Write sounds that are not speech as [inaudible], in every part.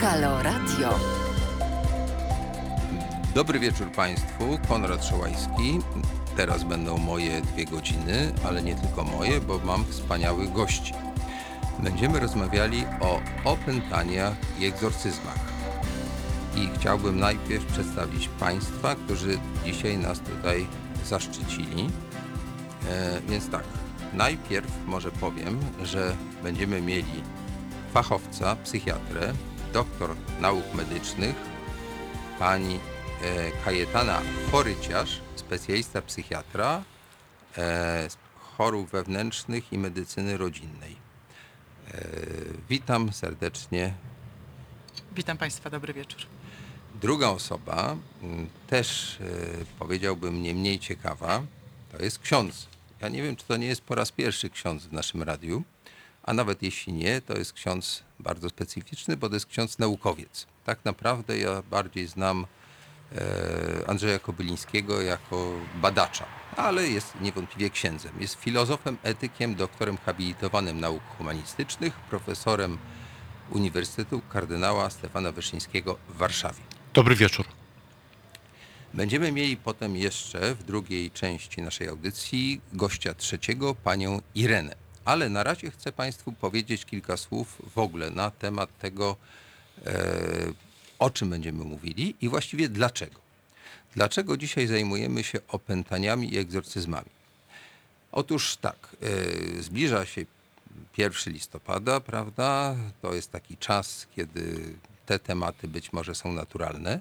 Halo Radio. Dobry wieczór Państwu, Konrad Szołajski. Teraz będą moje dwie godziny, ale nie tylko moje, bo mam wspaniałych gości. Będziemy rozmawiali o opętaniach i egzorcyzmach. I chciałbym najpierw przedstawić Państwa, którzy dzisiaj nas tutaj zaszczycili. E, więc tak, najpierw może powiem, że będziemy mieli fachowca, psychiatrę, doktor nauk medycznych, pani e, Kajetana Foryciarz, specjalista psychiatra e, chorób wewnętrznych i medycyny rodzinnej. E, witam serdecznie. Witam Państwa, dobry wieczór. Druga osoba, też powiedziałbym nie mniej ciekawa, to jest ksiądz. Ja nie wiem, czy to nie jest po raz pierwszy ksiądz w naszym radiu, a nawet jeśli nie, to jest ksiądz bardzo specyficzny, bo to jest ksiądz naukowiec. Tak naprawdę ja bardziej znam e, Andrzeja Kobylińskiego jako badacza, ale jest niewątpliwie księdzem. Jest filozofem, etykiem, doktorem habilitowanym nauk humanistycznych, profesorem Uniwersytetu Kardynała Stefana Wyszyńskiego w Warszawie. Dobry wieczór. Będziemy mieli potem jeszcze w drugiej części naszej audycji gościa trzeciego, panią Irenę. Ale na razie chcę Państwu powiedzieć kilka słów w ogóle na temat tego, e, o czym będziemy mówili i właściwie dlaczego. Dlaczego dzisiaj zajmujemy się opętaniami i egzorcyzmami? Otóż tak, e, zbliża się 1 listopada, prawda? To jest taki czas, kiedy te tematy być może są naturalne,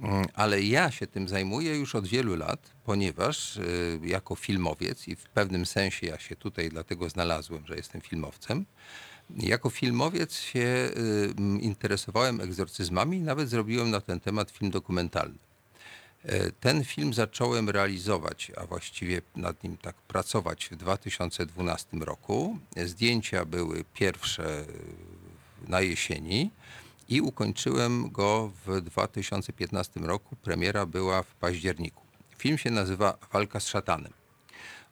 Mm, ale ja się tym zajmuję już od wielu lat, ponieważ y, jako filmowiec i w pewnym sensie ja się tutaj dlatego znalazłem, że jestem filmowcem. Jako filmowiec się y, interesowałem egzorcyzmami i nawet zrobiłem na ten temat film dokumentalny. E, Ten film zacząłem realizować, a właściwie nad nim tak pracować w 2012 roku. Zdjęcia były pierwsze na jesieni i ukończyłem go w 2015 roku. Premiera była w październiku. Film się nazywa Walka z szatanem.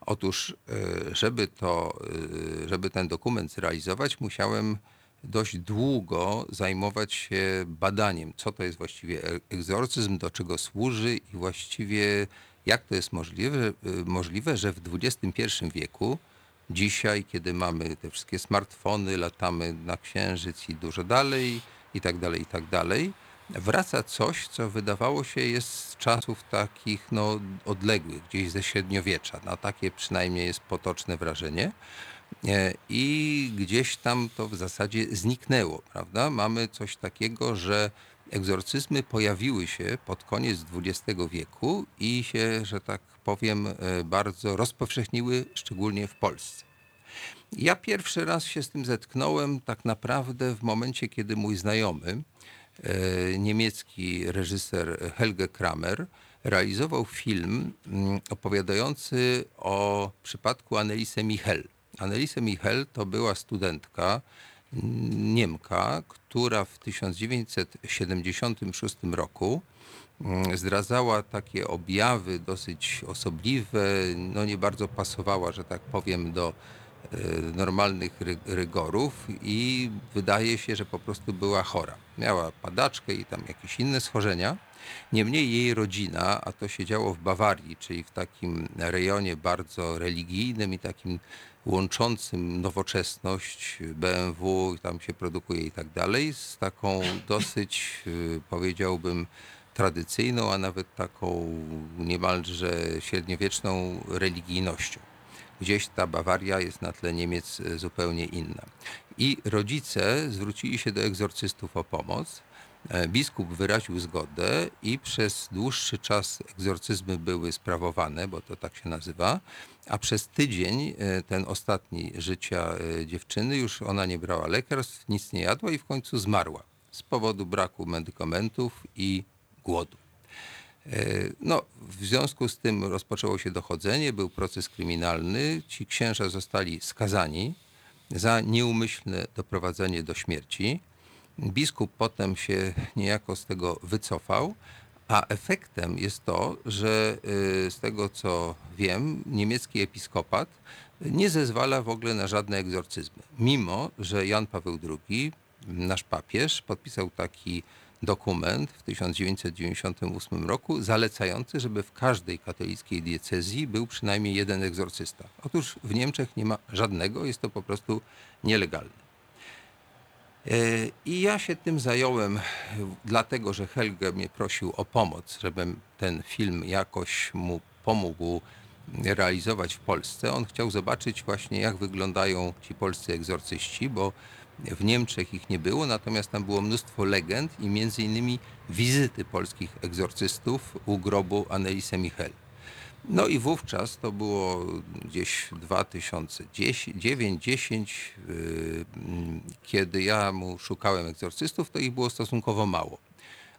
Otóż, e, żeby, to, e, żeby ten dokument zrealizować, musiałem dość długo zajmować się badaniem, co to jest właściwie e- egzorcyzm, do czego służy i właściwie jak to jest możliwe, możliwe że w XXI wieku, dzisiaj, kiedy mamy te wszystkie smartfony, latamy na księżyc i dużo dalej, i tak dalej, i tak dalej, wraca coś, co wydawało się jest z czasów takich no, odległych, gdzieś ze średniowiecza. No, takie przynajmniej jest potoczne wrażenie. E, I gdzieś tam to w zasadzie zniknęło, prawda? Mamy coś takiego, że egzorcyzmy pojawiły się pod koniec XX wieku i się, że tak powiem, e, bardzo rozpowszechniły, szczególnie w Polsce. Ja pierwszy raz się z tym zetknąłem tak naprawdę w momencie, kiedy mój znajomy, e, niemiecki reżyser Helge Kramer, realizował film mm, opowiadający o przypadku Annelise Michel. Annelise Michel to była studentka mm, Niemka, która w 1976 roku mm, zdradzała takie objawy dosyć osobliwe, no nie bardzo pasowała, że tak powiem, do normalnych ry- rygorów i wydaje się, że po prostu była chora. Miała padaczkę i tam jakieś inne schorzenia. Niemniej jej rodzina, a to się działo w Bawarii, czyli w takim rejonie bardzo religijnym i takim łączącym nowoczesność, BMW, tam się produkuje i tak dalej, z taką dosyć, y, powiedziałbym, tradycyjną, a nawet taką niemalże średniowieczną religijnością. Gdzieś ta Bawaria jest na tle Niemiec e, zupełnie inna. I rodzice zwrócili się do egzorcystów o pomoc. E, Biskup wyraził zgodę i przez dłuższy czas egzorcyzmy były sprawowane, bo to tak się nazywa, a przez tydzień, e, ten ostatni życia dziewczyny, już ona nie brała lekarstw, nic nie jadła i w końcu zmarła z powodu braku medykamentów i głodu. E, No, w związku z tym rozpoczęło się dochodzenie, był proces kryminalny. Ci księża zostali skazani za nieumyślne doprowadzenie do śmierci. Biskup potem się niejako z tego wycofał, a efektem jest to, że y, z tego co wiem, niemiecki episkopat nie zezwala w ogóle na żadne egzorcyzmy. Mimo, że Jan Paweł II nasz papież podpisał taki dokument w 1998 roku zalecający, żeby w każdej katolickiej diecezji był przynajmniej jeden egzorcysta. Otóż w Niemczech nie ma żadnego, jest to po prostu nielegalne. E, I ja się tym zająłem, dlatego że Helge mnie prosił o pomoc, żebym ten film jakoś mu pomógł realizować w Polsce. On chciał zobaczyć właśnie, jak wyglądają ci polscy egzorcyści, bo w Niemczech ich nie było, natomiast tam było mnóstwo legend i między innymi wizyty polskich egzorcystów u grobu Annelise Michel. No i wówczas to było gdzieś 2009-10, yy, kiedy ja mu szukałem egzorcystów, to ich było stosunkowo mało.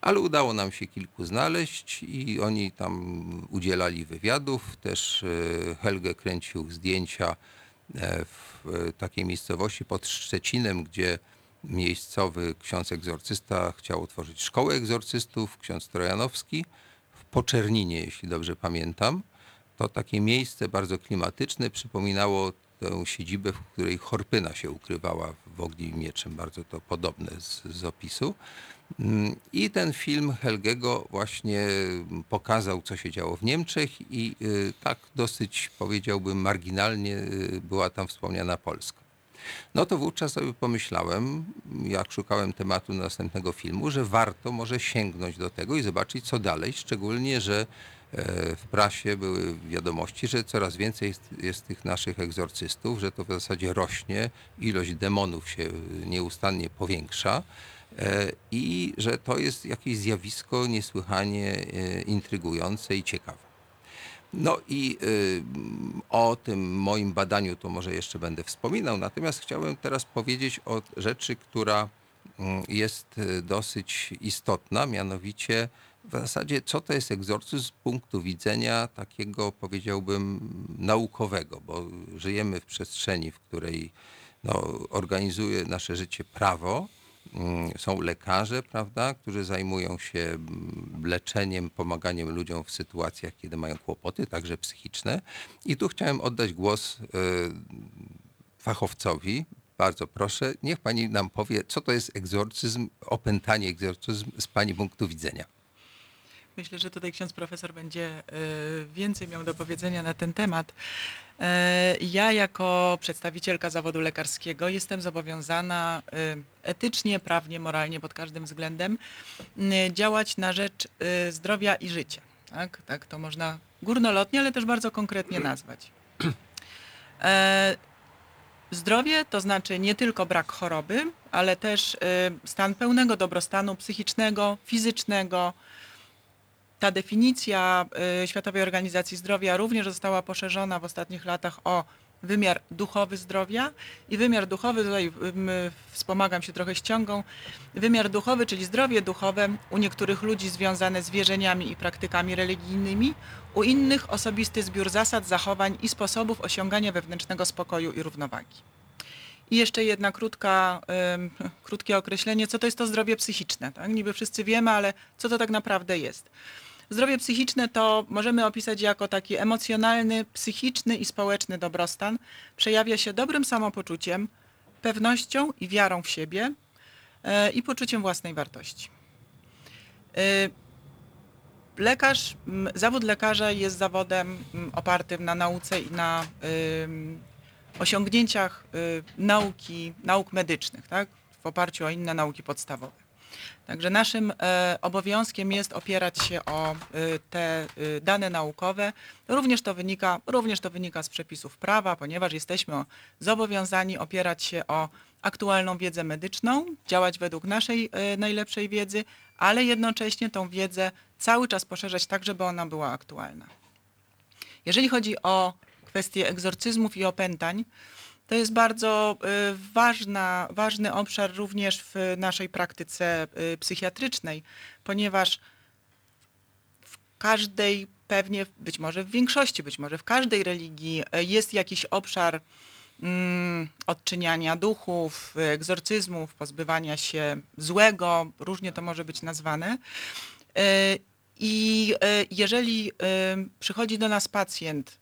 Ale udało nam się kilku znaleźć i oni tam udzielali wywiadów. Też yy, Helge kręcił zdjęcia e, w takiej miejscowości pod Szczecinem, gdzie miejscowy ksiądz egzorcysta chciał otworzyć szkołę egzorcystów, ksiądz Trojanowski w Poczerninie, jeśli dobrze pamiętam. To takie miejsce bardzo klimatyczne przypominało tę siedzibę, w której Chorpyna się ukrywała w Ogniem Mieczem. Bardzo to podobne z, z opisu. Mm, I ten film Helgego właśnie pokazał, co się działo w Niemczech i y, tak dosyć, powiedziałbym, marginalnie y, była tam wspomniana Polska. No to wówczas sobie pomyślałem, jak szukałem tematu następnego filmu, że warto może sięgnąć do tego i zobaczyć, co dalej, szczególnie, że e, w prasie były wiadomości, że coraz więcej jest, jest tych naszych egzorcystów, że to w zasadzie rośnie, ilość demonów się nieustannie powiększa i że to jest jakieś zjawisko niesłychanie e, intrygujące i ciekawe. No i y, o tym moim badaniu to może jeszcze będę wspominał, natomiast chciałem teraz powiedzieć o rzeczy, która mm, jest dosyć istotna, mianowicie w zasadzie co to jest egzorcyzm z punktu widzenia takiego powiedziałbym naukowego, bo żyjemy w przestrzeni, w której no, organizuje nasze życie prawo, są lekarze, prawda, którzy zajmują się mm, leczeniem, pomaganiem ludziom w sytuacjach, kiedy mają kłopoty, także psychiczne. I tu chciałem oddać głos y, fachowcowi. Bardzo proszę, niech pani nam powie, co to jest egzorcyzm, opętanie egzorcyzm z pani punktu widzenia. Myślę, że tutaj ksiądz profesor będzie e, więcej miał do powiedzenia na ten temat. E, Ja jako przedstawicielka zawodu lekarskiego jestem zobowiązana e, etycznie, prawnie, moralnie pod każdym względem działać na rzecz e, zdrowia i życia. Tak, tak to można górnolotnie, ale też bardzo konkretnie nazwać. Zdrowie to znaczy nie tylko brak choroby, ale też stan pełnego dobrostanu psychicznego, fizycznego, ta definicja y, Światowej Organizacji Zdrowia również została poszerzona w ostatnich latach o wymiar duchowy zdrowia i wymiar duchowy, tutaj wspomagam się trochę ściągą, wymiar duchowy, czyli zdrowie duchowe u niektórych ludzi związane z wierzeniami i praktykami religijnymi, u innych osobisty zbiór zasad, zachowań i sposobów osiągania wewnętrznego spokoju i równowagi. I jeszcze jedna krótka, krótkie określenie, co to jest to zdrowie psychiczne. Tak? Niby wszyscy wiemy, ale co to tak naprawdę jest? Zdrowie psychiczne to możemy opisać jako taki emocjonalny, psychiczny i społeczny dobrostan. Przejawia się dobrym samopoczuciem, pewnością i wiarą w siebie e, i poczuciem własnej wartości. E, Lekarz, zawód lekarza jest zawodem opartym na nauce i na osiągnięciach y, nauki, nauk medycznych, tak? w oparciu o inne nauki podstawowe. Także naszym e, obowiązkiem jest opierać się o e, te e, dane naukowe. Również to, wynika, również to wynika z przepisów prawa, ponieważ jesteśmy zobowiązani opierać się o aktualną wiedzę medyczną, działać według naszej najlepszej wiedzy, ale jednocześnie tą wiedzę cały czas poszerzać tak, żeby ona była aktualna. Jeżeli chodzi o kwestie egzorcyzmów i opętań, to jest bardzo y, ważna, ważny obszar również w naszej praktyce y, psychiatrycznej, ponieważ w każdej, pewnie być może w większości, być może w każdej religii y, jest jakiś obszar mm, odczyniania duchów, egzorcyzmów, pozbywania się złego, różnie to może być nazwane. I jeżeli przychodzi do nas pacjent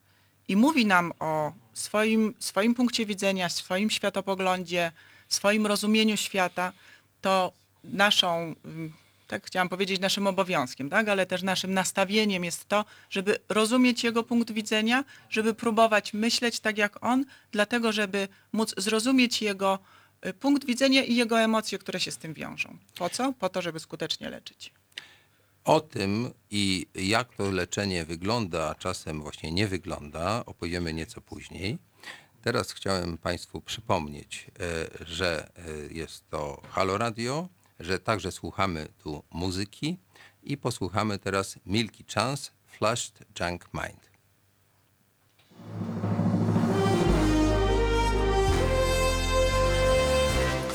i mówi nam o swoim, swoim punkcie widzenia, swoim światopoglądzie, swoim rozumieniu świata, to naszą, ym, tak chciałam powiedzieć, naszym obowiązkiem, tak? ale też naszym nastawieniem jest to, żeby rozumieć jego punkt widzenia, żeby próbować myśleć tak jak on, dlatego żeby móc zrozumieć jego y, punkt widzenia i jego emocje, które się z tym wiążą. Po co? Po to, żeby skutecznie leczyć. O tym i jak to leczenie wygląda, a czasem właśnie nie wygląda, opowiemy nieco później. Teraz chciałem Państwu przypomnieć, e, że e, jest to Halo Radio, że także słuchamy tu muzyki i posłuchamy teraz Milky Chance Flushed Junk Mind.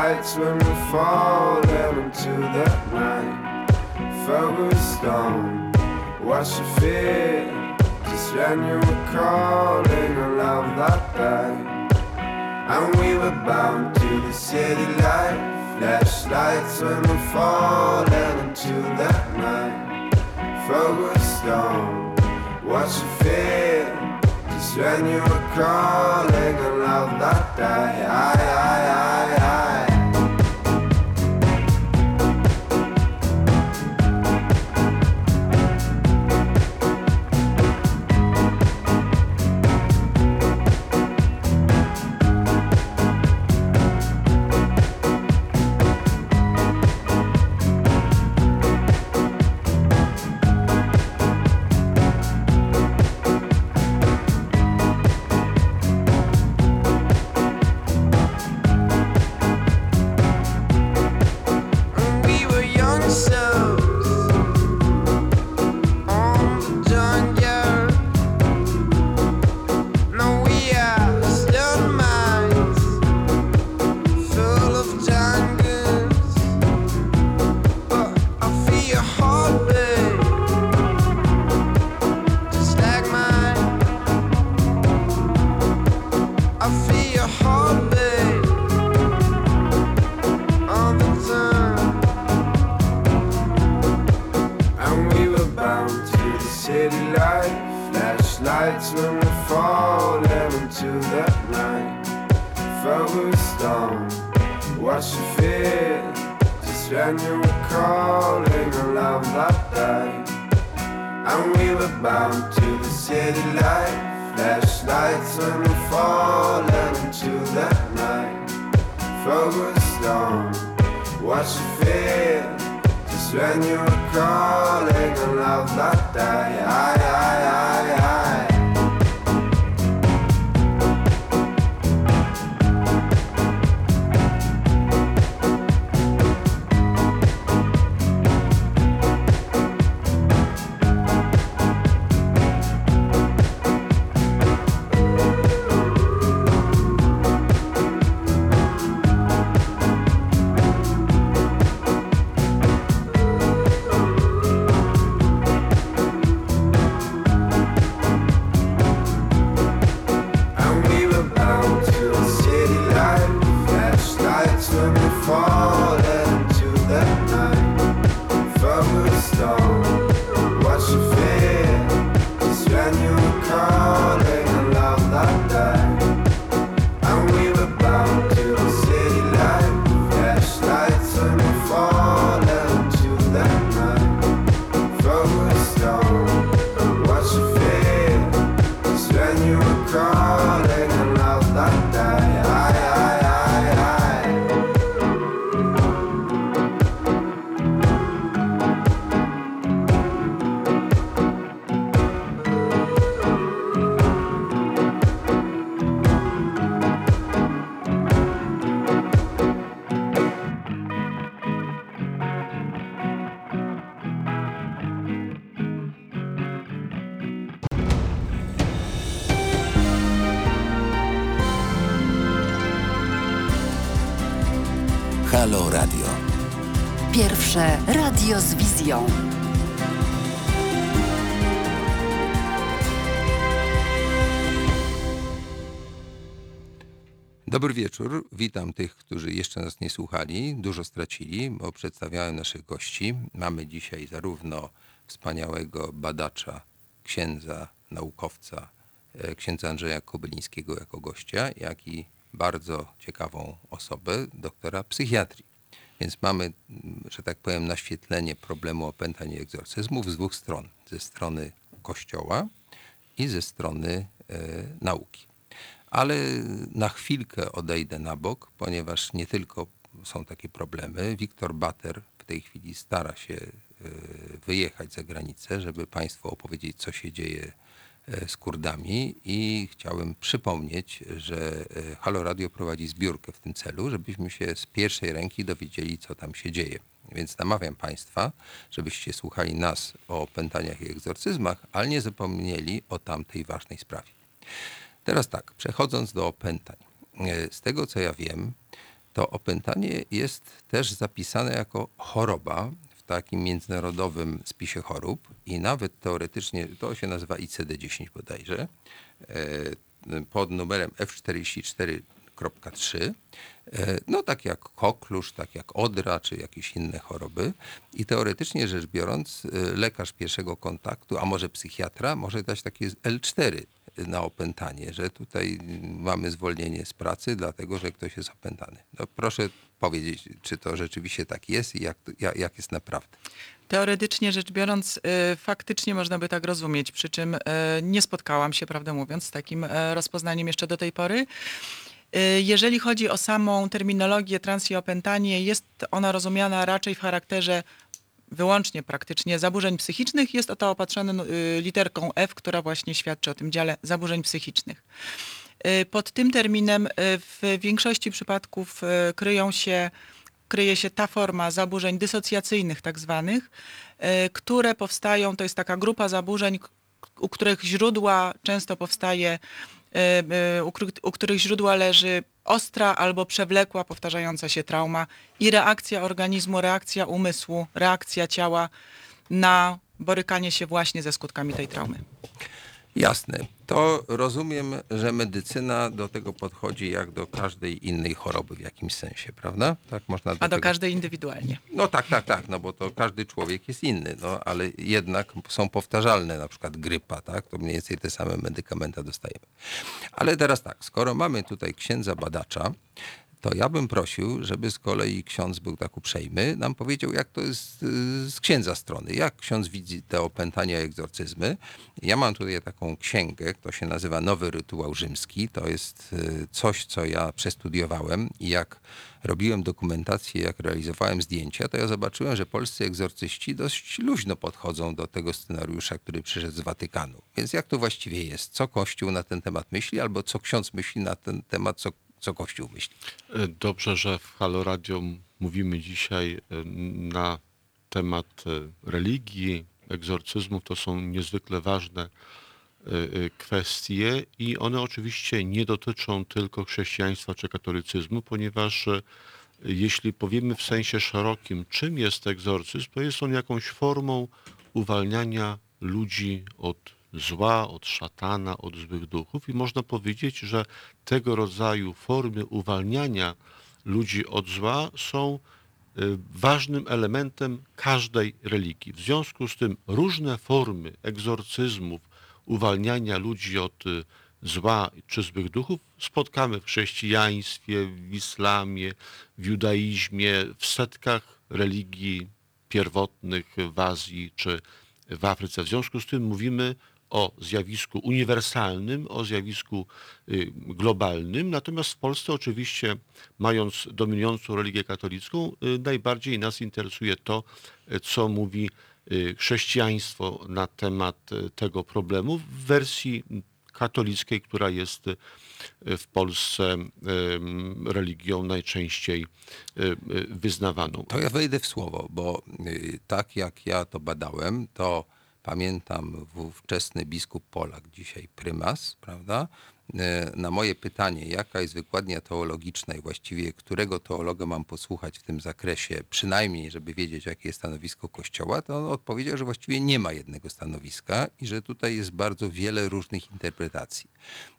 Flashlights when we fall into the night. Focused on what you feel. Just when you were calling a love that died. And we were bound to the city life. Flashlights when we fall into the night. Focused on what you feel. Just when you were calling a love that. I, I, I, I. radio z wizją. Dobry wieczór. Witam tych, którzy jeszcze nas nie słuchali. Dużo stracili, bo przedstawiałem naszych gości. Mamy dzisiaj zarówno wspaniałego badacza, księdza, naukowca, e, księdza Andrzeja Kobylińskiego jako gościa, jak i bardzo ciekawą osobę, doktora psychiatrii. Więc mamy, że tak powiem, naświetlenie problemu opętań i egzorcyzmów z dwóch stron. Ze strony Kościoła i ze strony e, nauki. Ale na chwilkę odejdę na bok, ponieważ nie tylko są takie problemy. Wiktor Bater w tej chwili stara się e, wyjechać za granicę, żeby Państwu opowiedzieć, co się dzieje z Kurdami i chciałem przypomnieć, że e, Halo Radio prowadzi zbiórkę w tym celu, żebyśmy się z pierwszej ręki dowiedzieli, co tam się dzieje. Więc namawiam Państwa, żebyście słuchali nas o opętaniach i egzorcyzmach, ale nie zapomnieli o tamtej ważnej sprawie. Teraz tak, przechodząc do opętań. E, Z tego co ja wiem, to opętanie jest też zapisane jako choroba takim międzynarodowym spisie chorób i nawet teoretycznie to się nazywa ICD-10 bodajże, e, pod numerem F44.3. E, No tak jak koklusz, tak jak odra, czy jakieś inne choroby. I teoretycznie rzecz biorąc, e, lekarz pierwszego kontaktu, a może psychiatra, może dać takie L4 na opętanie, że tutaj mamy zwolnienie z pracy, dlatego że ktoś jest opętany. No proszę powiedzieć, czy to rzeczywiście tak jest i jak, jak, jest naprawdę. Teoretycznie rzecz biorąc, y, faktycznie można by tak rozumieć, przy czym y, nie spotkałam się, prawdę mówiąc, z takim y, rozpoznaniem jeszcze do tej pory. Jeżeli chodzi o samą terminologię trans i opętanie, jest ona rozumiana raczej w charakterze wyłącznie praktycznie zaburzeń psychicznych. Jest to opatrzone literką F, która właśnie świadczy o tym dziale zaburzeń psychicznych. Y, Pod tym terminem y, w większości przypadków y, kryją się, kryje się ta forma zaburzeń dysocjacyjnych tak zwanych, które powstają, to jest taka grupa zaburzeń, u których źródła często powstaje, u których źródła leży ostra albo przewlekła, powtarzająca się trauma i reakcja organizmu, reakcja umysłu, reakcja ciała na borykanie się właśnie ze skutkami tej traumy. Jasne. To rozumiem, że medycyna do tego podchodzi jak do każdej innej choroby w jakimś sensie, prawda? Tak można A do tego... każdej indywidualnie. No tak, tak, tak, no bo to każdy człowiek jest inny, no ale jednak są powtarzalne, na przykład grypa, tak, to mniej więcej te same medykamenty dostajemy. Ale teraz tak, skoro mamy tutaj księdza badacza, to ja bym prosił, żeby z kolei ksiądz był tak uprzejmy, nam powiedział, jak to jest y, z księdza strony, jak ksiądz widzi te opętania i egzorcyzmy. Ja mam tutaj taką księgę, to się nazywa Nowy Rytuał Rzymski, to jest y, coś, co ja przestudiowałem i jak robiłem dokumentację, jak realizowałem zdjęcia, to ja zobaczyłem, że polscy egzorcyści dość luźno podchodzą do tego scenariusza, który przyszedł z Watykanu. Więc jak to właściwie jest? Co Kościół na ten temat myśli, albo co ksiądz myśli na ten temat, co, co Kościół myśli? Dobrze, że w Halo Radio mówimy dzisiaj e, na temat e, religii, egzorcyzmów. To są niezwykle ważne e, kwestie i one oczywiście nie dotyczą tylko chrześcijaństwa czy katolicyzmu, ponieważ jeśli powiemy w sensie szerokim, czym jest egzorcyzm, to jest on jakąś formą uwalniania ludzi od zła, od szatana, od złych duchów i można powiedzieć, że tego rodzaju formy uwalniania ludzi od zła są y, ważnym elementem każdej religii. W związku z tym różne formy egzorcyzmów, uwalniania ludzi od y, zła czy złych duchów spotkamy w chrześcijaństwie, w islamie, w judaizmie, w setkach religii pierwotnych w Azji czy w Afryce. W związku z tym mówimy o zjawisku uniwersalnym, o zjawisku y, globalnym. Natomiast w Polsce oczywiście, mając dominującą religię katolicką, y, najbardziej nas interesuje to, co mówi y, chrześcijaństwo na temat tego problemu w wersji katolickiej, która jest w Polsce religią najczęściej wyznawaną. To ja wejdę w słowo, bo tak jak ja to badałem, to pamiętam ówczesny biskup Polak, dzisiaj prymas, prawda? e, na moje pytanie, jaka jest wykładnia teologiczna i właściwie którego teologa mam posłuchać w tym zakresie, przynajmniej żeby wiedzieć, jakie jest stanowisko Kościoła, to on odpowiedział, że właściwie nie ma jednego stanowiska i że tutaj jest bardzo wiele różnych interpretacji.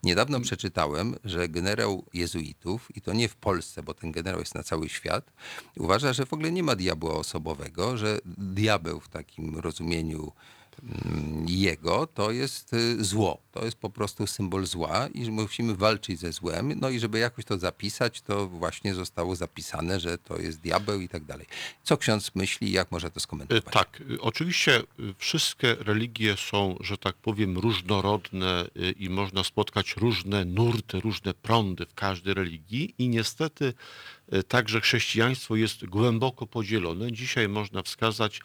Niedawno przeczytałem, że generał jezuitów, i to nie w Polsce, bo ten generał jest na cały świat, uważa, że w ogóle nie ma diabła osobowego, że diabeł w takim rozumieniu jego to jest y, zło. To jest po prostu symbol zła i musimy walczyć ze złem. No i żeby jakoś to zapisać, to właśnie zostało zapisane, że to jest diabeł i tak dalej. Co ksiądz myśli, jak może to Y, skomentować? Tak, y, oczywiście y, wszystkie religie są, że tak powiem, różnorodne y, i można spotkać różne nurty, różne prądy w każdej religii i niestety y, także chrześcijaństwo jest głęboko podzielone. Dzisiaj można wskazać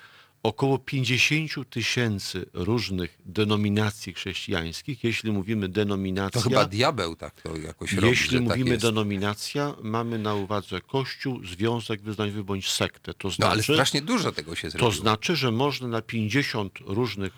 około 50 tysięcy różnych denominacji chrześcijańskich. Jeśli mówimy denominacja... To chyba diabeł tak to jakoś robi, Jeśli tak mówimy jest. denominacja, mamy na uwadze kościół, związek wyznaniowy bądź sektę. To No znaczy, ale strasznie dużo tego się zrobiło. to znaczy, że można na 50 różnych,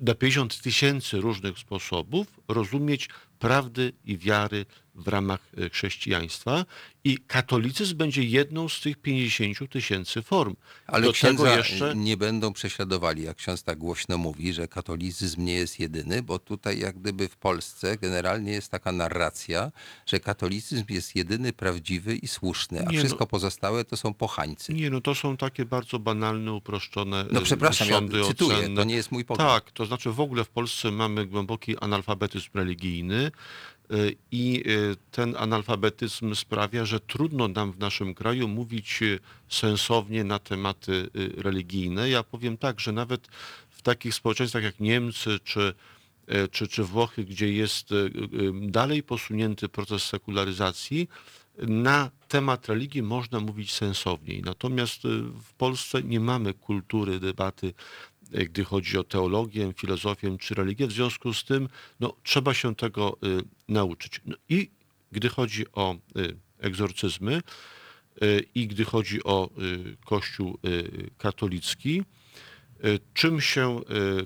na 50 tysięcy różnych sposobów rozumieć prawdy i wiary w ramach y, chrześcijaństwa i katolicyzm będzie jedną z tych 50 tysięcy form. Ale Do księdza jeszcze nie będą prześladowali, jak ksiądz tak głośno mówi, że katolicyzm nie jest jedyny, bo tutaj jak gdyby w Polsce generalnie jest taka narracja, że katolicyzm jest jedyny, prawdziwy i słuszny, a Nie, no- wszystko pozostałe to są pochańcy. Nie, no to są takie bardzo banalne, uproszczone No y, przepraszam, ja cytuję, ocenne. to nie jest mój pogląd. Tak, to znaczy w ogóle w Polsce mamy głęboki analfabetyzm religijny y, i y, ten analfabetyzm sprawia, że trudno nam w naszym kraju mówić y, sensownie na tematy religijne. Ja powiem tak, że nawet w takich społeczeństwach jak Niemcy czy, czy, czy Włochy, gdzie jest dalej posunięty proces sekularyzacji, na temat religii można mówić sensowniej. Natomiast w Polsce nie mamy kultury debaty, gdy chodzi o teologię, filozofię czy religię. W związku z tym no, trzeba się tego y, nauczyć. No, I gdy chodzi o y, egzorcyzmy y, i gdy chodzi o Kościół katolicki, czym się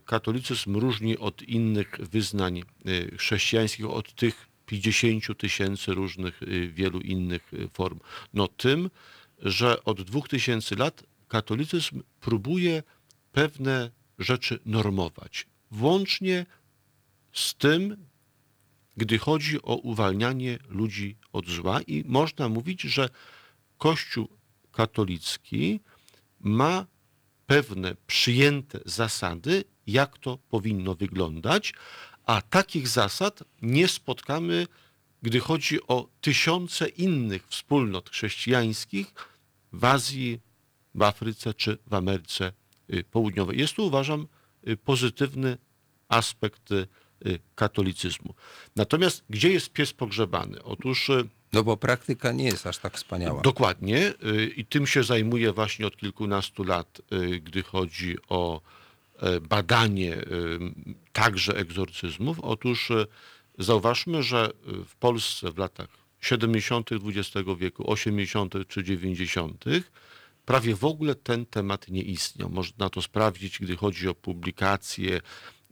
katolicyzm różni od innych wyznań chrześcijańskich, od tych 50 tysięcy różnych, wielu innych form? No tym, że od 2000 lat katolicyzm próbuje pewne rzeczy normować, włącznie z tym, gdy chodzi o uwalnianie ludzi od zła. I można mówić, że Kościół katolicki ma pewne przyjęte zasady, jak to powinno wyglądać, a takich zasad nie spotkamy, gdy chodzi o tysiące innych wspólnot chrześcijańskich w Azji, w Afryce czy w Ameryce Południowej. Jest to, uważam, y, pozytywny aspekt y, katolicyzmu. Natomiast gdzie jest pies pogrzebany? Otóż y, No bo praktyka nie jest aż tak wspaniała. Dokładnie y, i tym się zajmuję właśnie od kilkunastu lat, y, gdy chodzi o e, badanie y, także egzorcyzmów. Otóż y, zauważmy, że y, w Polsce w latach 70. XX wieku, 80. czy 90. prawie w ogóle ten temat nie istniał. Można to sprawdzić, gdy chodzi o publikacje,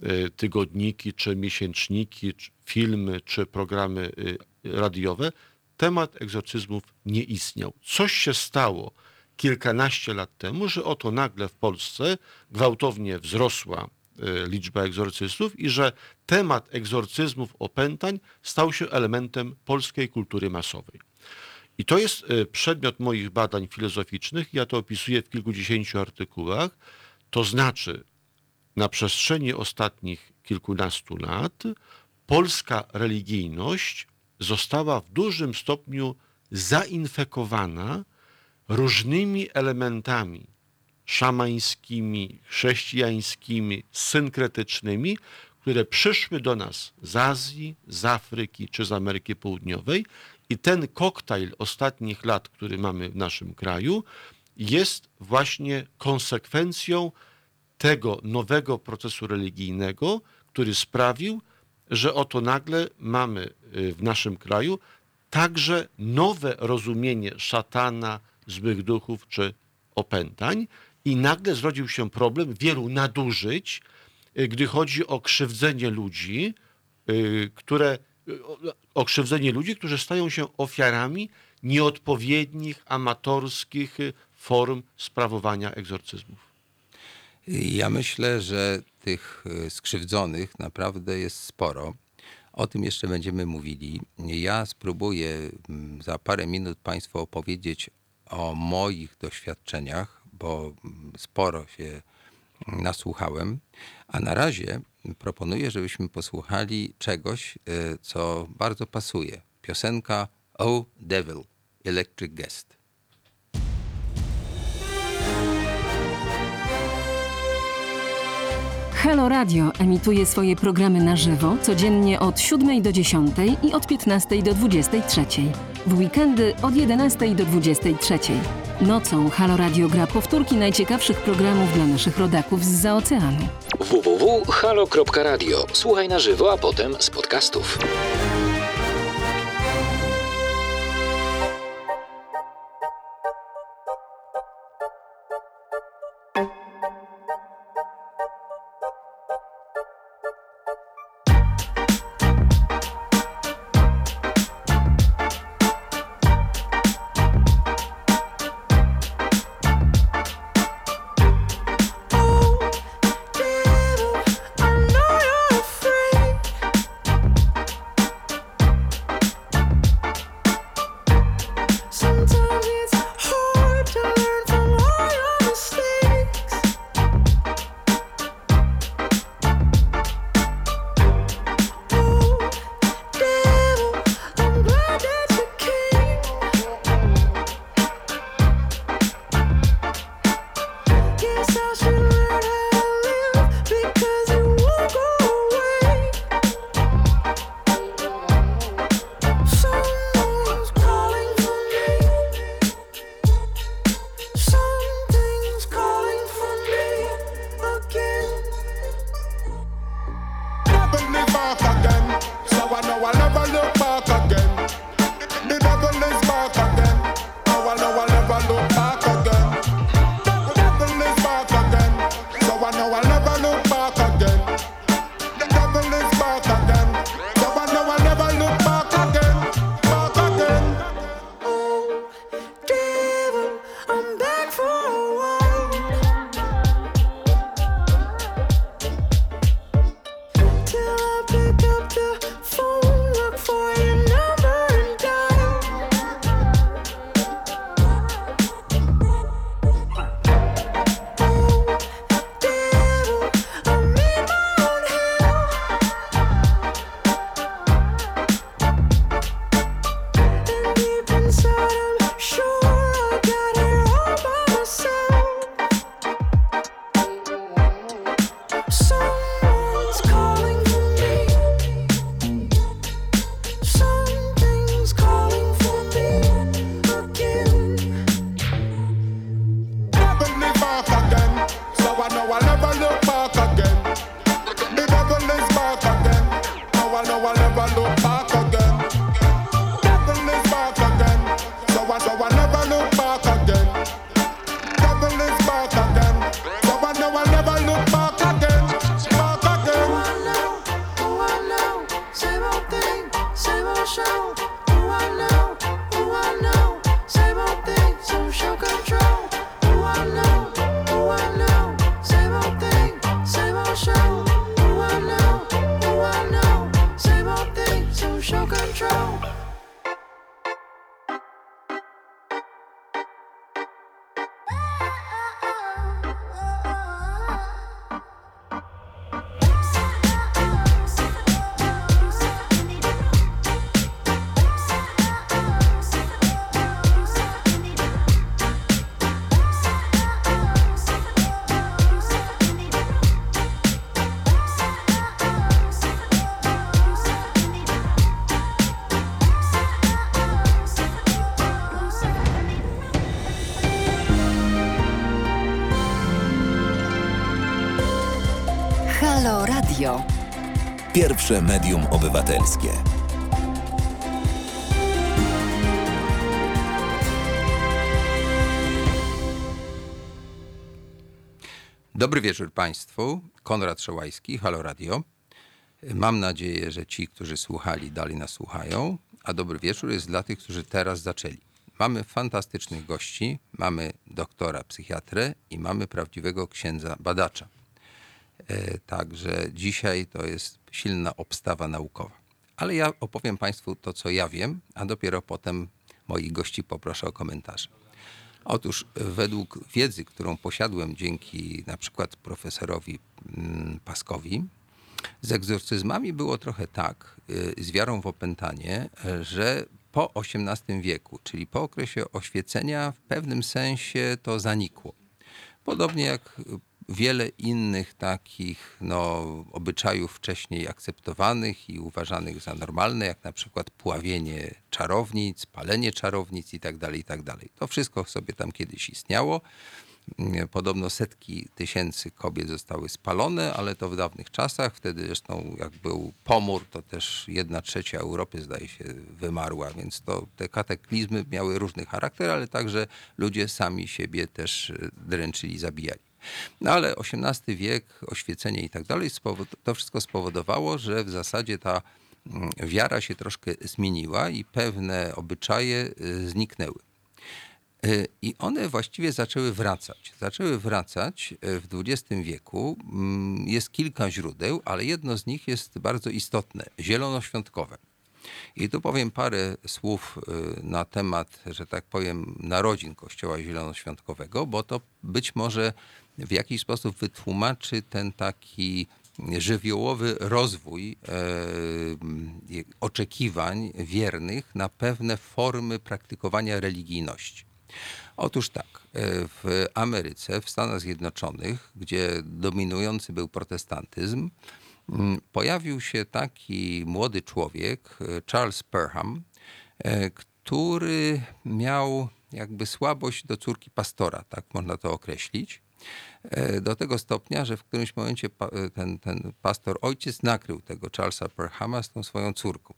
y, tygodniki, czy miesięczniki, czy filmy, czy programy y, radiowe. Temat egzorcyzmów nie istniał. Coś się stało kilkanaście lat temu, że oto nagle w Polsce gwałtownie wzrosła y, liczba egzorcystów i że temat egzorcyzmów opętań stał się elementem polskiej kultury masowej. I to jest y, przedmiot moich badań filozoficznych. Ja to opisuję w kilkudziesięciu artykułach. To znaczy, na przestrzeni ostatnich kilkunastu lat polska religijność została w dużym stopniu zainfekowana różnymi elementami szamańskimi, chrześcijańskimi, synkretycznymi, które przyszły do nas z Azji, z Afryki czy z Ameryki Południowej. I ten koktajl ostatnich lat, który mamy w naszym kraju, jest właśnie konsekwencją tego nowego procesu religijnego, który sprawił, że oto nagle mamy y, w naszym kraju także nowe rozumienie szatana, złych duchów czy opętań. I nagle zrodził się problem wielu nadużyć, y, gdy chodzi o krzywdzenie ludzi, y, które okrzywdzenie ludzi, którzy stają się ofiarami nieodpowiednich, amatorskich y, form sprawowania egzorcyzmów. Ja myślę, że tych y, skrzywdzonych naprawdę jest sporo. O tym jeszcze będziemy mówili. Ja spróbuję mm, za parę minut Państwu opowiedzieć o moich doświadczeniach, bo mm, sporo się nasłuchałem. A na razie proponuję, żebyśmy posłuchali czegoś, y, co bardzo pasuje. Piosenka Oh Devil, Electric Guest. Halo Radio emituje swoje programy na żywo codziennie od 7 do 10 i od 15 do 23. W weekendy od 11 do 23. Nocą Halo Radio gra powtórki najciekawszych programów dla naszych rodaków z oceanu. www.halo.radio. Słuchaj na żywo, a potem z podcastów. Pierwsze medium obywatelskie. Dobry wieczór Państwu. Konrad Szołajski, Halo Radio. Mam nadzieję, że ci, którzy słuchali, dalej nas słuchają, a dobry wieczór jest dla tych, którzy teraz zaczęli. Mamy fantastycznych gości, mamy doktora psychiatrę i mamy prawdziwego księdza badacza. E, Także dzisiaj to jest silna obstawa naukowa. Ale ja opowiem Państwu to, co ja wiem, a dopiero potem moich gości poproszę o komentarze. Otóż według wiedzy, którą posiadłem dzięki na przykład profesorowi mm, Paskowi, z egzorcyzmami było trochę tak, y, z wiarą w opętanie, że po XVIII wieku, czyli po okresie oświecenia, w pewnym sensie to zanikło. Podobnie jak wiele innych takich no, obyczajów wcześniej akceptowanych i uważanych za normalne, jak na przykład pławienie czarownic, palenie czarownic itd. itd. To wszystko sobie tam kiedyś istniało. Podobno setki tysięcy kobiet zostały spalone, ale to w dawnych czasach. Wtedy zresztą jak był pomór, to też jedna trzecia Europy zdaje się wymarła, więc to te kataklizmy miały różny charakter, ale także ludzie sami siebie też dręczyli, zabijali. No ale XVIII wiek, oświecenie i tak dalej, to wszystko spowodowało, że w zasadzie ta mm, wiara się troszkę zmieniła i pewne obyczaje y, zniknęły. Y, I one właściwie zaczęły wracać. Zaczęły wracać y, w XX wieku. Mm, Jest kilka źródeł, ale jedno z nich jest bardzo istotne zielonoświątkowe. I tu powiem parę słów na temat, że tak powiem, narodzin Kościoła Zielonoświątkowego, bo to być może w jakiś sposób wytłumaczy ten taki żywiołowy rozwój e, oczekiwań wiernych na pewne formy praktykowania religijności. Otóż tak, e, w Ameryce, w Stanach Zjednoczonych, gdzie dominujący był protestantyzm, mm, pojawił się taki młody człowiek, e, Charles Perham, e, który miał jakby słabość do córki pastora, tak można to określić. E, Do tego stopnia, że w którymś momencie e, ten, ten pastor ojciec nakrył tego Charlesa Perhama z tą swoją córką.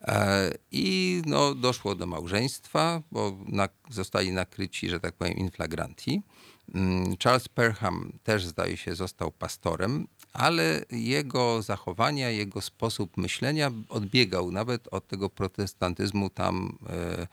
E, I no, doszło do małżeństwa, bo na, zostali nakryci, że tak powiem, in flagranti. Mm, Charles Perham też zdaje się został pastorem, ale jego zachowania, jego sposób myślenia odbiegał nawet od tego protestantyzmu tam e,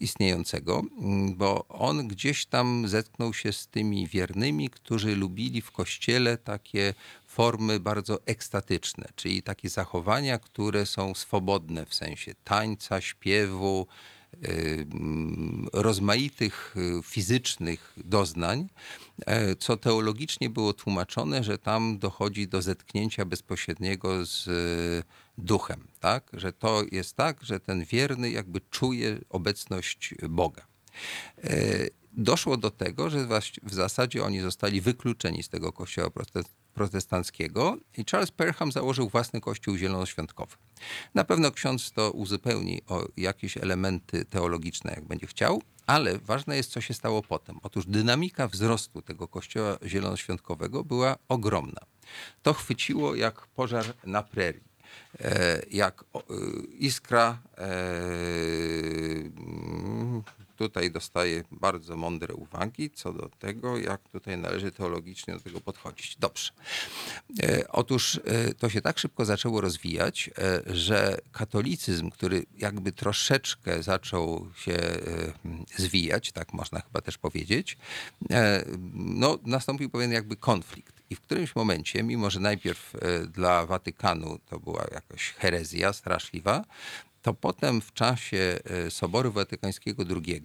istniejącego, mm, bo on gdzieś tam zetknął się z tymi wiernymi, którzy lubili w kościele takie formy bardzo ekstatyczne, czyli takie zachowania, które są swobodne w sensie tańca, śpiewu, y, mm, rozmaitych y, fizycznych doznań, e, co teologicznie było tłumaczone, że tam dochodzi do zetknięcia bezpośredniego z duchem, tak? Że to jest tak, że ten wierny jakby czuje obecność Boga. E, Doszło do tego, że w zasadzie oni zostali wykluczeni z tego kościoła prote- protestanckiego i Charles Perham założył własny kościół zielonoświątkowy. Na pewno ksiądz to uzupełni o jakieś elementy teologiczne, jak będzie chciał, ale ważne jest, co się stało potem. Otóż dynamika wzrostu tego kościoła zielonoświątkowego była ogromna. To chwyciło jak pożar na prerii jak o, y, iskra. e, mm, Tutaj dostaję bardzo mądre uwagi co do tego, jak tutaj należy teologicznie do tego podchodzić. Dobrze. E, Otóż e, to się tak szybko zaczęło rozwijać, e, że katolicyzm, który jakby troszeczkę zaczął się e, zwijać, tak można chyba też powiedzieć, e, no, nastąpił pewien jakby konflikt. I w którymś momencie, mimo że najpierw e, dla Watykanu to była jakaś herezja straszliwa, to potem w czasie e, Soboru Watykańskiego II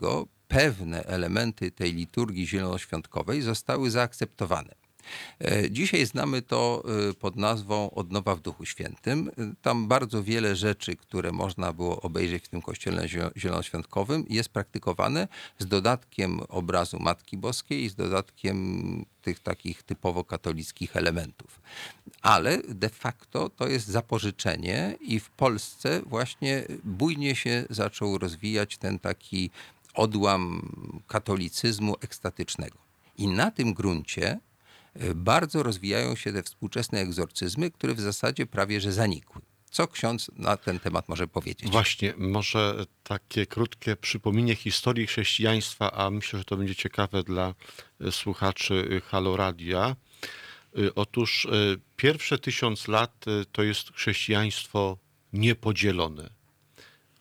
pewne elementy tej liturgii zielonoświątkowej zostały zaakceptowane. E, Dzisiaj znamy to e, pod nazwą Odnowa w Duchu Świętym. E, Tam bardzo wiele rzeczy, które można było obejrzeć w tym kościele zielonoświątkowym jest praktykowane z dodatkiem obrazu Matki Boskiej i z dodatkiem tych takich typowo katolickich elementów. Ale de facto to jest zapożyczenie i w Polsce właśnie bujnie się zaczął rozwijać ten taki odłam katolicyzmu ekstatycznego. I na tym gruncie bardzo rozwijają się te współczesne egzorcyzmy, które w zasadzie prawie że zanikły. Co ksiądz na ten temat może powiedzieć? Właśnie, może takie krótkie przypomnienie historii chrześcijaństwa, a myślę, że to będzie ciekawe dla e, słuchaczy Halo Radia. Y, Otóż pierwsze tysiąc lat to jest chrześcijaństwo niepodzielone.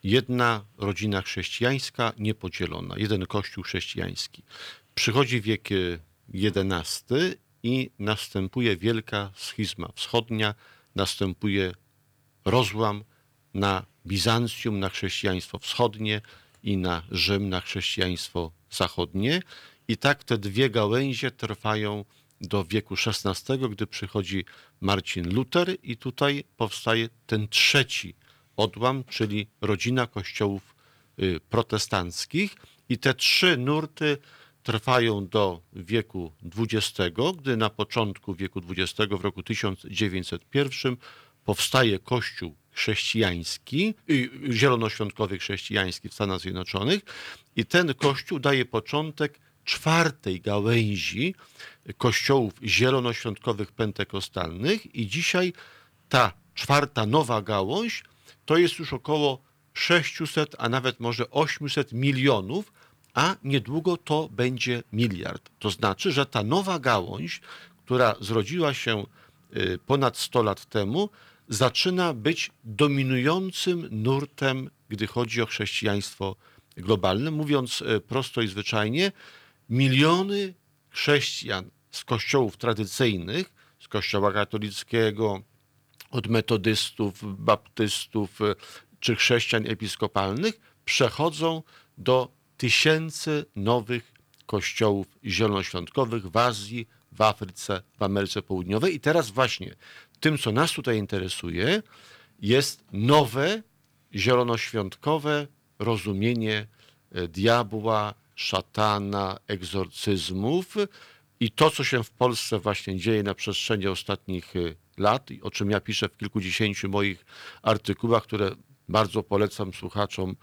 Jedna rodzina chrześcijańska niepodzielona, jeden kościół chrześcijański. Przychodzi wiek XI i następuje wielka schizma wschodnia, następuje rozłam na Bizancjum, na chrześcijaństwo wschodnie i na Rzym, na chrześcijaństwo zachodnie. I tak te dwie gałęzie trwają do wieku XVI, gdy przychodzi Marcin Luter i tutaj powstaje ten trzeci odłam, czyli rodzina kościołów y, protestanckich. I te trzy nurty trwają do wieku XX, gdy na początku wieku XX, w roku 1901, powstaje Kościół chrześcijański, zielonoświątkowy chrześcijański w Stanach Zjednoczonych. I ten Kościół daje początek czwartej gałęzi kościołów zielonoświątkowych pentekostalnych. I dzisiaj ta czwarta nowa gałąź to jest już około 600, a nawet może 800 milionów, a niedługo to będzie miliard. To znaczy, że ta nowa gałąź, która zrodziła się y, ponad 100 lat temu, zaczyna być dominującym nurtem, gdy chodzi o chrześcijaństwo globalne. Mówiąc y, prosto i zwyczajnie, miliony chrześcijan z kościołów tradycyjnych, z kościoła katolickiego, od metodystów, baptystów y, czy chrześcijan episkopalnych, przechodzą do tysięcy nowych kościołów zielonoświątkowych w Azji, w Afryce, w Ameryce Południowej. I teraz właśnie tym, co nas tutaj interesuje, jest nowe zielonoświątkowe rozumienie e, diabła, szatana, egzorcyzmów i to, co się w Polsce właśnie dzieje na przestrzeni ostatnich y, lat, o czym ja piszę w kilkudziesięciu moich artykułach, które bardzo polecam słuchaczom,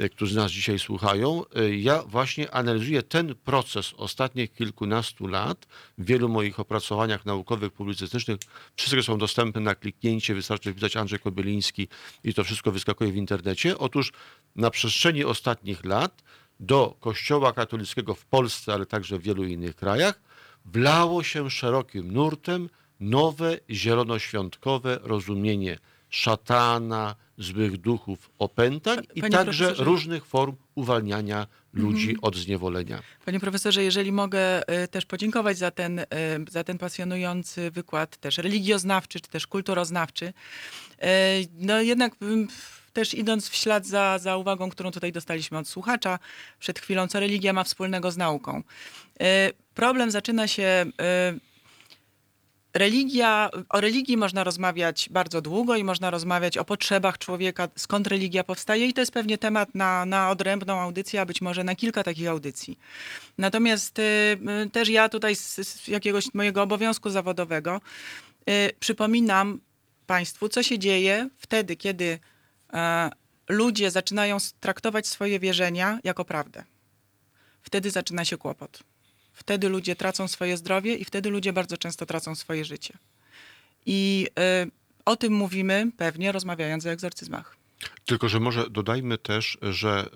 y, którzy nas dzisiaj słuchają. Y, Ja właśnie analizuję ten proces ostatnich kilkunastu lat w wielu moich opracowaniach naukowych, publicystycznych. Wszystkie są dostępne na kliknięcie, wystarczy wpisać Andrzej Kobyliński i to wszystko wyskakuje w internecie. Otóż na przestrzeni ostatnich lat do Kościoła katolickiego w Polsce, ale także w wielu innych krajach, wlało się szerokim nurtem nowe zielonoświątkowe rozumienie szatana, złych duchów, opętań i Panie także profesorze. różnych form uwalniania ludzi od zniewolenia. Panie profesorze, jeżeli mogę y, też podziękować za ten, y, za ten pasjonujący wykład, też religioznawczy, czy też kulturoznawczy. Y, No jednak też idąc w ślad za, za uwagą, którą tutaj dostaliśmy od słuchacza przed chwilą, co religia ma wspólnego z nauką. Problem zaczyna się Religia, o religii można rozmawiać bardzo długo i można rozmawiać o potrzebach człowieka, skąd religia powstaje i to jest pewnie temat na, na odrębną audycję, a być może na kilka takich audycji. Natomiast y, y, też ja tutaj z, z jakiegoś mojego obowiązku zawodowego y, przypominam Państwu, co się dzieje wtedy, kiedy e, ludzie zaczynają traktować swoje wierzenia jako prawdę. Wtedy zaczyna się kłopot. Wtedy ludzie tracą swoje zdrowie i wtedy ludzie bardzo często tracą swoje życie. I y, o tym mówimy pewnie rozmawiając o egzorcyzmach. Tylko, że może dodajmy też, że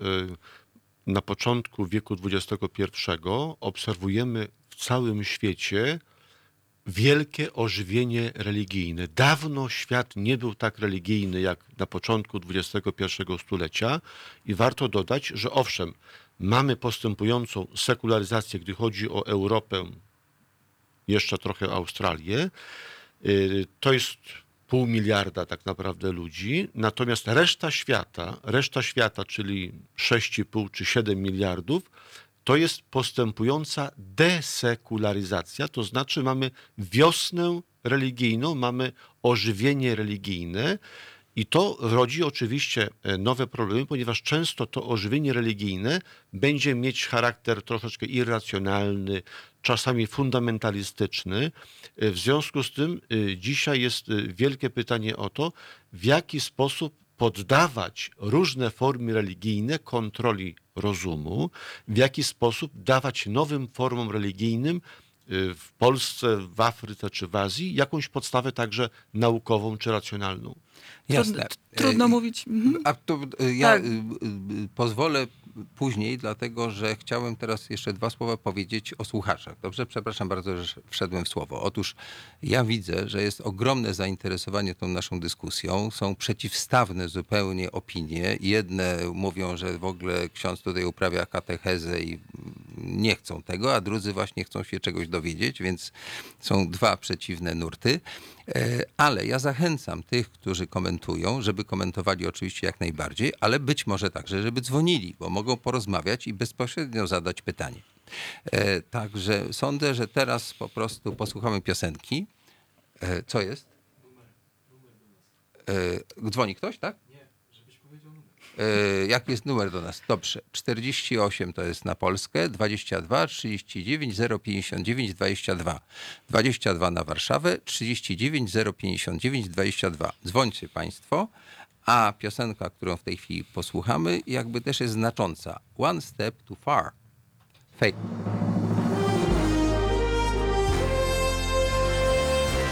y, na początku wieku XXI obserwujemy w całym świecie wielkie ożywienie religijne. Dawno świat nie był tak religijny jak na początku XXI stulecia i warto dodać, że owszem, mamy postępującą sekularyzację, gdy chodzi o Europę, jeszcze trochę Australię. Y, To jest pół miliarda tak naprawdę ludzi, natomiast reszta świata, reszta świata, czyli 6,5 czy 7 miliardów, to jest postępująca desekularyzacja, to znaczy mamy wiosnę religijną, mamy ożywienie religijne i to rodzi oczywiście e, nowe problemy, ponieważ często to ożywienie religijne będzie mieć charakter troszeczkę irracjonalny, czasami fundamentalistyczny. E, W związku z tym e, dzisiaj jest wielkie pytanie o to, w jaki sposób poddawać różne formy religijne kontroli rozumu, w jaki sposób dawać nowym formom religijnym w Polsce, w Afryce czy w Azji jakąś podstawę także naukową czy racjonalną. Jasne. Trudno, trudno E, mówić. Mhm. A to e, ja Tak. e, e, pozwolę później, dlatego że chciałem teraz jeszcze dwa słowa powiedzieć o słuchaczach. Dobrze, przepraszam bardzo, że wszedłem w słowo. Otóż ja widzę, że jest ogromne zainteresowanie tą naszą dyskusją. Są przeciwstawne zupełnie opinie. Jedne mówią, że w ogóle ksiądz tutaj uprawia katechezę i nie chcą tego, a drudzy właśnie chcą się czegoś dowiedzieć, więc są dwa przeciwne nurty. E, Ale ja zachęcam tych, którzy komentują, żeby komentowali oczywiście jak najbardziej, ale być może także, żeby dzwonili, bo mogą porozmawiać i bezpośrednio zadać pytanie. E, Także sądzę, że teraz po prostu posłuchamy piosenki. E, Co jest? Dzwoni ktoś, tak? E, Jaki jest numer do nas? Dobrze. 48 to jest na Polskę, 22 39 059 22. 22 na Warszawę, 39 059 22. Dzwońcie Państwo. A piosenka, którą w tej chwili posłuchamy, jakby też jest znacząca. One step too far. Fate.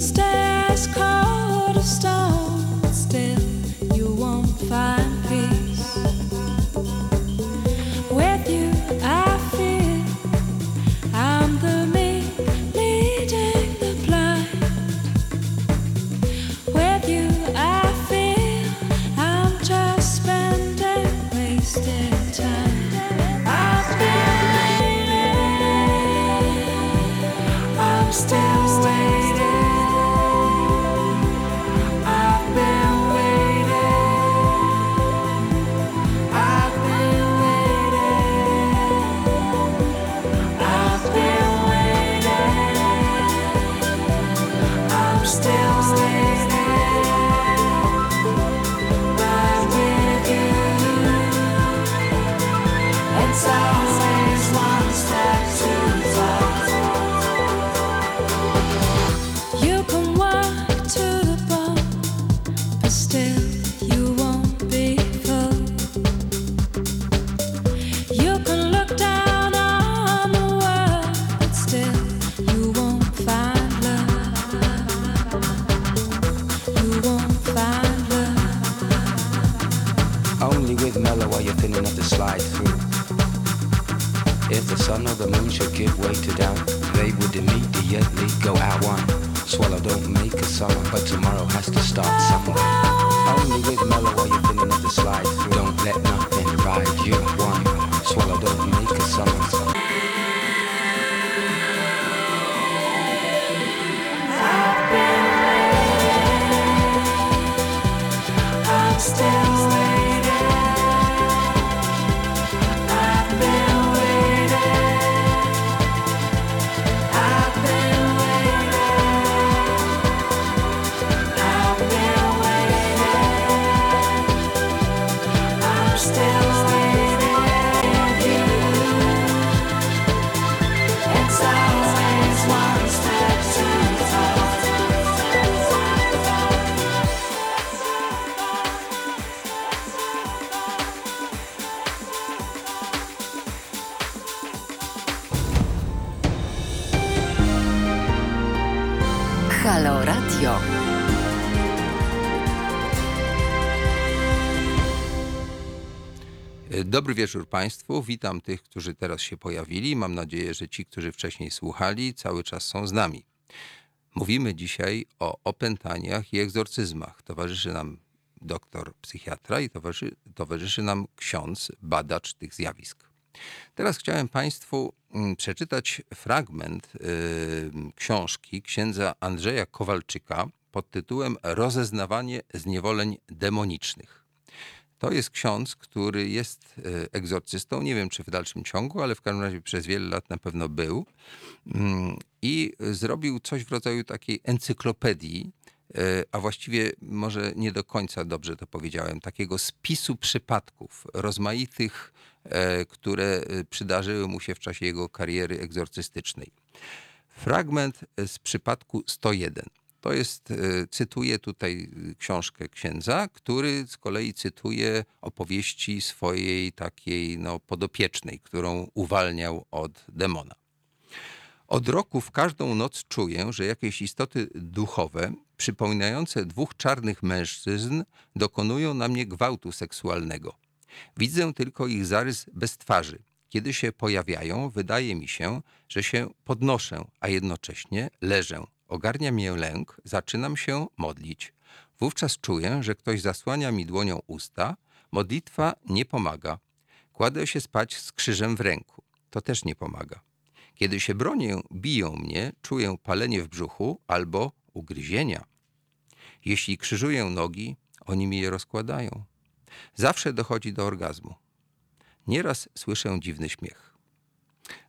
Stay as cold as stone. Dobry wieczór Państwu. Witam tych, którzy teraz się pojawili. Mam nadzieję, że ci, którzy wcześniej słuchali, cały czas są z nami. Mówimy dzisiaj o opętaniach i egzorcyzmach. Towarzyszy nam doktor psychiatra i towarzyszy, towarzyszy nam ksiądz, badacz tych zjawisk. Teraz chciałem Państwu mm, przeczytać fragment y, książki księdza Andrzeja Kowalczyka pod tytułem Rozeznawanie zniewoleń demonicznych. To jest ksiądz, który jest e, egzorcystą. Nie wiem, czy w dalszym ciągu, ale w każdym razie przez wiele lat na pewno był. Mm, I zrobił coś w rodzaju takiej encyklopedii e, a właściwie może nie do końca dobrze to powiedziałem, takiego spisu przypadków rozmaitych, e, które przydarzyły mu się w czasie jego kariery egzorcystycznej. Fragment z przypadku 101. To jest, e, cytuję tutaj książkę księdza, który z kolei cytuje opowieści swojej takiej no, podopiecznej, którą uwalniał od demona. Od roku w każdą noc czuję, że jakieś istoty duchowe, przypominające dwóch czarnych mężczyzn, dokonują na mnie gwałtu seksualnego. Widzę tylko ich zarys bez twarzy. Kiedy się pojawiają, wydaje mi się, że się podnoszę, a jednocześnie leżę. Ogarnia mnie lęk, zaczynam się modlić. Wówczas czuję, że ktoś zasłania mi dłonią usta. Modlitwa nie pomaga. Kładę się spać z krzyżem w ręku. To też nie pomaga. Kiedy się bronię, biją mnie, czuję palenie w brzuchu albo ugryzienia. Jeśli krzyżuję nogi, oni mi je rozkładają. Zawsze dochodzi do orgazmu. Nieraz słyszę dziwny śmiech.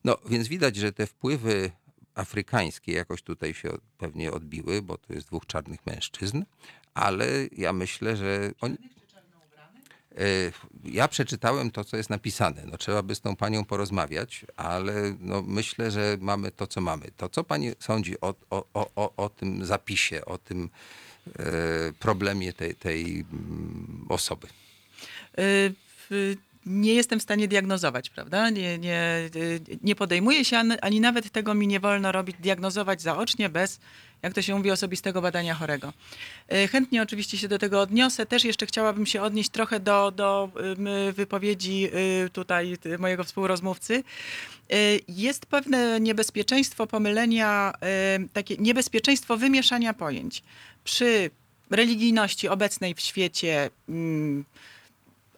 No, więc widać, że te wpływy afrykańskie jakoś tutaj się pewnie odbiły, bo to jest dwóch czarnych mężczyzn, ale ja myślę, że oni... E, Ja przeczytałem to, co jest napisane. No, trzeba by z tą panią porozmawiać, ale no, myślę, że mamy to, co mamy. To, co pani sądzi o, o, o, o, o tym zapisie, o tym e, problemie tej, tej mm, osoby? Y, Nie jestem w stanie diagnozować, prawda? Nie, nie, nie podejmuję się, ani- nawet tego mi nie wolno robić, diagnozować zaocznie bez, jak to się mówi, osobistego badania chorego. Y, Chętnie oczywiście się do tego odniosę. Też jeszcze chciałabym się odnieść trochę do, do wypowiedzi y, tutaj mojego współrozmówcy. Y, Jest pewne niebezpieczeństwo pomylenia, takie niebezpieczeństwo wymieszania pojęć. Przy religijności obecnej w świecie,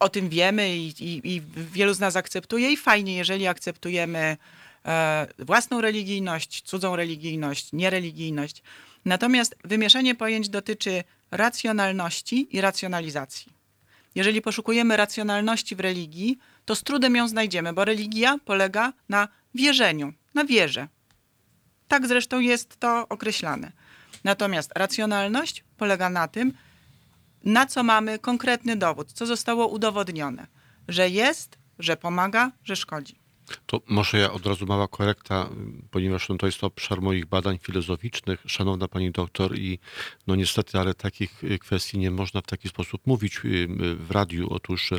o tym wiemy i, i, i wielu z nas akceptuje i fajnie, jeżeli akceptujemy e, własną religijność, cudzą religijność, niereligijność. Natomiast wymieszanie pojęć dotyczy racjonalności i racjonalizacji. Jeżeli poszukujemy racjonalności w religii, to z trudem ją znajdziemy, bo religia polega na wierzeniu, na wierze. Tak zresztą jest to określane. Natomiast racjonalność polega na tym, na co mamy konkretny dowód, co zostało udowodnione, że jest, że pomaga, że szkodzi. To może ja od razu mała korekta, ponieważ no, to jest obszar moich badań filozoficznych. Szanowna pani doktor, i no niestety, ale takich y, kwestii nie można w taki sposób mówić y, y, w radiu. Otóż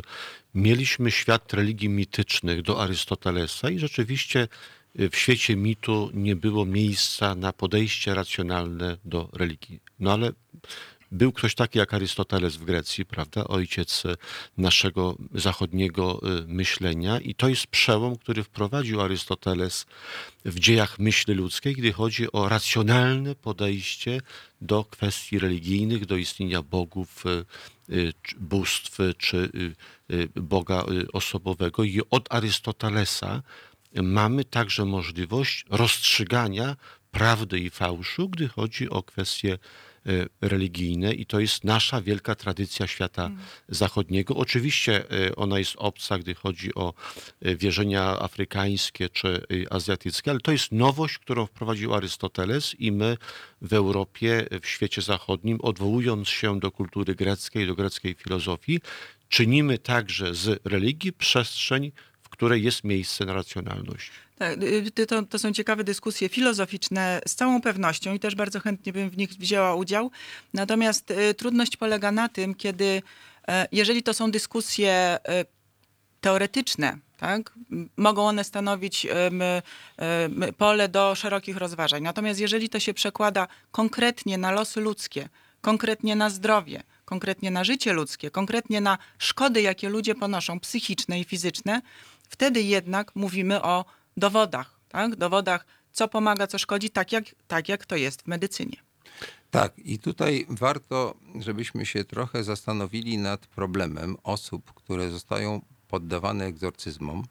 mieliśmy świat religii mitycznych do Arystotelesa i rzeczywiście w świecie mitu nie było miejsca na podejście racjonalne do religii. No ale był ktoś taki jak Arystoteles w Grecji, prawda? Ojciec e, naszego zachodniego e, myślenia i to jest przełom, który wprowadził Arystoteles w dziejach myśli ludzkiej, gdy chodzi o racjonalne podejście do kwestii religijnych, do istnienia bogów, e, bóstw czy Boga osobowego. I od Arystotelesa mamy także możliwość rozstrzygania prawdy i fałszu, gdy chodzi o kwestie religijne i to jest nasza wielka tradycja świata zachodniego. Oczywiście e, ona jest obca, gdy chodzi o e, wierzenia afrykańskie czy azjatyckie, ale to jest nowość, którą wprowadził Arystoteles i my w Europie, w świecie zachodnim, odwołując się do kultury greckiej, do greckiej filozofii, czynimy także z religii przestrzeń, w której jest miejsce na racjonalność. Tak, y, to, to są ciekawe dyskusje filozoficzne z całą pewnością i też bardzo chętnie bym w nich wzięła udział. Natomiast y, trudność polega na tym, kiedy, e, jeżeli to są dyskusje e, teoretyczne, tak, mogą one stanowić em, pole do szerokich rozważań. Natomiast jeżeli to się przekłada konkretnie na losy ludzkie, konkretnie na zdrowie, konkretnie na życie ludzkie, konkretnie na szkody, jakie ludzie ponoszą, psychiczne i fizyczne, wtedy jednak mówimy o dowodach, tak? dowodach, co pomaga, co szkodzi, tak jak, tak jak to jest w medycynie. Tak, i tutaj warto, żebyśmy się trochę zastanowili nad problemem osób, które zostają poddawane egzorcyzmom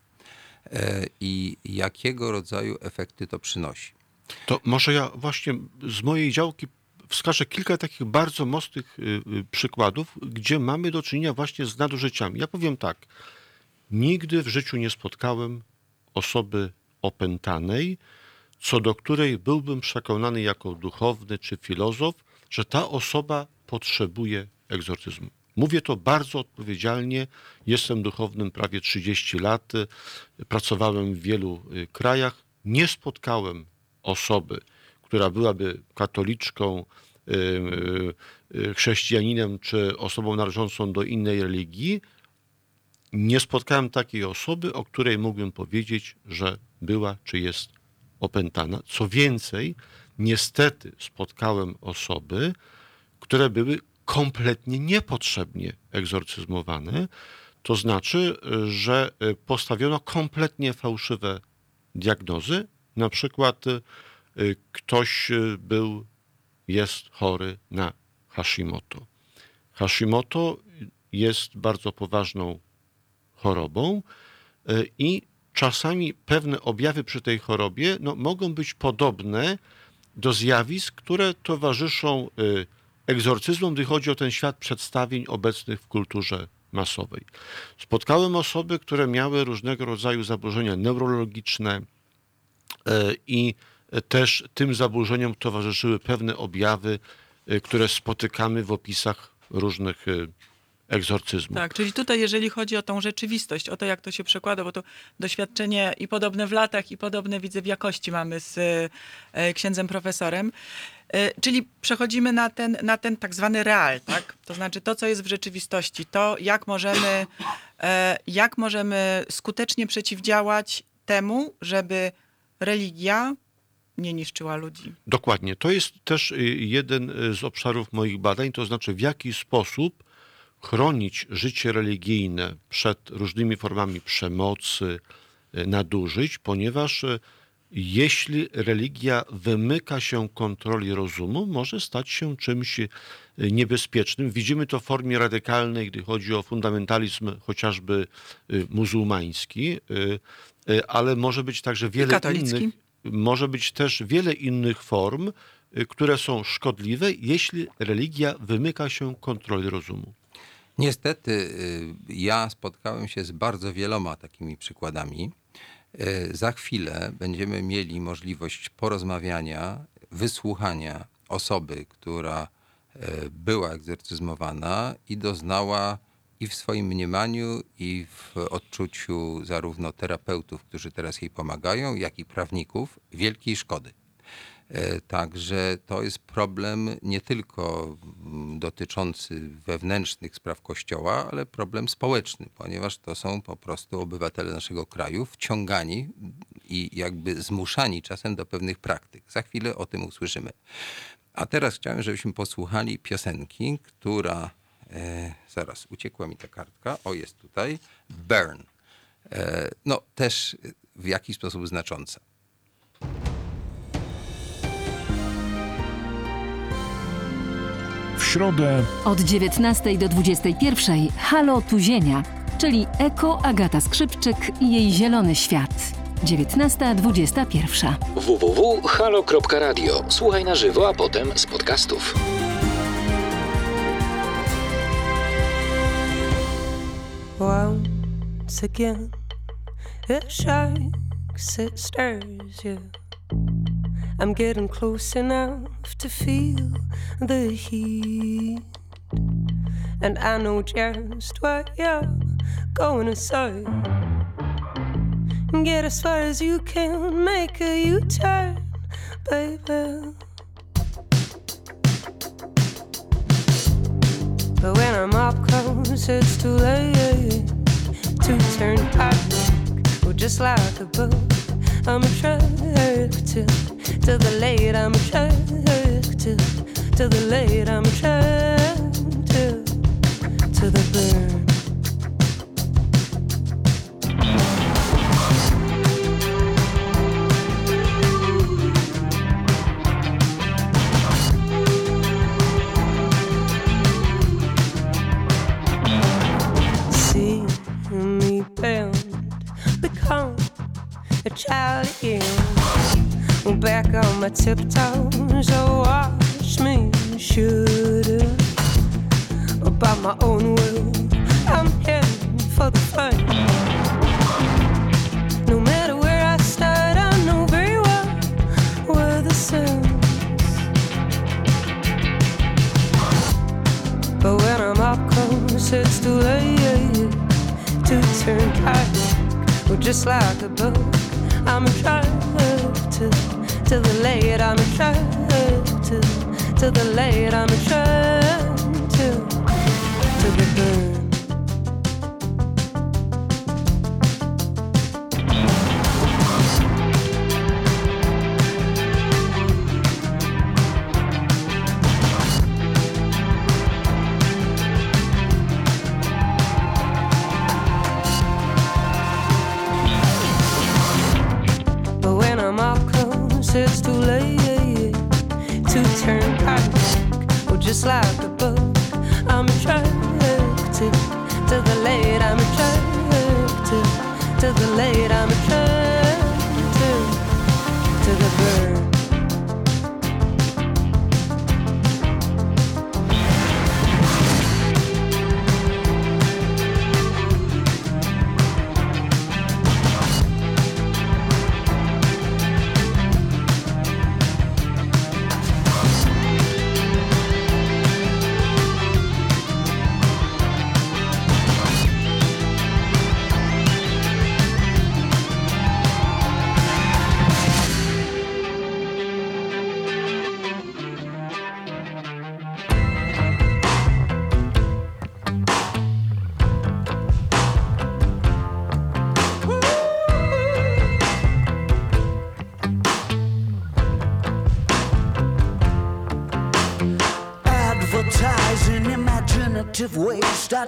e, i jakiego rodzaju efekty to przynosi. To może ja właśnie z mojej działki wskażę kilka takich bardzo mocnych y, y, przykładów, gdzie mamy do czynienia właśnie z nadużyciami. Ja powiem tak. Nigdy w życiu nie spotkałem osoby opętanej, co do której byłbym przekonany jako duchowny czy filozof, że ta osoba potrzebuje egzorcyzmu. Mówię to bardzo odpowiedzialnie. Jestem duchownym prawie 30 lat. Pracowałem w wielu y, krajach. Nie spotkałem osoby, która byłaby katoliczką, y, y, chrześcijaninem czy osobą należącą do innej religii. Nie spotkałem takiej osoby, o której mógłbym powiedzieć, że była czy jest opętana. Co więcej, niestety spotkałem osoby, które były kompletnie niepotrzebnie egzorcyzmowane. To znaczy, że y, postawiono kompletnie fałszywe diagnozy. Na przykład y, ktoś y, był, jest chory na Hashimoto. Hashimoto jest bardzo poważną chorobą y, i czasami pewne objawy przy tej chorobie no, mogą być podobne do zjawisk, które towarzyszą y, egzorcyzmom, gdy chodzi o ten świat przedstawień obecnych w kulturze masowej. Spotkałem osoby, które miały różnego rodzaju zaburzenia neurologiczne e, i też tym zaburzeniom towarzyszyły pewne objawy, e, które spotykamy w opisach różnych e, egzorcyzmów. Tak, czyli tutaj jeżeli chodzi o tą rzeczywistość, o to jak to się przekłada, bo to doświadczenie i podobne w latach, i podobne widzę w jakości mamy z e, księdzem profesorem. E, Czyli przechodzimy na ten, na ten tak zwany real, tak? To znaczy to, co jest w rzeczywistości, to jak możemy, e, jak możemy skutecznie przeciwdziałać temu, żeby religia nie niszczyła ludzi. Dokładnie. To jest też y, jeden y, z obszarów moich badań, to znaczy w jaki sposób chronić życie religijne przed różnymi formami przemocy, y, nadużyć, ponieważ y, jeśli religia wymyka się kontroli rozumu, może stać się czymś y, niebezpiecznym. Widzimy to w formie radykalnej, gdy chodzi o fundamentalizm chociażby muzułmański, ale może być także wiele innych może być też wiele innych form, które są szkodliwe, jeśli religia wymyka się kontroli rozumu. Niestety, y, ja spotkałem się z bardzo wieloma takimi przykładami. Y, Za chwilę będziemy mieli możliwość porozmawiania, wysłuchania osoby, która y, była egzorcyzmowana i doznała i w swoim mniemaniu, i w odczuciu zarówno terapeutów, którzy teraz jej pomagają, jak i prawników, wielkiej szkody. E, Także to jest problem nie tylko dotyczący wewnętrznych spraw Kościoła, ale problem społeczny, ponieważ to są po prostu obywatele naszego kraju wciągani i jakby zmuszani czasem do pewnych praktyk. Za chwilę o tym usłyszymy. A teraz chciałem, żebyśmy posłuchali piosenki, która. E, zaraz, uciekła mi ta kartka. O, jest tutaj. Burn. E, no, też w jakiś sposób znacząca. Środę Od 19 do 21 Halo Tuzienia, czyli Eko Agata Skrzypczyk i jej zielony świat. 19.21. www.halo.radio. Słuchaj na żywo, a potem z podcastów. Once again, it shakes, it stirs you. I'm getting close enough to feel the heat. And I know just what you're going to say. Get as far as you can, make a U turn, baby. But when I'm up close, it's too late to turn back. Oh, just like a boat, I'm attracted to the late. I'm attracted to the late. I'm attracted to the burn. Charlie. Back on my tiptoes, I watch me shooter. By my own will, I'm here for the fun. No matter where I start, I know very well where the sun's. But when I'm up close, it's too late to turn back. We're just like a boat. I'm attracted to the late, I'm attracted to the late, I'm attracted to the burn. guess it's too late to turn back. Well, just like a book, I'm attracted to the late. I'm attracted to the late. I'm attracted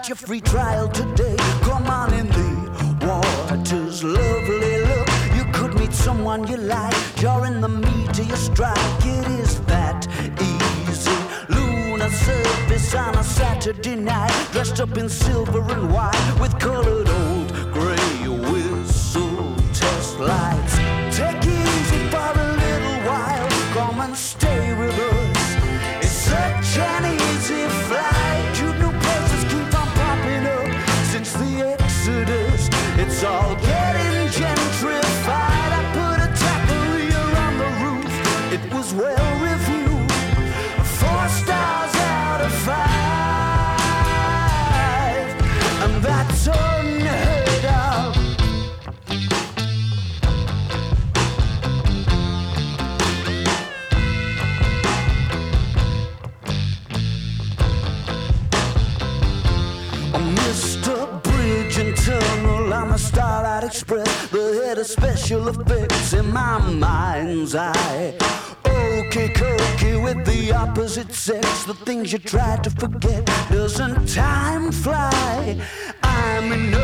Start your free trial today. Come on in the water's lovely look. You could meet someone you like. You're in the meat of your strike. It is that easy. Lunar surface on a Saturday night. Dressed up in silver and white with colored old gray whistle test light. things you try to forget. Doesn't time fly? I'm in.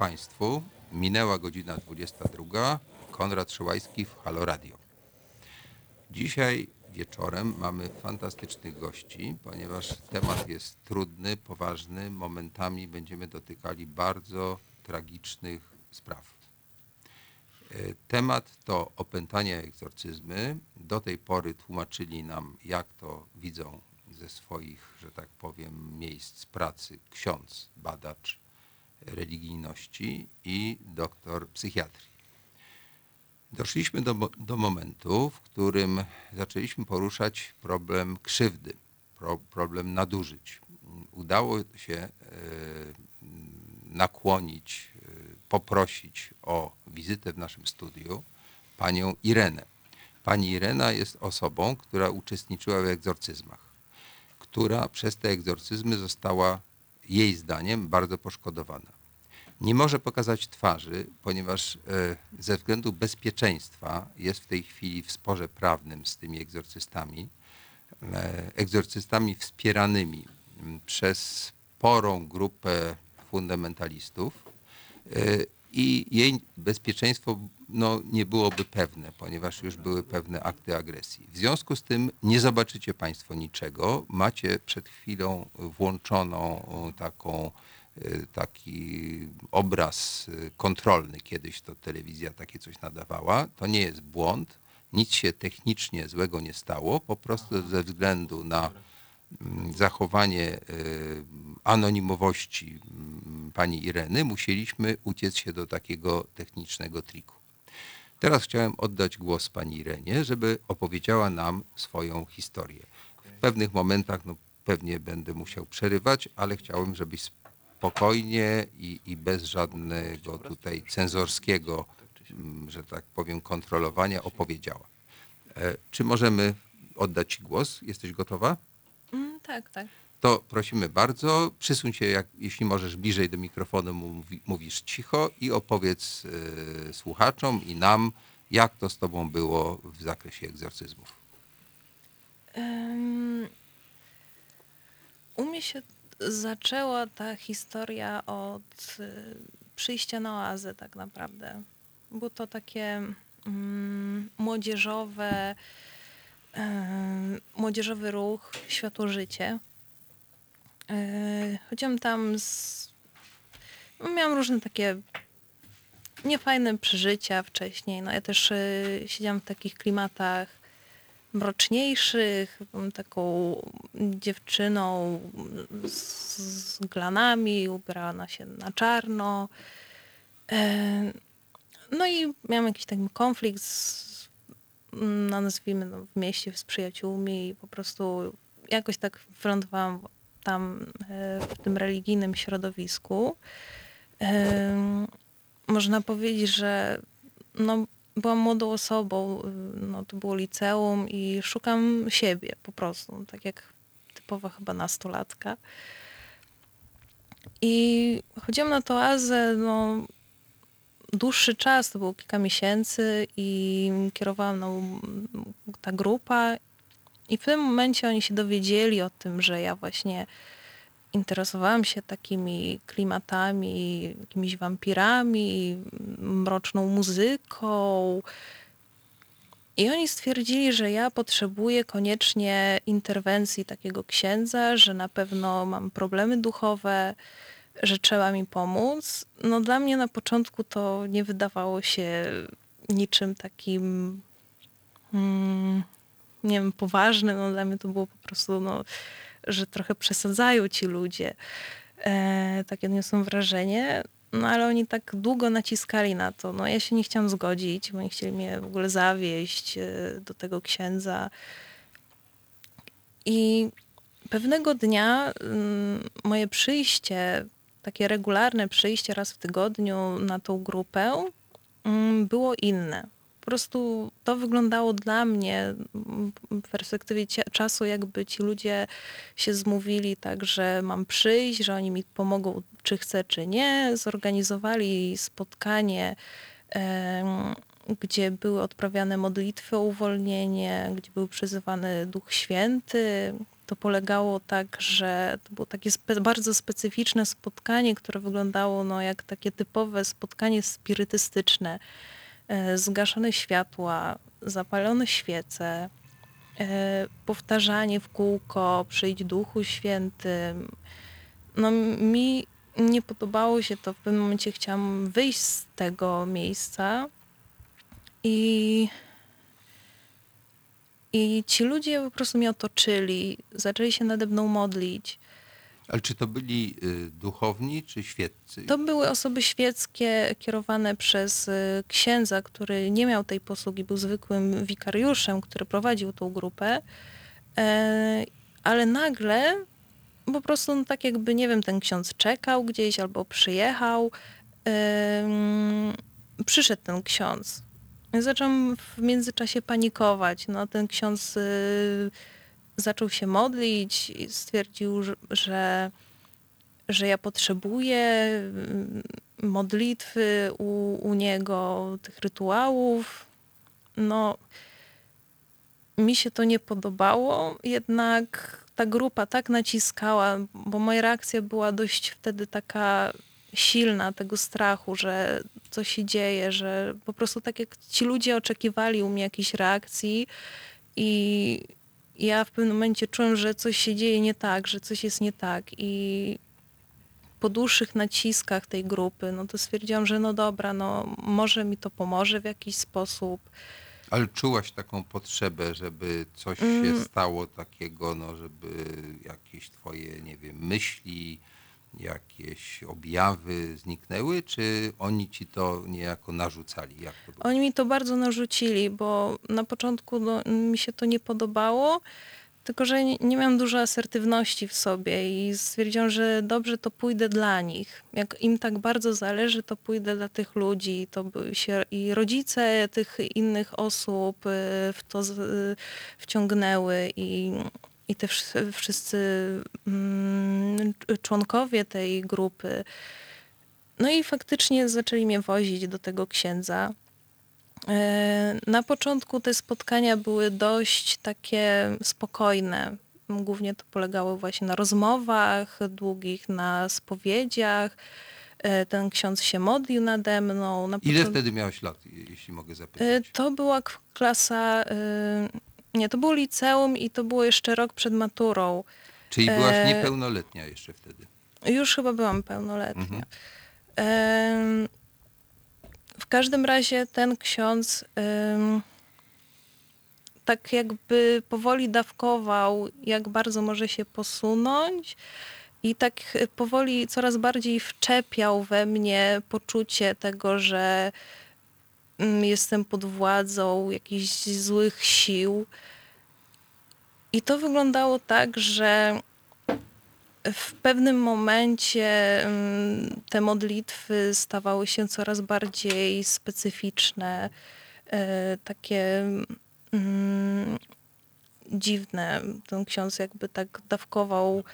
Państwu. Minęła godzina 22. Konrad Szołajski w Halo Radio. Dzisiaj wieczorem mamy fantastycznych gości, ponieważ temat jest trudny, poważny. Momentami będziemy dotykali bardzo tragicznych spraw. E, Temat to opętania egzorcyzmy. Do tej pory tłumaczyli nam, jak to widzą ze swoich, że tak powiem, miejsc pracy ksiądz, badacz religijności i doktor psychiatrii. Doszliśmy do, do momentu, w którym zaczęliśmy poruszać problem krzywdy, pro, problem nadużyć. Udało się e, nakłonić, e, poprosić o wizytę w naszym studiu panią Irenę. Pani Irena jest osobą, która uczestniczyła w egzorcyzmach, która przez te egzorcyzmy została jej zdaniem bardzo poszkodowana. Nie może pokazać twarzy, ponieważ e, ze względu bezpieczeństwa jest w tej chwili w sporze prawnym z tymi egzorcystami, e, egzorcystami wspieranymi m, przez sporą grupę fundamentalistów e, i jej bezpieczeństwo no, nie byłoby pewne, ponieważ już były pewne akty agresji. W związku z tym nie zobaczycie Państwo niczego. Macie przed chwilą włączoną e, taką, e, taki obraz e, kontrolny. Kiedyś to telewizja takie coś nadawała. To nie jest błąd. Nic się technicznie złego nie stało. Po prostu ze względu na zachowanie e, anonimowości pani Ireny musieliśmy uciec się do takiego technicznego triku. Teraz chciałem oddać głos pani Irenie, żeby opowiedziała nam swoją historię. W pewnych momentach no, pewnie będę musiał przerywać, ale chciałem, żebyś spokojnie i, i bez żadnego tutaj cenzorskiego, że tak powiem, kontrolowania opowiedziała. E, Czy możemy oddać ci głos? Jesteś gotowa? Tak, tak. To prosimy bardzo, przysuń się, jak, jeśli możesz, bliżej do mikrofonu, mówi, mówisz cicho i opowiedz e, słuchaczom i nam, jak to z tobą było w zakresie egzorcyzmów. Ym, u mnie się zaczęła ta historia od y, przyjścia na oazę tak naprawdę. Było to takie mm, młodzieżowe, młodzieżowy ruch, światło życie. Yy, chodziłam tam z... no, Miałam różne takie niefajne przeżycia wcześniej. No ja też y, siedziałam w takich klimatach mroczniejszych, byłam taką dziewczyną z, z glanami, ubierana się na czarno. E, No i miałam jakiś taki konflikt z, no nazwijmy no, w mieście z przyjaciółmi i po prostu jakoś tak wylądowałam tam e, w tym religijnym środowisku. Można powiedzieć, że no, byłam młodą osobą, y, no, to było liceum i szukam siebie po prostu, tak jak typowa chyba nastolatka. I chodziłam na tą azę, no, dłuższy czas, to było kilka miesięcy i kierowałam mną ta grupa i w tym momencie oni się dowiedzieli o tym, że ja właśnie interesowałam się takimi klimatami, jakimiś wampirami, mroczną muzyką. I oni stwierdzili, że ja potrzebuję koniecznie interwencji takiego księdza, że na pewno mam problemy duchowe, że trzeba mi pomóc. No dla mnie na początku to nie wydawało się niczym takim, mm, nie wiem, poważnym. No dla mnie to było po prostu, no, że trochę przesadzają ci ludzie. E, takie odniosłam wrażenie. No ale oni tak długo naciskali na to. No ja się nie chciałam zgodzić, bo oni chcieli mnie w ogóle zawieść e, do tego księdza. I pewnego dnia mm, moje przyjście, takie regularne przyjście raz w tygodniu na tą grupę mm, było inne. Po prostu to wyglądało dla mnie mm, w perspektywie czasu, jakby ci ludzie się zmówili tak, że mam przyjść, że oni mi pomogą, czy chcę, czy nie. Zorganizowali spotkanie, gdzie były odprawiane modlitwy o uwolnienie, gdzie był przyzywany Duch Święty. To polegało tak, że to było takie spe, bardzo specyficzne spotkanie, które wyglądało no, jak takie typowe spotkanie spirytystyczne. E, zgaszone światła, zapalone świece, e, powtarzanie w kółko, przyjdź Duchu Świętym. No mi nie podobało się to, w pewnym momencie chciałam wyjść z tego miejsca i i ci ludzie po prostu mnie otoczyli, zaczęli się nade mną modlić. Ale czy to byli y, duchowni czy świeccy? To były osoby świeckie kierowane przez y, księdza, który nie miał tej posługi, był zwykłym wikariuszem, który prowadził tą grupę. E, ale nagle po prostu no, tak jakby, nie wiem, ten ksiądz czekał gdzieś albo przyjechał. Przyszedł ten ksiądz. Zacząłem w międzyczasie panikować. No, ten ksiądz y, zaczął się modlić i stwierdził, że- że, że ja potrzebuję mm, modlitwy u, u niego, tych rytuałów. No, mi się to nie podobało, jednak ta grupa tak naciskała, bo moja reakcja była dość wtedy taka silna, tego strachu, że co się dzieje, że po prostu tak jak ci ludzie oczekiwali u mnie jakiejś reakcji i ja w pewnym momencie czułem, że coś się dzieje nie tak, że coś jest nie tak i po dłuższych naciskach tej grupy, no to stwierdziłam, że no dobra, no może mi to pomoże w jakiś sposób. Ale czułaś taką potrzebę, żeby coś się Mm. stało takiego, no żeby jakieś twoje, nie wiem, myśli, jakieś objawy zniknęły, czy oni ci to niejako narzucali? Jak to było? Oni mi to bardzo narzucili, bo na początku no, mi się to nie podobało, tylko że nie, nie miałam dużo asertywności w sobie i stwierdziłam, że dobrze, to pójdę dla nich. Jak im tak bardzo zależy, to pójdę dla tych ludzi. To się i rodzice tych innych osób y, w to y, wciągnęły i, i te wsz- wszyscy mm, członkowie tej grupy. No i faktycznie zaczęli mnie wozić do tego księdza. E, Na początku te spotkania były dość takie spokojne. Głównie to polegało właśnie na rozmowach długich, na spowiedziach. E, Ten ksiądz się modlił nade mną. Na Ile wtedy miałeś lat, je- jeśli mogę zapytać? E, To była klasa, e, nie, to było liceum i to było jeszcze rok przed maturą. Czyli byłaś e, niepełnoletnia jeszcze wtedy? Już chyba byłam pełnoletnia. Mhm. Em, W każdym razie ten ksiądz em, tak jakby powoli dawkował, jak bardzo może się posunąć i tak e, powoli coraz bardziej wczepiał we mnie poczucie tego, że jestem pod władzą jakichś złych sił. I to wyglądało tak, że w pewnym momencie mm, te modlitwy stawały się coraz bardziej specyficzne, e, takie mm, dziwne. Ten ksiądz jakby tak dawkował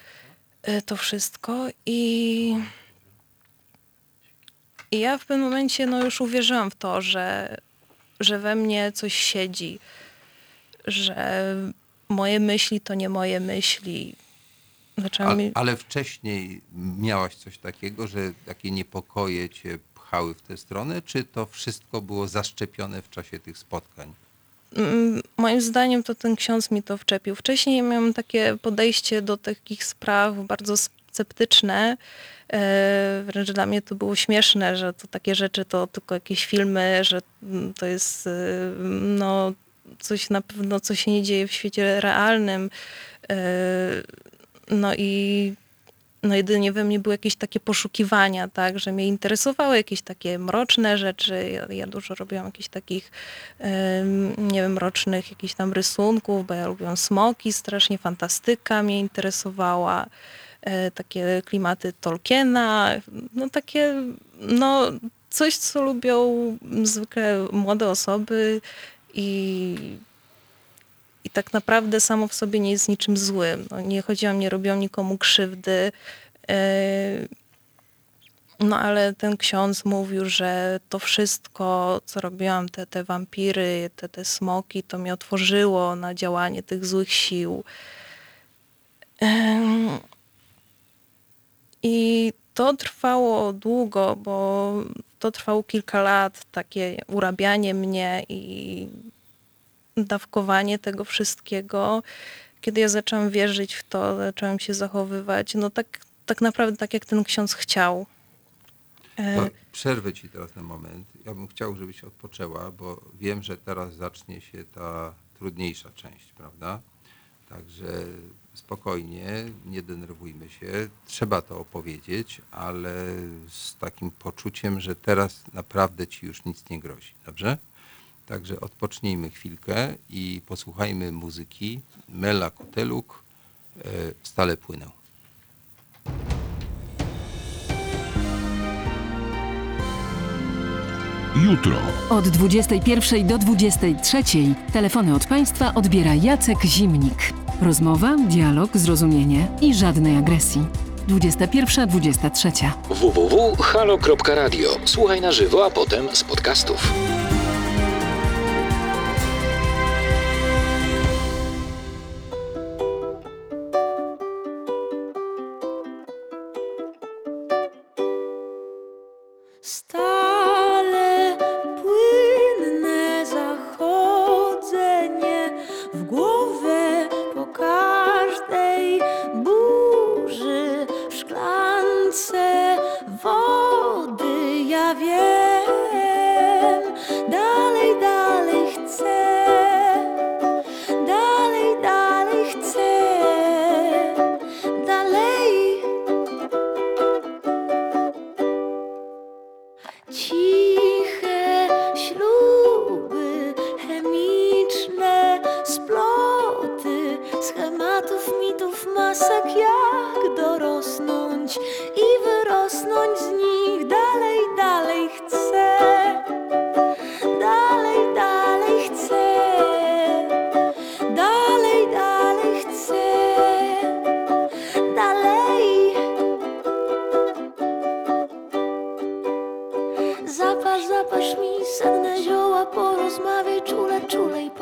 e, to wszystko i, i ja w pewnym momencie no już uwierzyłam w to, że, że we mnie coś siedzi, że moje myśli to nie moje myśli. Zaczęłam A, mi... ale wcześniej miałaś coś takiego, że takie niepokoje cię pchały w tę stronę, czy to wszystko było zaszczepione w czasie tych spotkań? Mm, Moim zdaniem to ten ksiądz mi to wczepił. Wcześniej miałam takie podejście do takich spraw bardzo sceptyczne. E, Wręcz dla mnie to było śmieszne, że to takie rzeczy to tylko jakieś filmy, że to jest e, no, coś na pewno, co się nie dzieje w świecie realnym. E, No i no jedynie we mnie były jakieś takie poszukiwania, tak, że mnie interesowały jakieś takie mroczne rzeczy. Ja, ja dużo robiłam jakichś takich, nie wiem, mrocznych jakichś tam rysunków, bo ja lubiłam smoki, strasznie fantastyka mnie interesowała. E, takie klimaty Tolkiena, no takie, no coś, co lubią zwykle młode osoby i i tak naprawdę samo w sobie nie jest niczym złym. No, nie chodziłam, nie robiłam nikomu krzywdy. Yy, No ale ten ksiądz mówił, że to wszystko, co robiłam, te, te wampiry, te, te smoki, to mnie otworzyło na działanie tych złych sił. I to trwało długo, bo to trwało kilka lat, takie urabianie mnie i dawkowanie tego wszystkiego. Kiedy ja zaczęłam wierzyć w to, zaczęłam się zachowywać, no tak, tak naprawdę tak jak ten ksiądz chciał. E, przerwę ci teraz na moment. Ja bym chciał, żebyś odpoczęła, bo wiem, że teraz zacznie się ta trudniejsza część, prawda? Także spokojnie, nie denerwujmy się. Trzeba to opowiedzieć, ale z takim poczuciem, że teraz naprawdę ci już nic nie grozi. Dobrze? Także odpocznijmy chwilkę i posłuchajmy muzyki. Mela Kuteluk, e, Stale płynę. Jutro. Od 21 do 23 telefony od Państwa odbiera Jacek Zimnik. Rozmowa, dialog, zrozumienie i żadnej agresji. 21-23. www.halo.radio. Słuchaj na żywo, a potem z podcastów.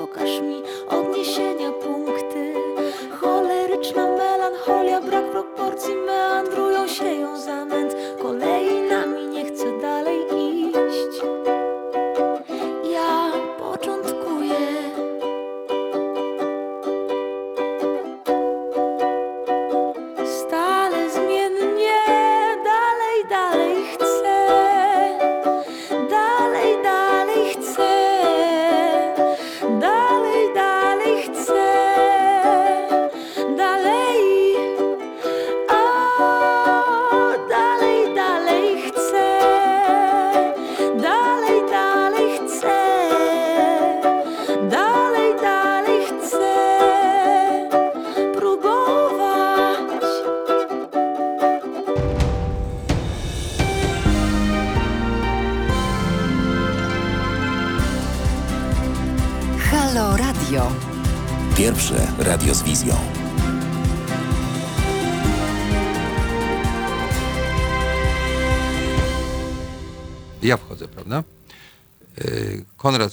Czule i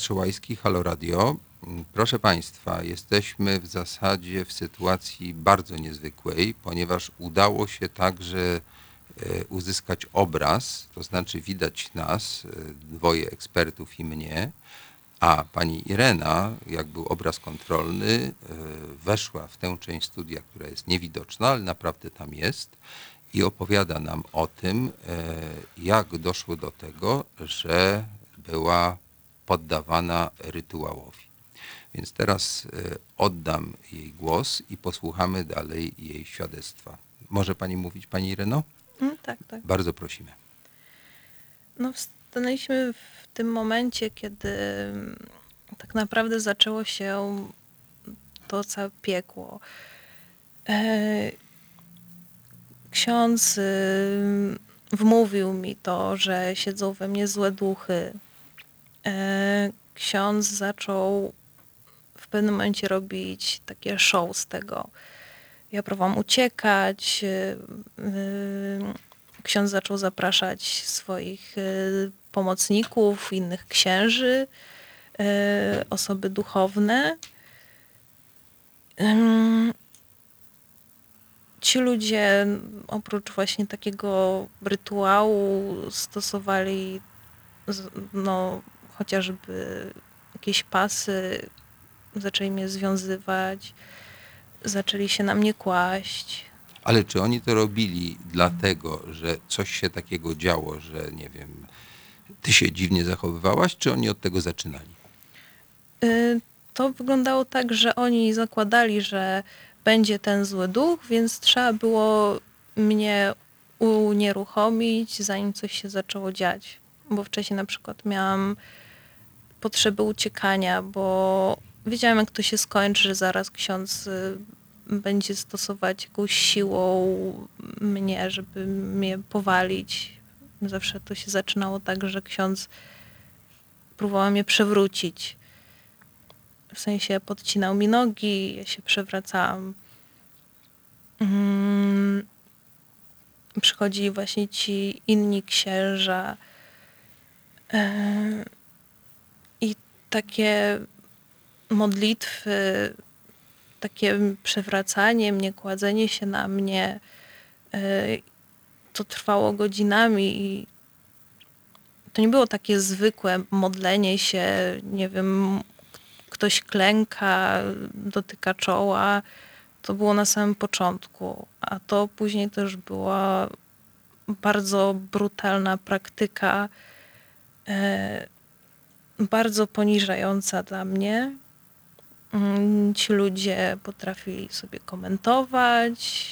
Konrad Szołajski, Halo Radio. Mm, Proszę Państwa, jesteśmy w zasadzie w sytuacji bardzo niezwykłej, ponieważ udało się także e, uzyskać obraz, to znaczy widać nas, e, dwoje ekspertów i mnie, a pani Irena, jak był obraz kontrolny, e, weszła w tę część studia, która jest niewidoczna, ale naprawdę tam jest i opowiada nam o tym, jak doszło do tego, że była poddawana rytuałowi. Więc teraz e, oddam jej głos i posłuchamy dalej jej świadectwa. Może pani mówić, pani Ireno? Mm, tak, tak. Bardzo prosimy. No, stanęliśmy w tym momencie, kiedy mm, tak naprawdę zaczęło się to całe piekło. E, Ksiądz y, wmówił mi to, że siedzą we mnie złe duchy. E, Ksiądz zaczął w pewnym momencie robić takie show z tego. Ja próbowałam uciekać. y, y, Ksiądz zaczął zapraszać swoich pomocników, innych księży, osoby duchowne. Ci ludzie oprócz właśnie takiego rytuału stosowali no, chociażby jakieś pasy, zaczęli mnie związywać, zaczęli się na mnie kłaść. Ale czy oni to robili dlatego, że coś się takiego działo, że nie wiem, ty się dziwnie zachowywałaś, czy oni od tego zaczynali? Y, To wyglądało tak, że oni zakładali, że będzie ten zły duch, więc trzeba było mnie unieruchomić, zanim coś się zaczęło dziać. Bo wcześniej na przykład miałam potrzeby uciekania, bo wiedziałam, jak to się skończy, że zaraz ksiądz y, będzie stosować jakąś siłą mnie, żeby mnie powalić. Zawsze to się zaczynało tak, że ksiądz próbował mnie przewrócić. W sensie podcinał mi nogi, ja się przewracałam. Mm, Przychodzili właśnie ci inni księża. e, takie modlitwy, takie przewracanie mnie, kładzenie się na mnie, e, to trwało godzinami i to nie było takie zwykłe modlenie się, nie wiem, ktoś klęka, dotyka czoła. To było na samym początku, a to później też była bardzo brutalna praktyka, e, bardzo poniżająca dla mnie. Mm, Ci ludzie potrafili sobie komentować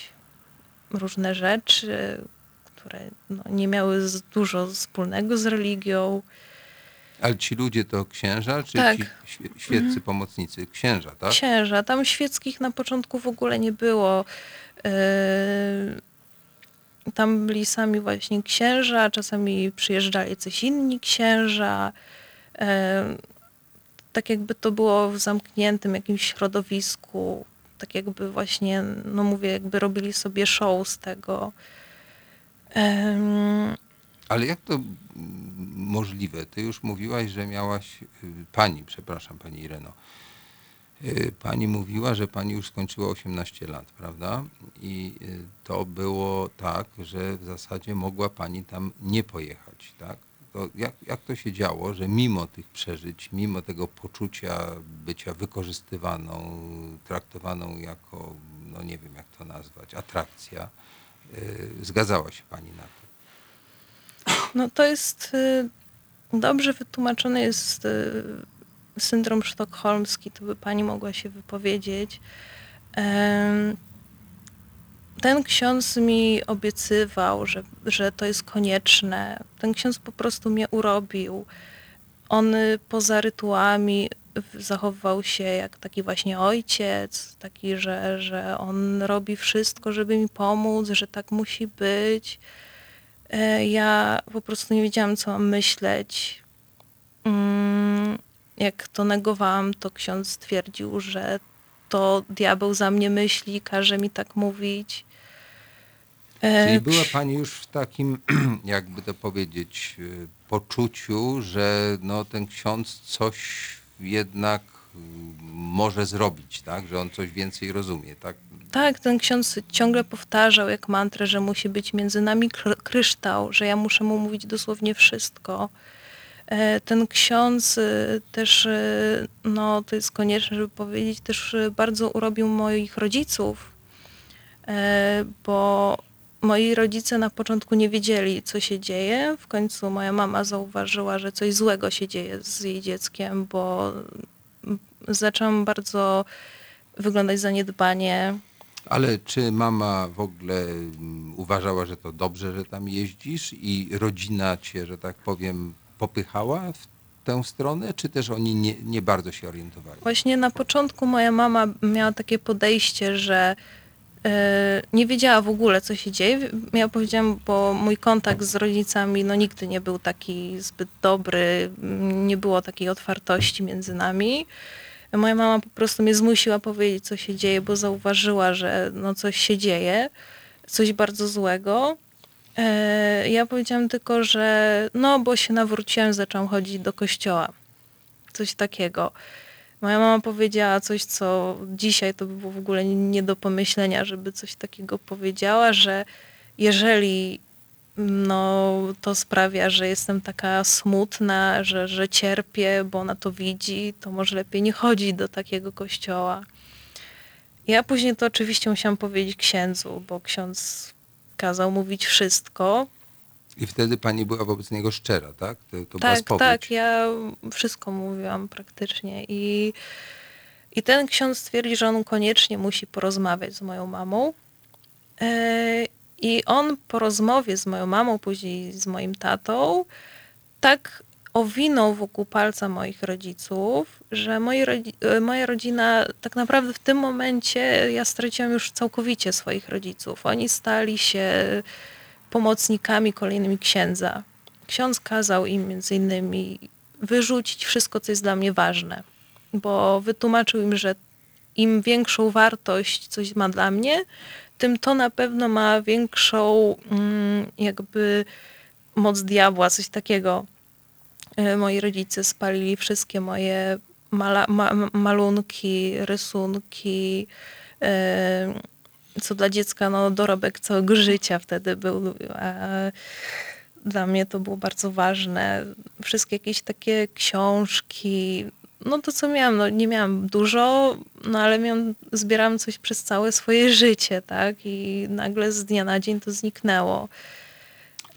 różne rzeczy, które no, nie miały dużo wspólnego z religią. Ale ci ludzie to księża, czy Tak. ci świe- świeccy Mhm. pomocnicy? Księża, tak? Księża. Tam świeckich na początku w ogóle nie było. Yy, Tam byli sami właśnie księża, czasami przyjeżdżali coś inni księża. Tak jakby to było w zamkniętym jakimś środowisku. Tak jakby właśnie, no mówię, jakby robili sobie show z tego. Ale jak to możliwe? Ty już mówiłaś, że miałaś, y, pani, przepraszam, pani Ireno, y, pani mówiła, że pani już skończyła 18 lat, prawda? I y, to było tak, że w zasadzie mogła pani tam nie pojechać, tak? To jak, jak to się działo, że mimo tych przeżyć, mimo tego poczucia bycia wykorzystywaną, traktowaną jako, no nie wiem jak to nazwać, atrakcja, y, zgadzała się pani na to? No to jest y, dobrze wytłumaczony jest y, syndrom sztokholmski, to by pani mogła się wypowiedzieć. Em, Ten ksiądz mi obiecywał, że, że to jest konieczne. Ten ksiądz po prostu mnie urobił. On y, poza rytuałami zachowywał się jak taki właśnie ojciec, taki, że, że on robi wszystko, żeby mi pomóc, że tak musi być. E, Ja po prostu nie wiedziałam, co mam myśleć. Mm, Jak to negowałam, to ksiądz stwierdził, że to diabeł za mnie myśli, każe mi tak mówić. E, Czyli była pani już w takim, [clears throat] jakby to powiedzieć, y, poczuciu, że no, ten ksiądz coś jednak y, może zrobić, tak? Że on coś więcej rozumie, tak? Tak, ten ksiądz ciągle powtarzał jak mantrę, że musi być między nami kry- kryształ, że ja muszę mu mówić dosłownie wszystko. E, Ten ksiądz też, no to jest konieczne, żeby powiedzieć, też bardzo urobił moich rodziców, E, bo moi rodzice na początku nie wiedzieli, co się dzieje. W końcu moja mama zauważyła, że coś złego się dzieje z jej dzieckiem, bo zaczęłam bardzo wyglądać zaniedbanie. Ale czy mama w ogóle mm, uważała, że to dobrze, że tam jeździsz i rodzina cię, że tak powiem, popychała w tę stronę, czy też oni nie, nie bardzo się orientowali? Właśnie na początku moja mama miała takie podejście, że nie wiedziała w ogóle, co się dzieje. Ja powiedziałam, bo mój kontakt z rodzicami no, nigdy nie był taki zbyt dobry, nie było takiej otwartości między nami. Moja mama po prostu mnie zmusiła powiedzieć, co się dzieje, bo zauważyła, że no, coś się dzieje, coś bardzo złego. E, Ja powiedziałam tylko, że no, bo się nawróciłam, zaczęłam chodzić do kościoła. Coś takiego. Moja mama powiedziała coś, co dzisiaj to by było w ogóle nie do pomyślenia, żeby coś takiego powiedziała, że jeżeli no, to sprawia, że jestem taka smutna, że, że cierpię, bo ona to widzi, to może lepiej nie chodzić do takiego kościoła. Ja później to oczywiście musiałam powiedzieć księdzu, bo ksiądz kazał mówić wszystko. I wtedy pani była wobec niego szczera, tak? To, to była Tak, spowiedź. tak, ja wszystko mówiłam praktycznie i, i ten ksiądz stwierdził, że on koniecznie musi porozmawiać z moją mamą. E, I on po rozmowie z moją mamą, później z moim tatą, tak owinął wokół palca moich rodziców, że moi e, moja rodzina tak naprawdę w tym momencie ja straciłam już całkowicie swoich rodziców. Oni stali się pomocnikami kolejnymi księdza. Ksiądz kazał im między innymi wyrzucić wszystko, co jest dla mnie ważne, bo wytłumaczył im, że im większą wartość coś ma dla mnie, tym to na pewno ma większą mm, jakby moc diabła, coś takiego. E, Moi rodzice spalili wszystkie moje mala, ma, malunki, rysunki, e, co dla dziecka no, dorobek całego życia wtedy był. Dla mnie to było bardzo ważne. Wszystkie jakieś takie książki, no to co miałam, no nie miałam dużo, no ale miałam, zbierałam coś przez całe swoje życie, tak? I nagle z dnia na dzień to zniknęło.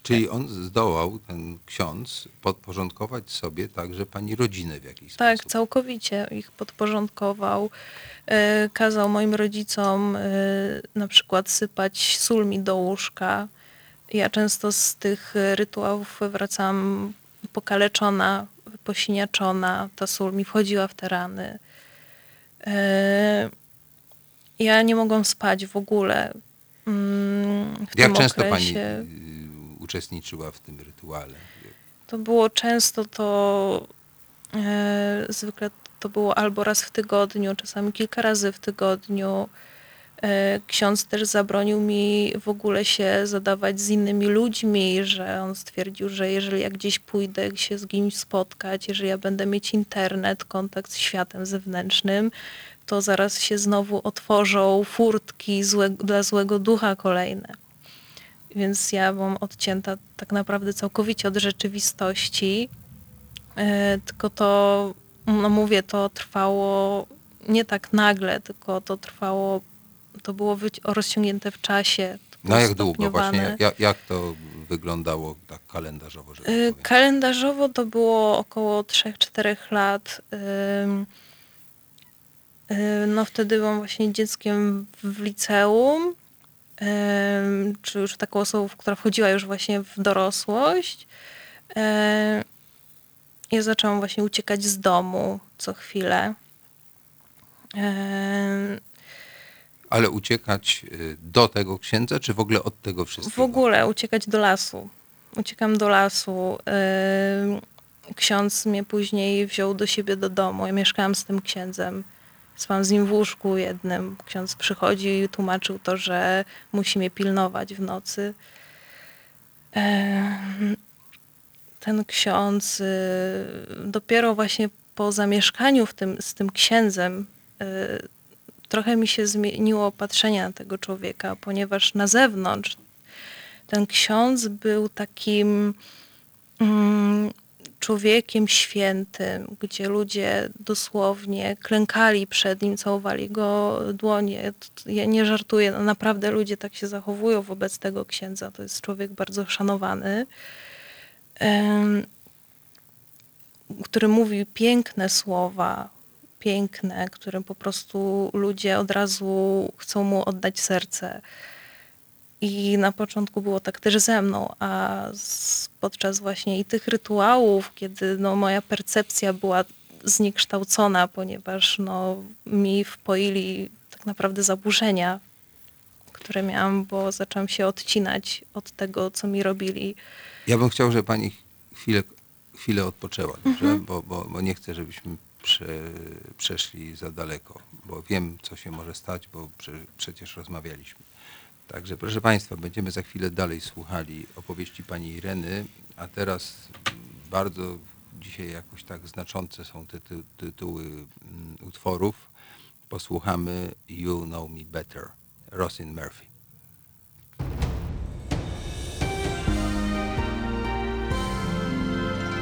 Czyli on zdołał, ten ksiądz, podporządkować sobie także pani rodzinę w jakiś Tak, sposób. całkowicie ich podporządkował. E, Kazał moim rodzicom e, na przykład sypać sól mi do łóżka. Ja często z tych rytuałów wracałam pokaleczona, posiniaczona. Ta sól mi wchodziła w te rany. E, Ja nie mogłam spać w ogóle. Mm, W Jak tym często pani okresie. y, uczestniczyła w tym rytuale? To było często to, e, zwykle to było albo raz w tygodniu, czasami kilka razy w tygodniu. E, ksiądz też zabronił mi w ogóle się zadawać z innymi ludźmi, że on stwierdził, że jeżeli ja gdzieś pójdę się z kimś spotkać, jeżeli ja będę mieć internet, kontakt z światem zewnętrznym, to zaraz się znowu otworzą furtki złe, dla złego ducha kolejne. Więc ja byłam odcięta tak naprawdę całkowicie od rzeczywistości. E, Tylko to, no mówię, to trwało nie tak nagle, tylko to trwało, to było rozciągnięte w czasie. No jak długo właśnie? Jak, jak to wyglądało tak kalendarzowo? Y, Kalendarzowo to było około 3-4 lat. Y, No wtedy byłam właśnie dzieckiem w liceum, czy już taką osobą, która wchodziła już właśnie w dorosłość. Ja zaczęłam właśnie uciekać z domu co chwilę. Ale uciekać y, do tego księdza, czy w ogóle od tego W wszystkiego? ogóle uciekać do lasu. Uciekam do lasu. Ksiądz mnie później wziął do siebie do domu. Ja mieszkałam z tym księdzem. Spałam z nim w łóżku jednym. Ksiądz przychodził i tłumaczył to, że musi mnie pilnować w nocy. Ten ksiądz y, dopiero właśnie po zamieszkaniu w tym, z tym księdzem y, trochę mi się zmieniło patrzenie na tego człowieka, ponieważ na zewnątrz ten ksiądz był takim mm, człowiekiem świętym, gdzie ludzie dosłownie klękali przed nim, całowali go dłonie. Ja nie żartuję, no naprawdę ludzie tak się zachowują wobec tego księdza. To jest człowiek bardzo szanowany, który mówi piękne słowa, piękne, którym po prostu ludzie od razu chcą mu oddać serce. I na początku było tak też ze mną, a z, podczas właśnie i tych rytuałów, kiedy no, moja percepcja była zniekształcona, ponieważ no, mi wpoili tak naprawdę zaburzenia, które miałam, bo zaczęłam się odcinać od tego, co mi robili. Ja bym chciał, żeby pani chwilę, chwilę odpoczęła? Mhm. Bo, bo, bo nie chcę, żebyśmy prze, przeszli za daleko, bo wiem, co się może stać, bo prze, przecież rozmawialiśmy. Także proszę Państwa, będziemy za chwilę dalej słuchali opowieści pani Ireny, a teraz bardzo dzisiaj jakoś tak znaczące są te ty tytuły mm, utworów. Posłuchamy You Know Me Better, Rosin Murphy.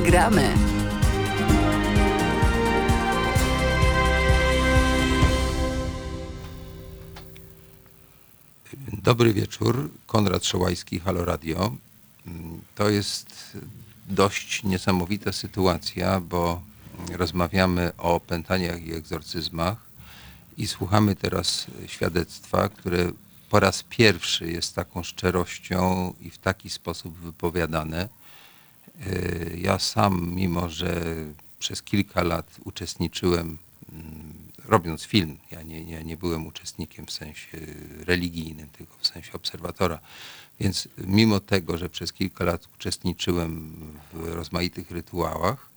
gramy. Dobry wieczór, Konrad Szołajski, Halo Radio. To jest dość niesamowita sytuacja, bo rozmawiamy o pętaniach i egzorcyzmach i słuchamy teraz świadectwa, które po raz pierwszy jest taką szczerością i w taki sposób wypowiadane Y, ja sam, mimo że przez kilka lat uczestniczyłem, mm, robiąc film, ja nie, ja nie byłem uczestnikiem w sensie religijnym, tylko w sensie obserwatora, więc mimo tego, że przez kilka lat uczestniczyłem w rozmaitych rytuałach,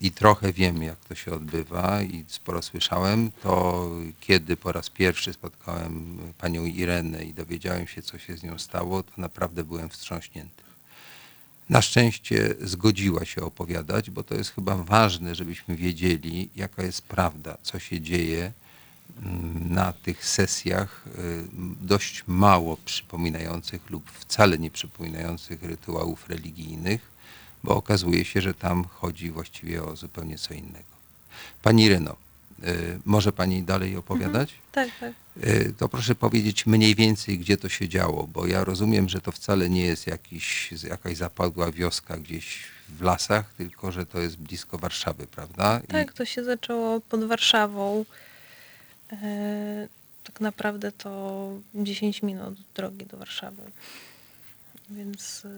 i trochę wiem, jak to się odbywa i sporo słyszałem, to kiedy po raz pierwszy spotkałem panią Irenę i dowiedziałem się, co się z nią stało, to naprawdę byłem wstrząśnięty. Na szczęście zgodziła się opowiadać, bo to jest chyba ważne, żebyśmy wiedzieli, jaka jest prawda, co się dzieje mm, na tych sesjach y, dość mało przypominających lub wcale nie przypominających rytuałów religijnych, bo okazuje się, że tam chodzi właściwie o zupełnie co innego. Pani Reno, może Pani dalej opowiadać? Tak, tak. Y, To proszę powiedzieć mniej więcej, gdzie to się działo, bo ja rozumiem, że to wcale nie jest jakiś, jakaś zapadła wioska gdzieś w lasach, tylko że to jest blisko Warszawy, prawda? I- Tak, to się zaczęło pod Warszawą. E, tak naprawdę to 10 minut drogi do Warszawy. Więc y,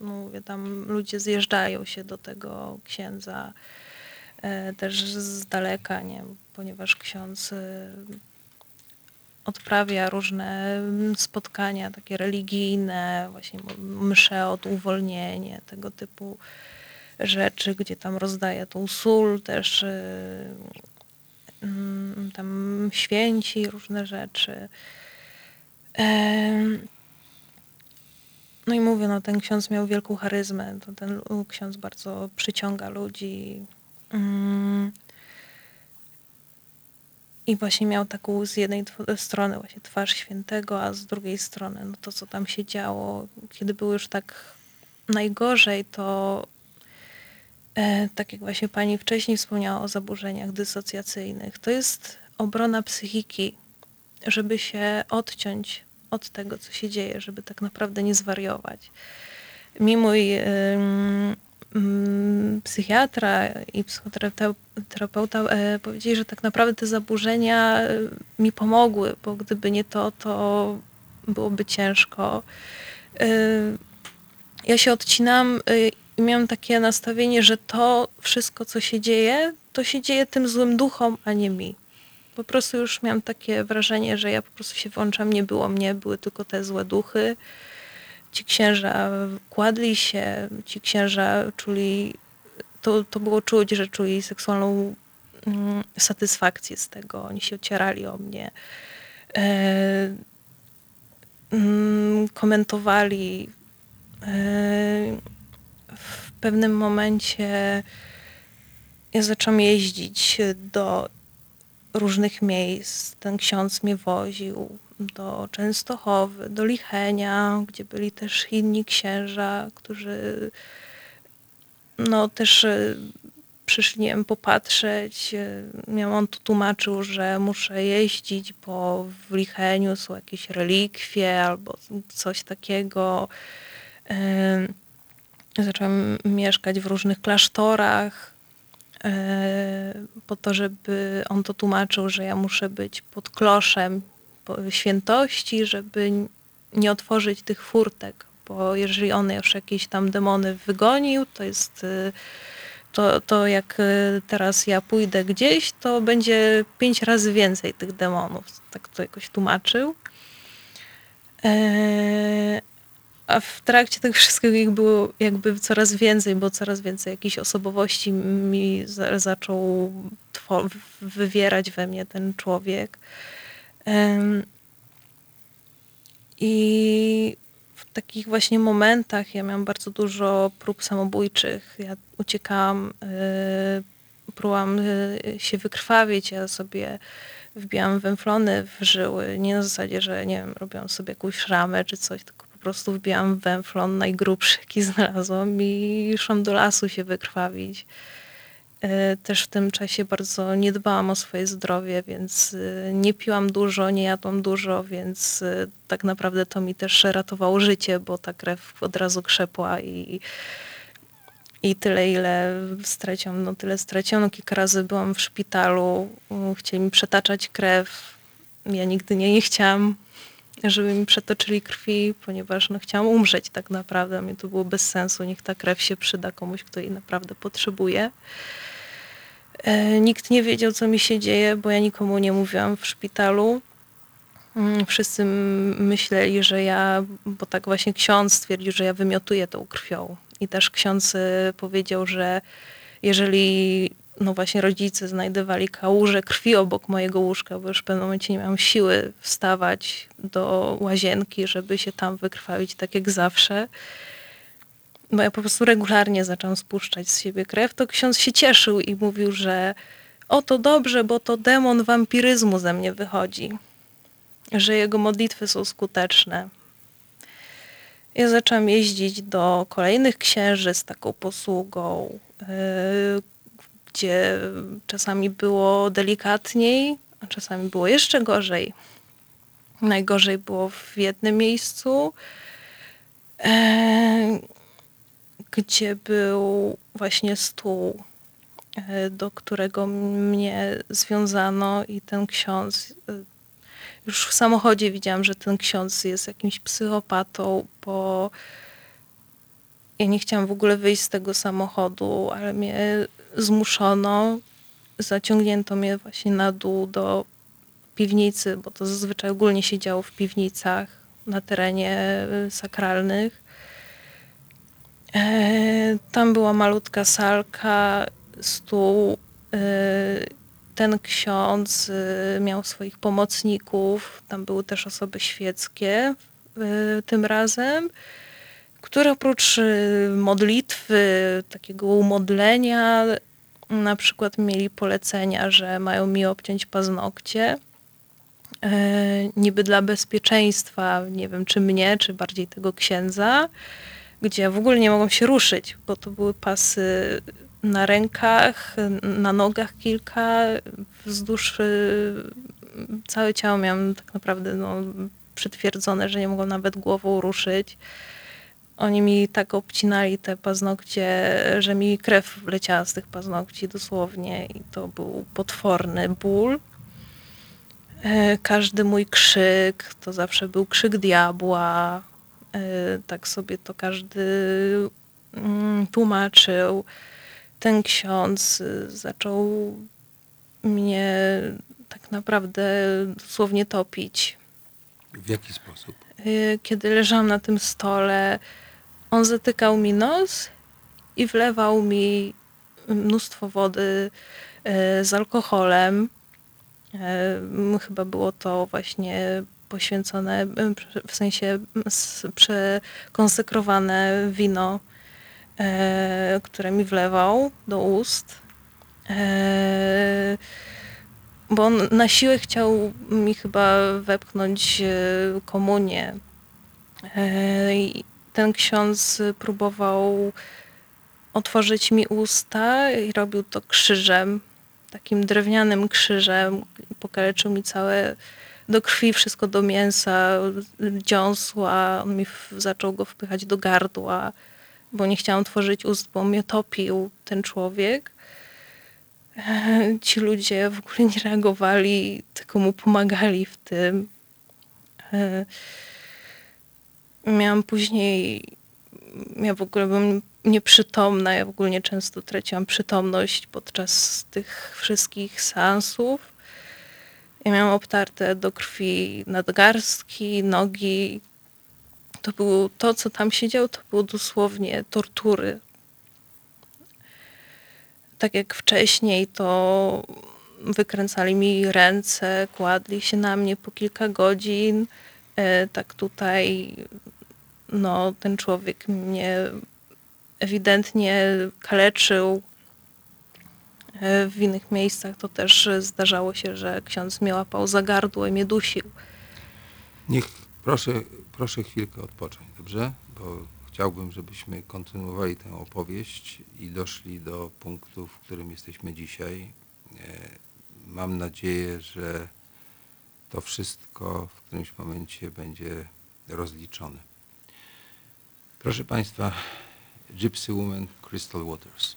no mówię, tam ludzie zjeżdżają się do tego księdza też z daleka, nie? ponieważ ksiądz y, odprawia różne mm, spotkania takie religijne, właśnie msze od uwolnienie, tego typu rzeczy, gdzie tam rozdaje tą sól też, y, mm, tam święci różne rzeczy. No i mówię, no ten ksiądz miał wielką charyzmę, to ten ksiądz bardzo przyciąga ludzi. Mm. I właśnie miał taką z jednej strony właśnie twarz świętego, a z drugiej strony no to, co tam się działo, kiedy było już tak najgorzej, to e, tak jak właśnie pani wcześniej wspomniała o zaburzeniach dysocjacyjnych, to jest obrona psychiki, żeby się odciąć od tego, co się dzieje, żeby tak naprawdę nie zwariować. Mi mój psychiatra i psychoterapeuta e, powiedzieli, że tak naprawdę te zaburzenia e, mi pomogły, bo gdyby nie to, to byłoby ciężko. E, Ja się odcinam i miałam takie nastawienie, że to wszystko, co się dzieje, to się dzieje tym złym duchom, a nie mi. Po prostu już miałam takie wrażenie, że ja po prostu się włączam, nie było mnie, były tylko te złe duchy. Ci księża kładli się, ci księża czuli, to, to było czuć, że czuli seksualną mm, satysfakcję z tego. Oni się ocierali o mnie. E, mm, komentowali. E, w pewnym momencie ja zaczęłam jeździć do różnych miejsc. Ten ksiądz mnie woził do Częstochowy, do Lichenia, gdzie byli też inni księża, którzy no też e, przyszli popatrzeć. Miał on tu tłumaczył, że muszę jeździć, bo w Licheniu są jakieś relikwie albo coś takiego. E, Zacząłem mieszkać w różnych klasztorach po to, żeby on to tłumaczył, że ja muszę być pod kloszem świętości, żeby nie otworzyć tych furtek, bo jeżeli on już jakieś tam demony wygonił, to jest y, to, to jak y, teraz ja pójdę gdzieś, to będzie pięć razy więcej tych demonów. Tak to jakoś tłumaczył. E, a w trakcie tego wszystkiego ich było jakby coraz więcej, bo coraz więcej jakichś osobowości mi za, zaczął wywierać we mnie ten człowiek. I w takich właśnie momentach ja miałam bardzo dużo prób samobójczych. Ja uciekałam, y, próbowałam y, się wykrwawić, ja sobie wbijałam węflony w żyły. Nie na zasadzie, że nie wiem, robiłam sobie jakąś szramę czy coś, tylko po prostu wbijałam węflon najgrubszy, jaki [laughs] znalazłam i szłam do lasu się wykrwawić. E, Też w tym czasie bardzo nie dbałam o swoje zdrowie, więc e, nie piłam dużo, nie jadłam dużo, więc e, tak naprawdę to mi też ratowało życie, bo ta krew od razu krzepła i, i tyle, ile straciłam, no tyle straciłam. No, kilka razy byłam w szpitalu, chcieli mi przetaczać krew. Ja nigdy nie, nie chciałam, żeby mi przetoczyli krwi, ponieważ no, chciałam umrzeć tak naprawdę. Mnie to było bez sensu. Niech ta krew się przyda komuś, kto jej naprawdę potrzebuje. E, Nikt nie wiedział, co mi się dzieje, bo ja nikomu nie mówiłam w szpitalu. Mm, Wszyscy myśleli, że ja, bo tak właśnie ksiądz stwierdził, że ja wymiotuję tą krwią. I też ksiądz e, powiedział, że jeżeli no właśnie rodzice znajdowali kałużę krwi obok mojego łóżka, bo już w pewnym momencie nie miałam siły wstawać do łazienki, żeby się tam wykrwawić tak jak zawsze, bo ja po prostu regularnie zaczęłam spuszczać z siebie krew, to ksiądz się cieszył i mówił, że o to dobrze, bo to demon wampiryzmu ze mnie wychodzi, że jego modlitwy są skuteczne. Ja zaczęłam jeździć do kolejnych księży z taką posługą, yy, gdzie czasami było delikatniej, a czasami było jeszcze gorzej. Najgorzej było w jednym miejscu, e, gdzie był właśnie stół, e, do którego mnie związano i ten ksiądz. e, Już w samochodzie widziałam, że ten ksiądz jest jakimś psychopatą, bo ja nie chciałam w ogóle wyjść z tego samochodu, ale mnie zmuszono, zaciągnięto mnie właśnie na dół do piwnicy, bo to zazwyczaj ogólnie się działo w piwnicach na terenie y, sakralnych. E, Tam była malutka salka, stół. e, Ten ksiądz y, miał swoich pomocników. Tam były też osoby świeckie tym razem które oprócz modlitwy, takiego umodlenia, na przykład mieli polecenia, że mają mi obciąć paznokcie. E, niby dla bezpieczeństwa, nie wiem czy mnie, czy bardziej tego księdza, gdzie w ogóle nie mogą się ruszyć, bo to były pasy na rękach, na nogach kilka, wzdłuż y, całe ciało miałam tak naprawdę no, przytwierdzone, że nie mogą nawet głową ruszyć. Oni mi tak obcinali te paznokcie, że mi krew leciała z tych paznokci dosłownie i to był potworny ból. E, Każdy mój krzyk to zawsze był krzyk diabła. E, Tak sobie to każdy mm, tłumaczył. Ten ksiądz y, zaczął mnie tak naprawdę dosłownie topić. W jaki sposób? Y, kiedy leżałam na tym stole, on zatykał mi nos i wlewał mi mnóstwo wody y, z alkoholem. Chyba było to właśnie poświęcone, w sensie przekonsekrowane wino, y, które mi wlewał do ust. Y, bo on na siłę chciał mi chyba wepchnąć e, komunię. E, i Ten ksiądz próbował otworzyć mi usta i robił to krzyżem, takim drewnianym krzyżem. Pokaleczył mi całe do krwi, wszystko do mięsa, dziąsła. On mi w, zaczął go wpychać do gardła, bo nie chciałam tworzyć ust, bo mnie topił ten człowiek. Ci ludzie w ogóle nie reagowali, tylko mu pomagali w tym. Miałam później, ja w ogóle byłam nieprzytomna, ja w ogóle nie często traciłam przytomność podczas tych wszystkich seansów. Ja miałam obtarte do krwi nadgarstki, nogi. To było to, co tam się działo, to było dosłownie tortury tak jak wcześniej, to wykręcali mi ręce, kładli się na mnie po kilka godzin. E, Tak tutaj no, ten człowiek mnie ewidentnie kaleczył. E, W innych miejscach to też zdarzało się, że ksiądz mnie łapał za gardło i mnie dusił. Niech proszę, proszę chwilkę odpocząć, dobrze? Bo chciałbym, żebyśmy kontynuowali tę opowieść i doszli do punktu, w którym jesteśmy dzisiaj. E, Mam nadzieję, że to wszystko w którymś momencie będzie rozliczone. Proszę Państwa, Gypsy Woman Crystal Waters.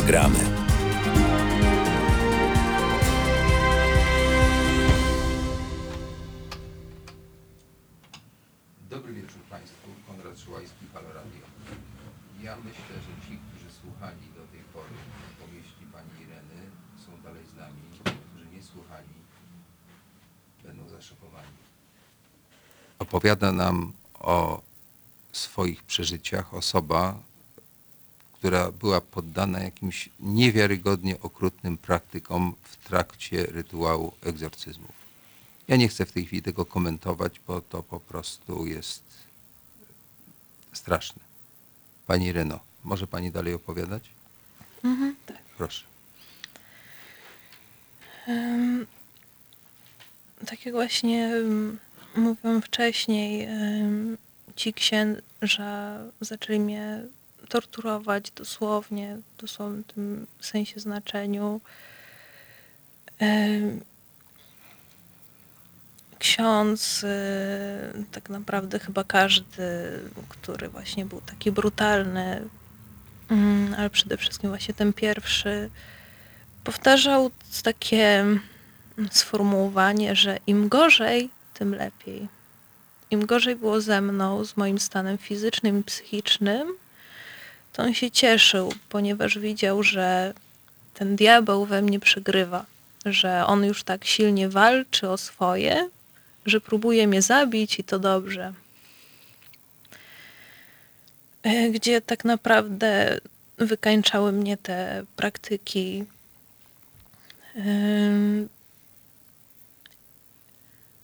Gramy. Dobry wieczór Państwu, Konrad Szyłajski, Halo Radio. Ja myślę, że ci, którzy słuchali do tej pory opowieści Pani Ireny, są dalej z nami. Którzy nie słuchali, będą zaszokowani. Opowiada nam o swoich przeżyciach osoba, która była poddana jakimś niewiarygodnie okrutnym praktykom w trakcie rytuału egzorcyzmów. Ja nie chcę w tej chwili tego komentować, bo to po prostu jest straszne. Pani Reno, może Pani dalej opowiadać? Mhm, tak. Proszę. Em, tak jak właśnie mówiłam wcześniej, em, ci księża zaczęli mnie torturować dosłownie, w dosłownym tym sensie znaczeniu. Ksiądz, y, tak naprawdę chyba każdy, który właśnie był taki brutalny, mm, ale przede wszystkim właśnie ten pierwszy, powtarzał takie sformułowanie, że im gorzej, tym lepiej. Im gorzej było ze mną, z moim stanem fizycznym i psychicznym, to on się cieszył, ponieważ widział, że ten diabeł we mnie przegrywa, że on już tak silnie walczy o swoje, że próbuje mnie zabić i to dobrze. E, Gdzie tak naprawdę wykańczały mnie te praktyki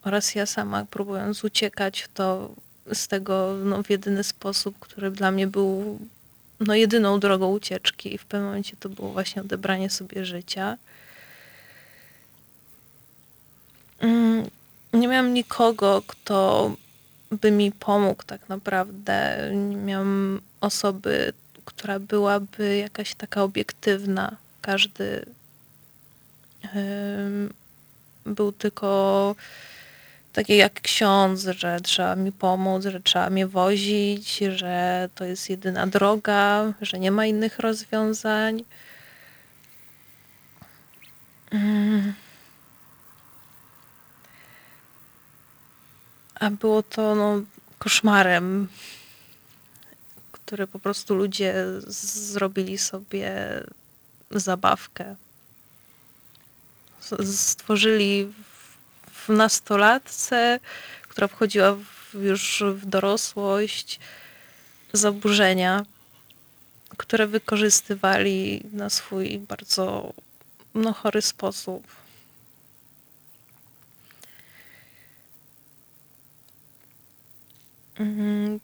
oraz ja sama próbując uciekać to z tego no, w jedyny sposób, który dla mnie był no, jedyną drogą ucieczki i w pewnym momencie to było właśnie odebranie sobie życia. Mm, Nie miałam nikogo, kto by mi pomógł tak naprawdę. Nie miałam osoby, która byłaby jakaś taka obiektywna. Każdy był tylko taki jak ksiądz, że trzeba mi pomóc, że trzeba mnie wozić, że to jest jedyna droga, że nie ma innych rozwiązań. Mm. A było to no, koszmarem, który po prostu ludzie zrobili sobie zabawkę. Stworzyli w- nastolatce, która wchodziła w, już w dorosłość, zaburzenia, które wykorzystywali na swój bardzo no, chory sposób. Mhm.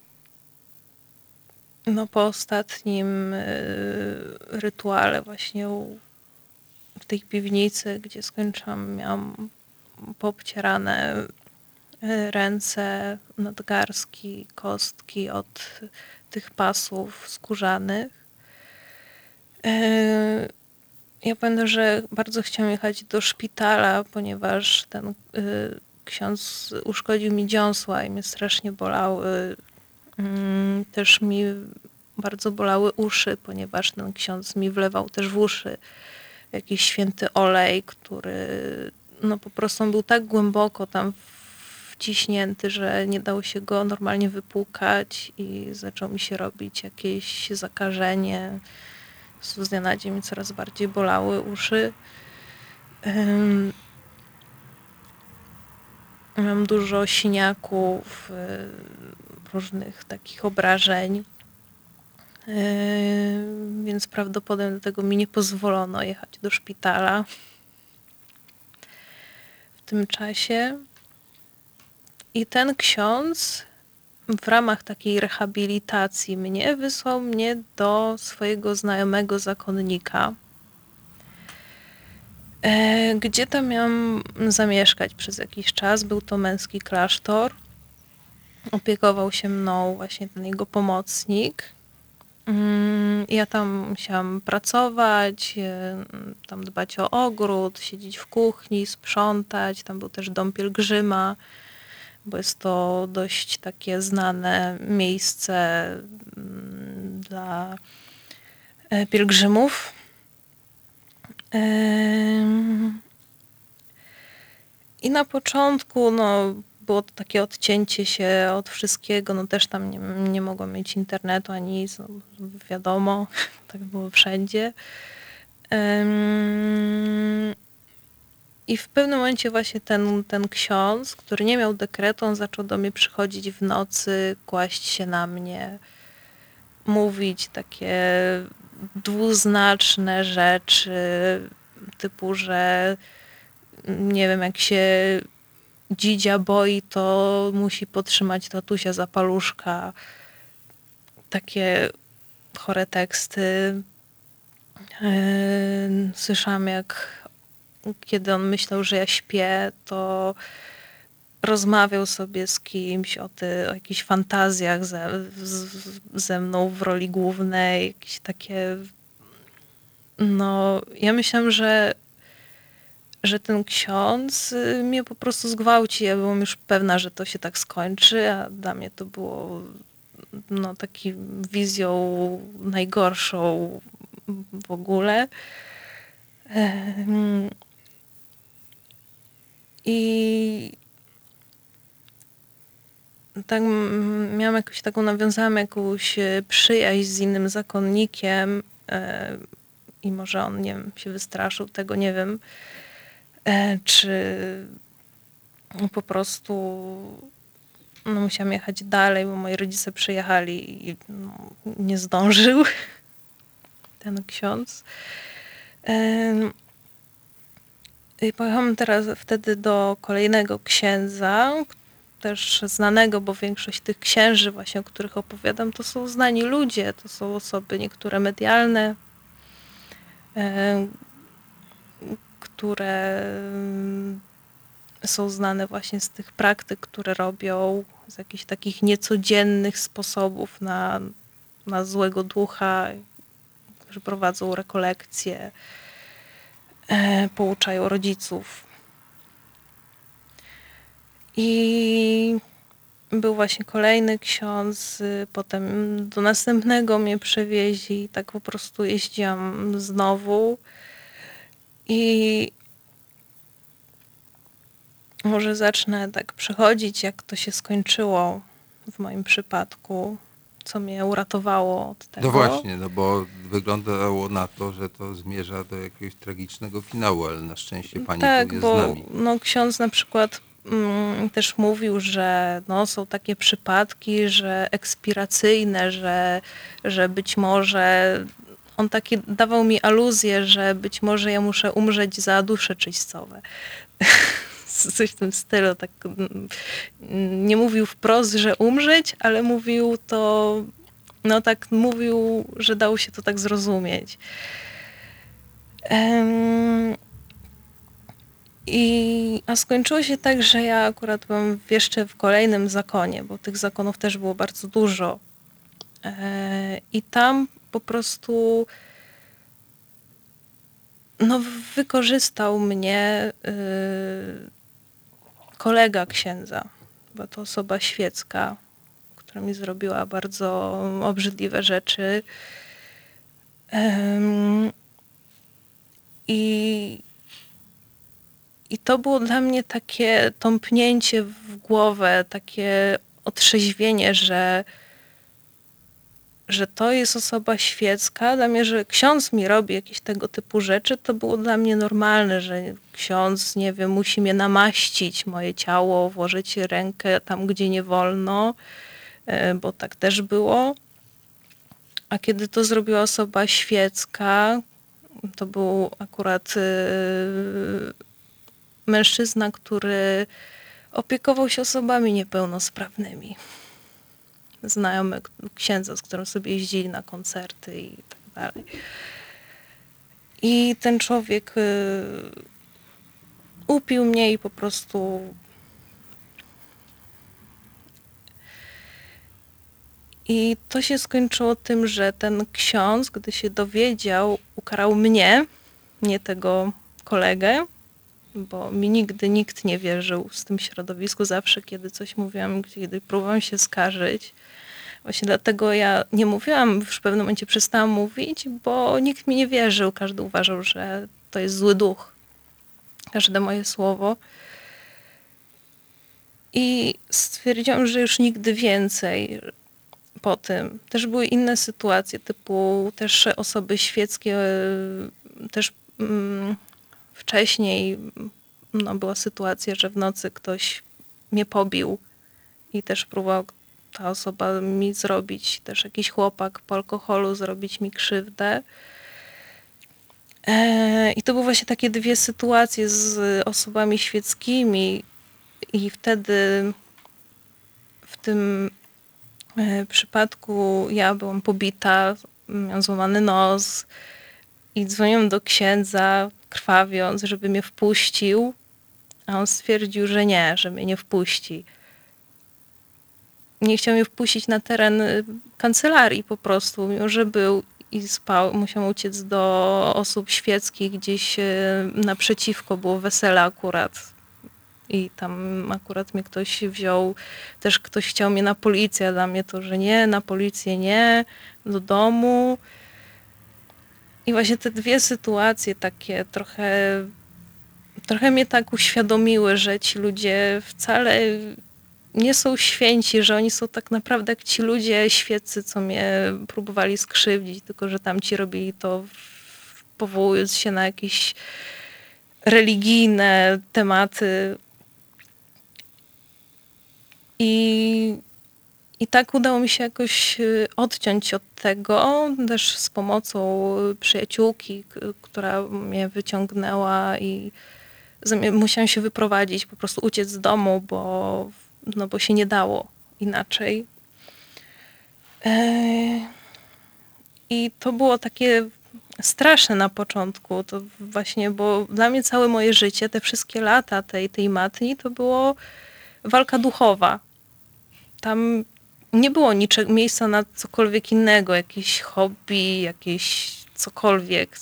No po ostatnim y, rytuale właśnie w tej piwnicy, gdzie skończyłam, miałam poobcierane y, ręce, nadgarstki, kostki od tych pasów skórzanych. Y, Ja pamiętam, że bardzo chciałam jechać do szpitala, ponieważ ten y, ksiądz uszkodził mi dziąsła i mnie strasznie bolały. Mm, Też mi bardzo bolały uszy, ponieważ ten ksiądz mi wlewał też w uszy jakiś święty olej, który no po prostu on był tak głęboko tam wciśnięty, że nie dało się go normalnie wypłukać i zaczął mi się robić jakieś zakażenie. Z dnia na dzień mi coraz bardziej bolały uszy. Mam dużo siniaków, y, różnych takich obrażeń, y, więc prawdopodobnie dlatego mi nie pozwolono jechać do szpitala tym czasie. I ten ksiądz w ramach takiej rehabilitacji mnie wysłał mnie do swojego znajomego zakonnika, e, gdzie tam miałam zamieszkać przez jakiś czas. Był to męski klasztor. Opiekował się mną właśnie ten jego pomocnik. Mm, Ja tam musiałam pracować, e, tam dbać o ogród, siedzieć w kuchni, sprzątać. Tam był też dom pielgrzyma, bo jest to dość takie znane miejsce mm, dla e, pielgrzymów. I na początku no, było to takie odcięcie się od wszystkiego. No też tam nie, nie mogłam mieć internetu ani nic, no, wiadomo, [laughs] tak było wszędzie. Em, I w pewnym momencie właśnie ten, ten ksiądz, który nie miał dekretu, on zaczął do mnie przychodzić w nocy, kłaść się na mnie, mówić takie dwuznaczne rzeczy, typu, że nie wiem, jak się dzidzia boi, to musi podtrzymać tatusia za paluszka. Takie chore teksty. Yy, Słyszałam, jak kiedy on myślał, że ja śpię, to rozmawiał sobie z kimś o, ty, o jakichś fantazjach ze, z, ze mną w roli głównej, jakieś takie. No, ja myślałam, że, że ten ksiądz y, mnie po prostu zgwałci. Ja byłam już pewna, że to się tak skończy, a dla mnie to było no, taki wizją najgorszą w ogóle. I tak miałam jakąś taką, nawiązałam jakąś e, przyjaźń z innym zakonnikiem e, i może on, nie wiem, się wystraszył tego, nie wiem, czy po prostu no, musiałam jechać dalej, bo moi rodzice przyjechali i no, nie zdążył [laughs] ten ksiądz. I pojechałam teraz wtedy do kolejnego księdza, też znanego, bo większość tych księży właśnie, o których opowiadam, to są znani ludzie, to są osoby niektóre medialne, które są znane właśnie z tych praktyk, które robią, z jakichś takich niecodziennych sposobów na, na złego ducha, że prowadzą rekolekcje, e, pouczają rodziców. I był właśnie kolejny ksiądz, potem do następnego mnie przewieźli, tak po prostu jeździłam znowu. I może zacznę tak przechodzić, jak to się skończyło w moim przypadku, co mnie uratowało od tego. No właśnie, no bo wyglądało na to, że to zmierza do jakiegoś tragicznego finału, ale na szczęście pani tak, tu jest bo, z nami. No, ksiądz na przykład mm, też mówił, że no, są takie przypadki, że ekspiracyjne, że, że być może on taki dawał mi aluzję, że być może ja muszę umrzeć za dusze czyścowe. [laughs] coś w tym stylu. Tak, mm, nie mówił wprost, że umrzeć, ale mówił to, no tak mówił, że dało się to tak zrozumieć. Um, i, a skończyło się tak, że ja akurat byłam jeszcze w kolejnym zakonie, bo tych zakonów też było bardzo dużo. E, I tam po prostu no, wykorzystał mnie y, kolega księdza, bo to osoba świecka, która mi zrobiła bardzo obrzydliwe rzeczy. I, I to było dla mnie takie tąpnięcie w głowę, takie otrzeźwienie, że że to jest osoba świecka. Dla mnie, że ksiądz mi robi jakieś tego typu rzeczy, to było dla mnie normalne, że ksiądz, nie wiem, musi mnie namaścić, moje ciało, włożyć rękę tam, gdzie nie wolno, e, bo tak też było. A kiedy to zrobiła osoba świecka, to był akurat yy, mężczyzna, który opiekował się osobami niepełnosprawnymi znajomy księdza, z którym sobie jeździli na koncerty i tak dalej. I ten człowiek y, upił mnie i po prostu I to się skończyło tym, że ten ksiądz, gdy się dowiedział, ukarał mnie, nie tego kolegę, bo mi nigdy nikt nie wierzył z tym środowisku. Zawsze, kiedy coś mówiłam, kiedy próbowałam się skarżyć, Właśnie dlatego ja nie mówiłam, już w pewnym momencie przestałam mówić, bo nikt mi nie wierzył. Każdy uważał, że to jest zły duch. Każde moje słowo. I stwierdziłam, że już nigdy więcej po tym. Też były inne sytuacje, typu też osoby świeckie, też mm, wcześniej no, była sytuacja, że w nocy ktoś mnie pobił i też próbował ta osoba mi zrobić, też jakiś chłopak po alkoholu zrobić mi krzywdę. E, I to były właśnie takie dwie sytuacje z osobami świeckimi, i wtedy w tym e, przypadku ja byłam pobita, miałam złamany nos i dzwoniłam do księdza, krwawiąc, żeby mnie wpuścił A on stwierdził, że nie, że mnie nie wpuści. Nie chciał mnie wpuścić na teren y, kancelarii po prostu, mimo że był i spał. Musiał uciec do osób świeckich, gdzieś y, naprzeciwko było wesele akurat. I tam akurat mnie ktoś wziął, też ktoś chciał mnie na policję, a dla mnie to, że nie, na policję nie, do domu. I właśnie te dwie sytuacje takie trochę, trochę mnie tak uświadomiły, że ci ludzie wcale nie są święci, że oni są tak naprawdę jak ci ludzie świeccy, co mnie próbowali skrzywdzić, tylko że tamci robili to powołując się na jakieś religijne tematy. I, I tak udało mi się jakoś y, odciąć od tego, też z pomocą przyjaciółki, która mnie wyciągnęła i musiałam się wyprowadzić, po prostu uciec z domu, bo, no bo się nie dało inaczej. E, I to było takie straszne na początku, to właśnie, bo dla mnie całe moje życie, te wszystkie lata tej, tej matni, to było walka duchowa. Tam nie było niczego, miejsca na cokolwiek innego, jakieś hobby, jakieś cokolwiek.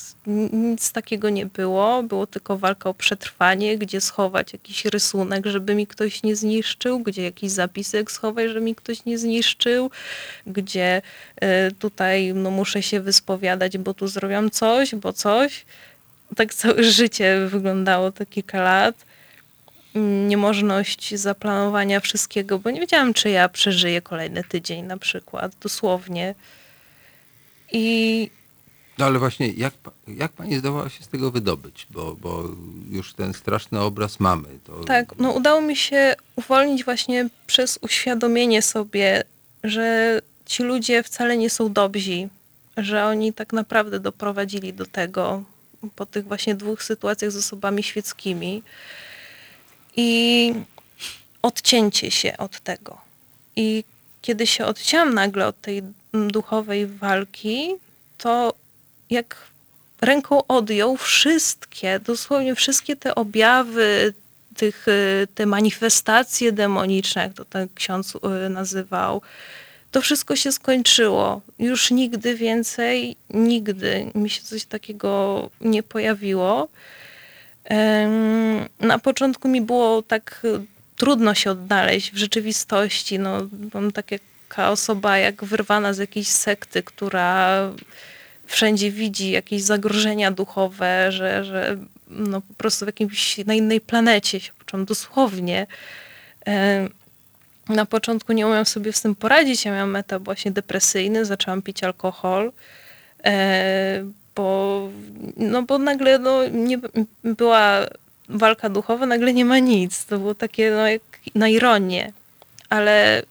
Nic takiego nie było. Było tylko walka o przetrwanie, gdzie schować jakiś rysunek, żeby mi ktoś nie zniszczył, gdzie jakiś zapisek schować, żeby mi ktoś nie zniszczył, gdzie y, tutaj no, muszę się wyspowiadać, bo tu zrobiłam coś, bo coś. Tak całe życie wyglądało te kilka lat niemożność zaplanowania wszystkiego, bo nie wiedziałam, czy ja przeżyję kolejny tydzień na przykład, dosłownie. I No ale właśnie, jak, jak pani zdołała się z tego wydobyć? Bo, bo już ten straszny obraz mamy. To tak, no udało mi się uwolnić właśnie przez uświadomienie sobie, że ci ludzie wcale nie są dobrzy, że oni tak naprawdę doprowadzili do tego po tych właśnie dwóch sytuacjach z osobami świeckimi. I odcięcie się od tego. I kiedy się odcięłam nagle od tej duchowej walki, to jak ręką odjął wszystkie, dosłownie wszystkie te objawy, tych, y, te manifestacje demoniczne, jak to ten ksiądz y, nazywał, to wszystko się skończyło. Już nigdy więcej, nigdy mi się coś takiego nie pojawiło. Na początku mi było tak y, trudno się odnaleźć w rzeczywistości. No, byłam taka osoba jak wyrwana z jakiejś sekty, która wszędzie widzi jakieś zagrożenia duchowe, że, że no, po prostu w jakimś, na innej planecie się poczułam dosłownie. Em, Na początku nie umiałam sobie z tym poradzić. Ja miałam etap właśnie depresyjny, zaczęłam pić alkohol. E, bo, no bo nagle no, nie, była walka duchowa, nagle nie ma nic. To było takie no, jak na ironię. Ale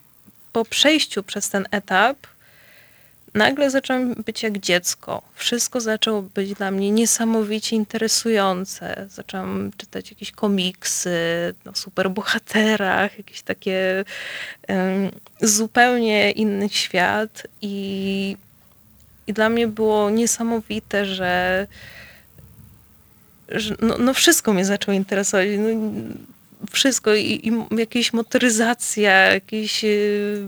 po przejściu przez ten etap nagle zaczęłam być jak dziecko. Wszystko zaczęło być dla mnie niesamowicie interesujące. Zaczęłam czytać jakieś komiksy o superbohaterach, jakieś takie em, zupełnie inny świat i i dla mnie było niesamowite, że, że no, no wszystko mnie zaczęło interesować. No, wszystko i, i jakieś motoryzacja, jakieś y,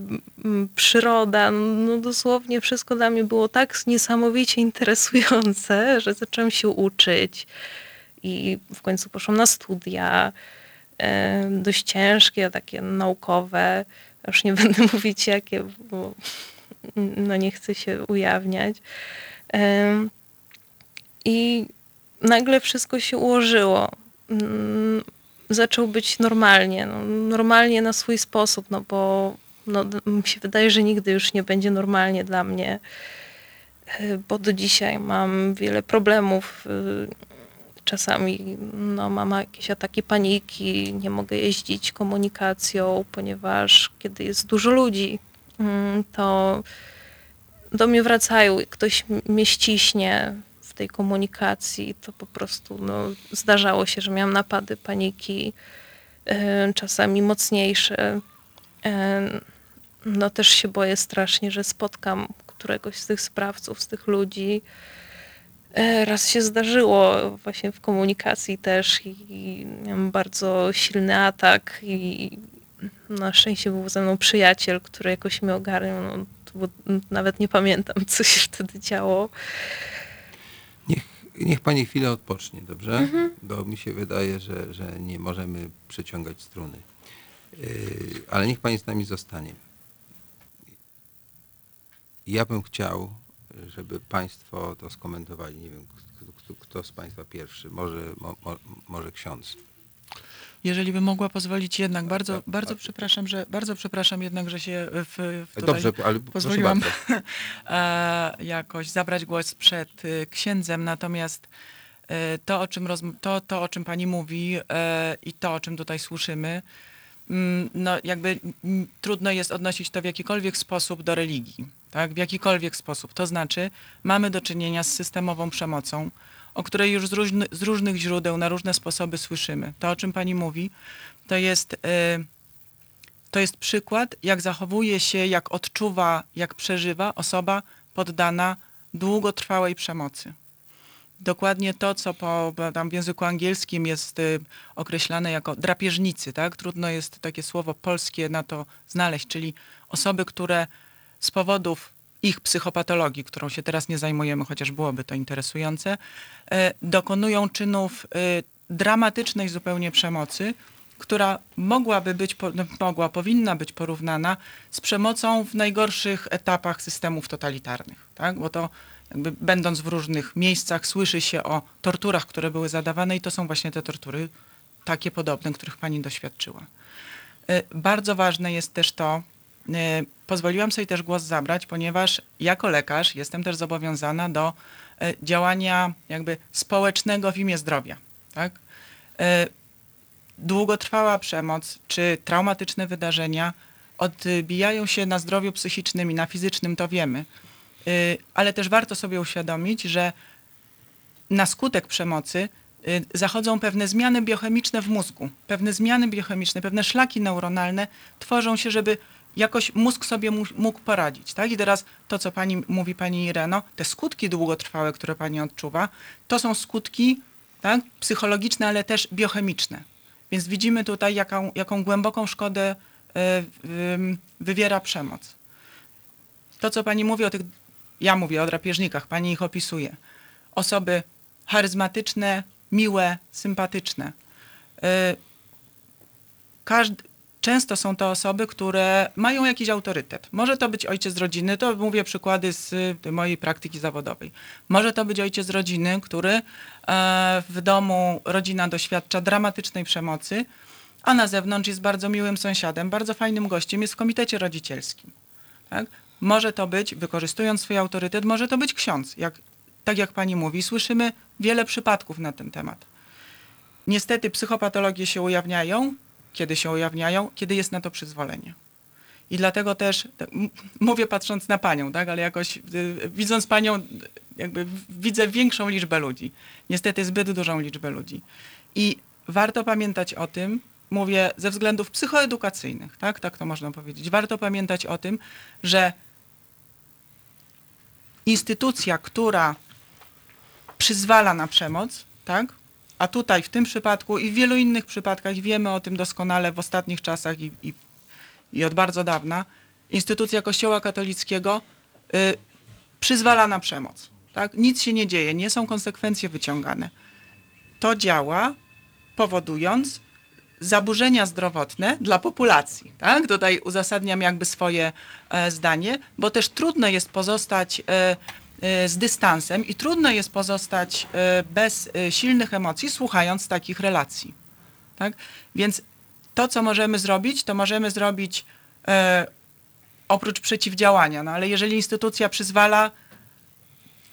przyroda, no dosłownie wszystko dla mnie było tak niesamowicie interesujące, że zaczęłam się uczyć i w końcu poszłam na studia e, dość ciężkie, takie naukowe. Już nie [laughs] będę mówić jakie, bo no nie chcę się ujawniać. Em, I nagle wszystko się ułożyło. Zaczął być normalnie, no, normalnie na swój sposób, no bo no, mi się wydaje, że nigdy już nie będzie normalnie dla mnie, e, bo do dzisiaj mam wiele problemów. y, Czasami no, mam jakieś ataki paniki, nie mogę jeździć komunikacją, ponieważ kiedy jest dużo ludzi, mm, to do mnie wracają, ktoś mnie ściśnie tej komunikacji, to po prostu no, zdarzało się, że miałam napady paniki, e, czasami mocniejsze. E, No też się boję strasznie, że spotkam któregoś z tych sprawców, z tych ludzi. E, Raz się zdarzyło właśnie w komunikacji też i miałam bardzo silny atak i na szczęście był ze mną przyjaciel, który jakoś mnie ogarniał. No, nawet nie pamiętam, co się wtedy działo. Niech, pani chwilę odpocznie, dobrze? Mhm. Bo mi się wydaje, że, że nie możemy przeciągać struny. Yy, ale niech pani z nami zostanie. Ja bym chciał, żeby państwo to skomentowali. Nie wiem, kto, kto, kto z państwa pierwszy. Może, mo, mo, może ksiądz. Jeżeli bym mogła pozwolić jednak, bardzo, tak, bardzo tak. przepraszam, że bardzo przepraszam jednak, że się w, w tutaj Dobrze, ale pozwoliłam [laughs] e, jakoś zabrać głos przed y, księdzem, natomiast e, to, o czym, to, to, o czym pani mówi e, i to, o czym tutaj słyszymy, mm, no jakby trudno jest odnosić to w jakikolwiek sposób do religii, tak? W jakikolwiek sposób. To znaczy, mamy do czynienia z systemową przemocą, o której już z, różny, z różnych źródeł, na różne sposoby słyszymy. To, o czym pani mówi, to jest, y, to jest przykład, jak zachowuje się, jak odczuwa, jak przeżywa osoba poddana długotrwałej przemocy. Dokładnie to, co po, tam w języku angielskim jest y, określane jako drapieżnicy, tak? Trudno jest takie słowo polskie na to znaleźć, czyli osoby, które z powodów ich psychopatologii, którą się teraz nie zajmujemy, chociaż byłoby to interesujące, e, dokonują czynów e, dramatycznej zupełnie przemocy, która mogłaby być, no, mogła, powinna być porównana z przemocą w najgorszych etapach systemów totalitarnych, tak? Bo to jakby będąc w różnych miejscach słyszy się o torturach, które były zadawane i to są właśnie te tortury takie podobne, których pani doświadczyła. E, Bardzo ważne jest też to, pozwoliłam sobie też głos zabrać, ponieważ jako lekarz jestem też zobowiązana do e, działania jakby społecznego w imię zdrowia. Tak? E, Długotrwała przemoc czy traumatyczne wydarzenia odbijają się na zdrowiu psychicznym i na fizycznym, to wiemy. Ale też warto sobie uświadomić, że na skutek przemocy y, zachodzą pewne zmiany biochemiczne w mózgu. Pewne zmiany biochemiczne, pewne szlaki neuronalne tworzą się, żeby jakoś mózg sobie mógł poradzić. Tak? I teraz to, co pani mówi, pani Ireno, te skutki długotrwałe, które pani odczuwa, to są skutki tak, psychologiczne, ale też biochemiczne. Więc widzimy tutaj, jaką, jaką głęboką szkodę ym, wywiera przemoc. To, co pani mówi o tych, ja mówię o drapieżnikach, pani ich opisuje. Osoby charyzmatyczne, miłe, sympatyczne. Y, Każd- często są to osoby, które mają jakiś autorytet. Może to być ojciec rodziny, to mówię przykłady z y, mojej praktyki zawodowej. Może to być ojciec rodziny, który e, w domu rodzina doświadcza dramatycznej przemocy, a na zewnątrz jest bardzo miłym sąsiadem, bardzo fajnym gościem, jest w komitecie rodzicielskim. Tak? Może to być, wykorzystując swój autorytet, może to być ksiądz. Jak, tak jak pani mówi, słyszymy wiele przypadków na ten temat. Niestety psychopatologie się ujawniają, kiedy się ujawniają, kiedy jest na to przyzwolenie. I dlatego też mówię patrząc na panią, tak, ale jakoś y, widząc panią, jakby widzę większą liczbę ludzi. Niestety zbyt dużą liczbę ludzi. I warto pamiętać o tym, mówię ze względów psychoedukacyjnych, tak, tak to można powiedzieć. Warto pamiętać o tym, że instytucja, która przyzwala na przemoc, tak? A tutaj w tym przypadku i w wielu innych przypadkach wiemy o tym doskonale w ostatnich czasach i, i, i od bardzo dawna, instytucja Kościoła katolickiego y, przyzwala na przemoc. Tak? Nic się nie dzieje, nie są konsekwencje wyciągane. To działa powodując zaburzenia zdrowotne dla populacji. Tak? Tutaj uzasadniam jakby swoje e, zdanie, bo też trudno jest pozostać e, z dystansem i trudno jest pozostać e, bez e, silnych emocji, słuchając takich relacji. Tak? Więc to, co możemy zrobić, to możemy zrobić oprócz przeciwdziałania, no ale jeżeli instytucja przyzwala,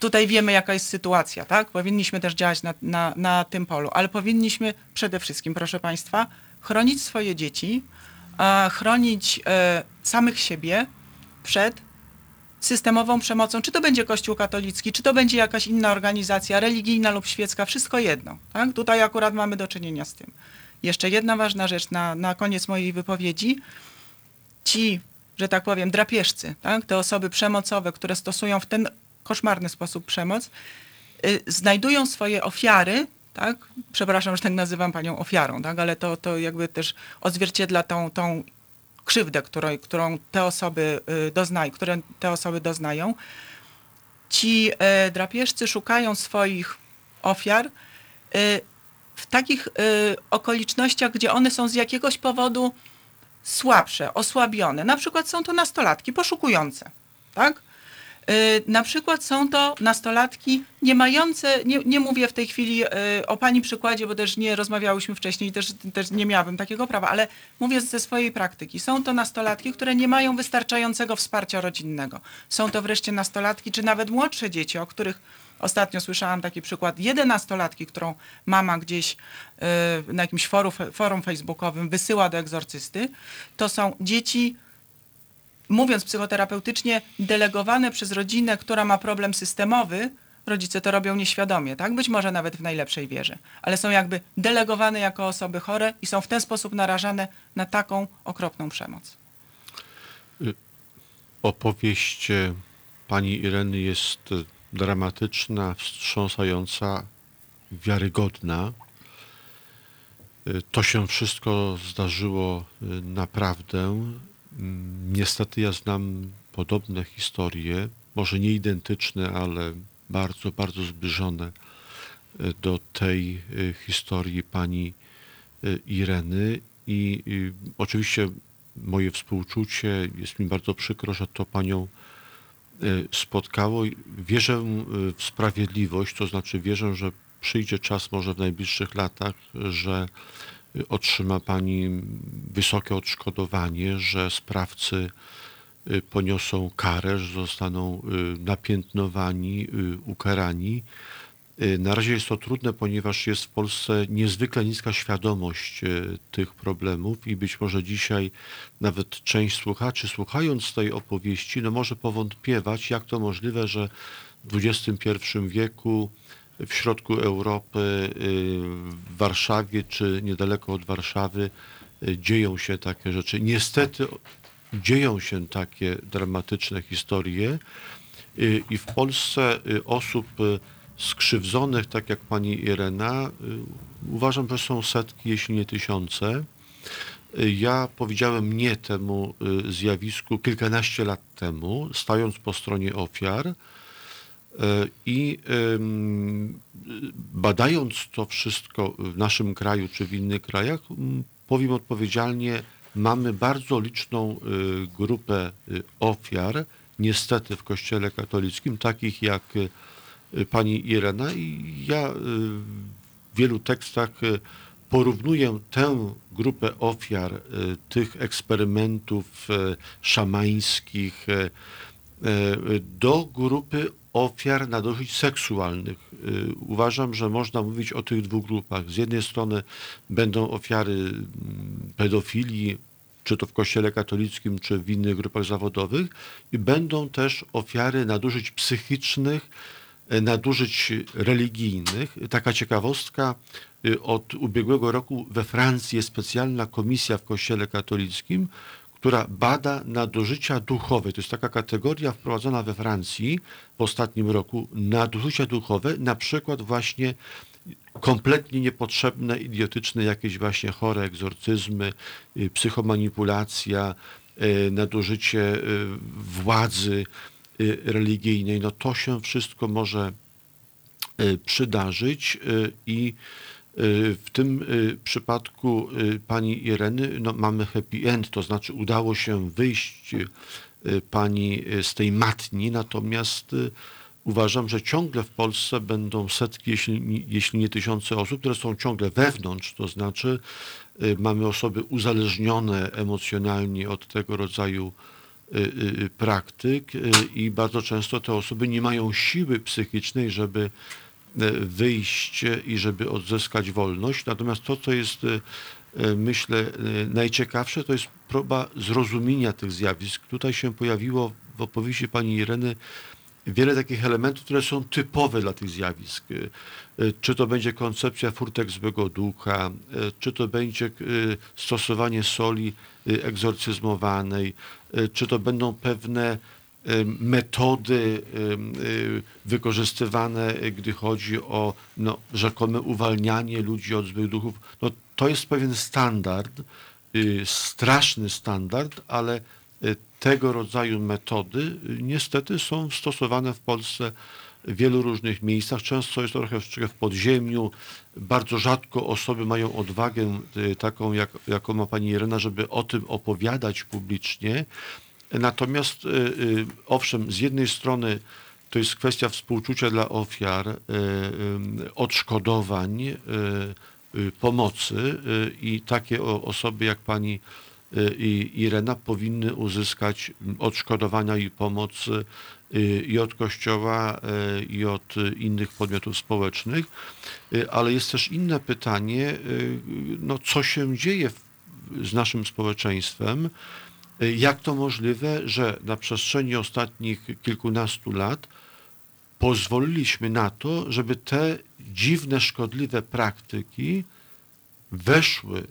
tutaj wiemy, jaka jest sytuacja, tak? Powinniśmy też działać na, na, na tym polu, ale powinniśmy przede wszystkim, proszę Państwa, chronić swoje dzieci, chronić samych siebie przed systemową przemocą, czy to będzie Kościół katolicki, czy to będzie jakaś inna organizacja religijna lub świecka, wszystko jedno. Tak? Tutaj akurat mamy do czynienia z tym. Jeszcze jedna ważna rzecz na, na koniec mojej wypowiedzi. Ci, że tak powiem, drapieżcy, tak? te osoby przemocowe, które stosują w ten koszmarny sposób przemoc, y, znajdują swoje ofiary, tak? Przepraszam, że tak nazywam panią ofiarą, tak? Ale to, to jakby też odzwierciedla tą, tą krzywdę, którą, którą te osoby y, doznają, które te osoby doznają. Ci e, drapieżcy szukają swoich ofiar y, w takich y, okolicznościach, gdzie one są z jakiegoś powodu słabsze, osłabione. Na przykład są to nastolatki poszukujące, tak? Y, Na przykład są to nastolatki nie mające, nie, nie mówię w tej chwili y, o pani przykładzie, bo też nie rozmawiałyśmy wcześniej, też, też nie miałabym takiego prawa, ale mówię ze swojej praktyki. Są to nastolatki, które nie mają wystarczającego wsparcia rodzinnego. Są to wreszcie nastolatki, czy nawet młodsze dzieci, o których ostatnio słyszałam taki przykład jedenastolatki, którą mama gdzieś y, na jakimś forum, forum facebookowym wysyła do egzorcysty. To są dzieci mówiąc psychoterapeutycznie, delegowane przez rodzinę, która ma problem systemowy, rodzice to robią nieświadomie, tak? Być może nawet w najlepszej wierze, ale są jakby delegowane jako osoby chore i są w ten sposób narażane na taką okropną przemoc. Opowieść e, pani Ireny jest dramatyczna, wstrząsająca, wiarygodna. E, To się wszystko zdarzyło e, naprawdę. Mm, Niestety ja znam podobne historie, może nie identyczne, ale bardzo, bardzo zbliżone e, do tej e, historii pani e, Ireny i i oczywiście moje współczucie, jest mi bardzo przykro, że to panią spotkało. Wierzę w sprawiedliwość, to znaczy wierzę, że przyjdzie czas może w najbliższych latach, że otrzyma pani wysokie odszkodowanie, że sprawcy e, poniosą karę, że zostaną e, napiętnowani, e, ukarani. Na razie jest to trudne, ponieważ jest w Polsce niezwykle niska świadomość tych problemów i być może dzisiaj nawet część słuchaczy, słuchając tej opowieści, no może powątpiewać, jak to możliwe, że w XXI wieku w środku Europy, y, w Warszawie czy niedaleko od Warszawy y, dzieją się takie rzeczy. Niestety dzieją się takie dramatyczne historie y, i w Polsce osób skrzywdzonych, tak jak pani Irena, uważam, że są setki, jeśli nie tysiące. Ja powiedziałem nie temu zjawisku kilkanaście lat temu, stając po stronie ofiar i badając to wszystko w naszym kraju czy w innych krajach, powiem odpowiedzialnie, mamy bardzo liczną y, grupę y, ofiar, niestety w Kościele katolickim, takich jak y, pani Irena. I ja w wielu tekstach porównuję tę grupę ofiar tych eksperymentów szamańskich do grupy ofiar nadużyć seksualnych. Y, Uważam, że można mówić o tych dwóch grupach. Z jednej strony będą ofiary mm, pedofilii, czy to w Kościele katolickim, czy w innych grupach zawodowych, i będą też ofiary nadużyć psychicznych, e, nadużyć religijnych. Taka ciekawostka, od ubiegłego roku we Francji jest specjalna komisja w Kościele katolickim, która bada nadużycia duchowe. To jest taka kategoria wprowadzona we Francji w ostatnim roku. Nadużycia duchowe, na przykład właśnie kompletnie niepotrzebne, idiotyczne jakieś właśnie chore egzorcyzmy, y, psychomanipulacja, y, nadużycie y, władzy religijnej. No to się wszystko może przydarzyć i w tym y, przypadku y, pani Ireny no, mamy happy end, to znaczy udało się wyjść y, pani y, z tej matni, natomiast y, uważam, że ciągle w Polsce będą setki, jeśli, jeśli nie tysiące osób, które są ciągle wewnątrz, to znaczy y, mamy osoby uzależnione emocjonalnie od tego rodzaju y, y, praktyk y, i bardzo często te osoby nie mają siły psychicznej, żeby e, wyjść i żeby odzyskać wolność. Natomiast to, co jest, e, e, myślę, najciekawsze, to jest próba zrozumienia tych zjawisk. Tutaj się pojawiło w opowieści pani Ireny wiele takich elementów, które są typowe dla tych zjawisk. Czy to będzie koncepcja furtek złego ducha, czy to będzie stosowanie soli egzorcyzmowanej, czy to będą pewne metody y, wykorzystywane, gdy chodzi o no, rzekome uwalnianie ludzi od złych duchów. No, to jest pewien standard, y, straszny standard, ale y, tego rodzaju metody niestety są stosowane w Polsce w wielu różnych miejscach. Często jest to trochę w podziemiu. Bardzo rzadko osoby mają odwagę taką, jak, jaką ma pani Irena, żeby o tym opowiadać publicznie. Natomiast y, y, owszem, z jednej strony to jest kwestia współczucia dla ofiar, y, odszkodowań, pomocy i takie osoby jak pani Irena powinny uzyskać odszkodowania i pomoc i od Kościoła, i od innych podmiotów społecznych. Ale jest też inne pytanie, no co się dzieje z naszym społeczeństwem, jak to możliwe, że na przestrzeni ostatnich kilkunastu lat pozwoliliśmy na to, żeby te dziwne, szkodliwe praktyki weszły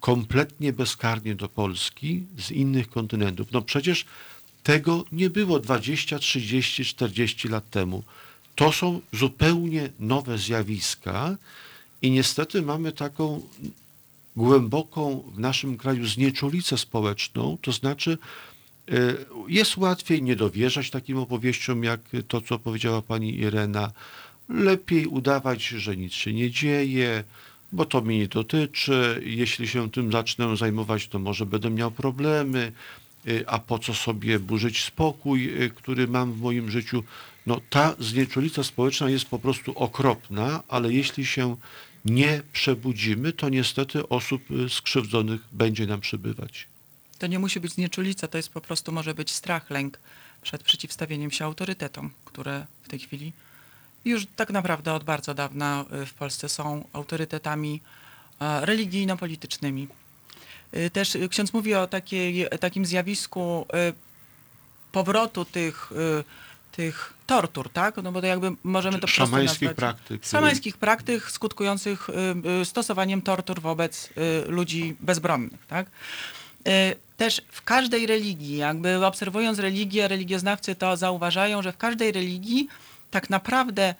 kompletnie bezkarnie do Polski z innych kontynentów. No przecież tego nie było 20, 30, 40 lat temu. To są zupełnie nowe zjawiska i niestety mamy taką głęboką w naszym kraju znieczulicę społeczną, to znaczy e, jest łatwiej nie dowierzać takim opowieściom, jak to, co powiedziała pani Irena. Lepiej udawać, że nic się nie dzieje, bo to mnie nie dotyczy. Jeśli się tym zacznę zajmować, to może będę miał problemy. E, a po co sobie burzyć spokój, e, który mam w moim życiu? No, ta znieczulica społeczna jest po prostu okropna, ale jeśli się nie przebudzimy, to niestety osób y, skrzywdzonych będzie nam przybywać. To nie musi być znieczulica, to jest po prostu może być strach, lęk przed przeciwstawieniem się autorytetom, które w tej chwili już tak naprawdę od bardzo dawna y, w Polsce są autorytetami religijno-politycznymi. Y, też ksiądz mówi o takiej, takim zjawisku powrotu tych tych tortur, tak? No bo to jakby możemy to Szamańskich nazwać. praktyk. Szamańskich praktyk skutkujących y, y, stosowaniem tortur wobec y, ludzi bezbronnych, tak? Też w każdej religii, jakby obserwując religię, religioznawcy to zauważają, że w każdej religii tak naprawdę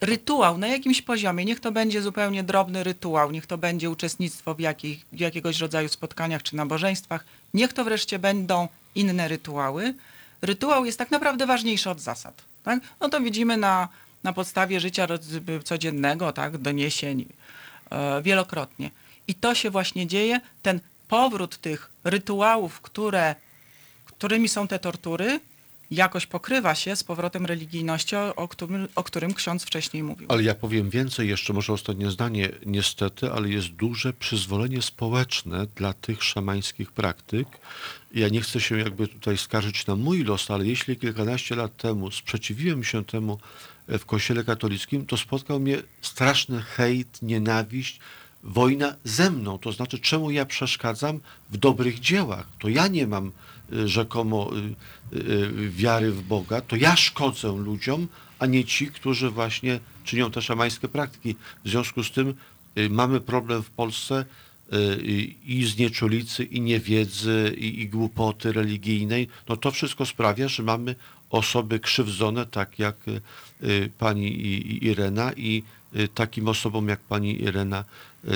rytuał na jakimś poziomie, niech to będzie zupełnie drobny rytuał, niech to będzie uczestnictwo w, jakich, w jakiegoś rodzaju spotkaniach czy nabożeństwach, niech to wreszcie będą inne rytuały, rytuał jest tak naprawdę ważniejszy od zasad. Tak? No to widzimy na, na podstawie życia codziennego, tak, doniesień e, wielokrotnie. I to się właśnie dzieje, ten powrót tych rytuałów, które, którymi są te tortury, jakoś pokrywa się z powrotem religijności, o którym, o którym ksiądz wcześniej mówił. Ale ja powiem więcej, jeszcze może ostatnie zdanie, niestety, ale jest duże przyzwolenie społeczne dla tych szamańskich praktyk. Ja nie chcę się jakby tutaj skarżyć na mój los, ale jeśli kilkanaście lat temu sprzeciwiłem się temu e, w kościele katolickim, to spotkał mnie straszny hejt, nienawiść, wojna ze mną. To znaczy, czemu ja przeszkadzam w dobrych dziełach? To ja nie mam rzekomo y, y, wiary w Boga, to ja szkodzę ludziom, a nie ci, którzy właśnie czynią te szamańskie praktyki. W związku z tym mamy problem w Polsce i znieczulicy, i niewiedzy, i, i głupoty religijnej. No to wszystko sprawia, że mamy osoby krzywdzone, tak jak pani Irena i takim osobom jak pani Irena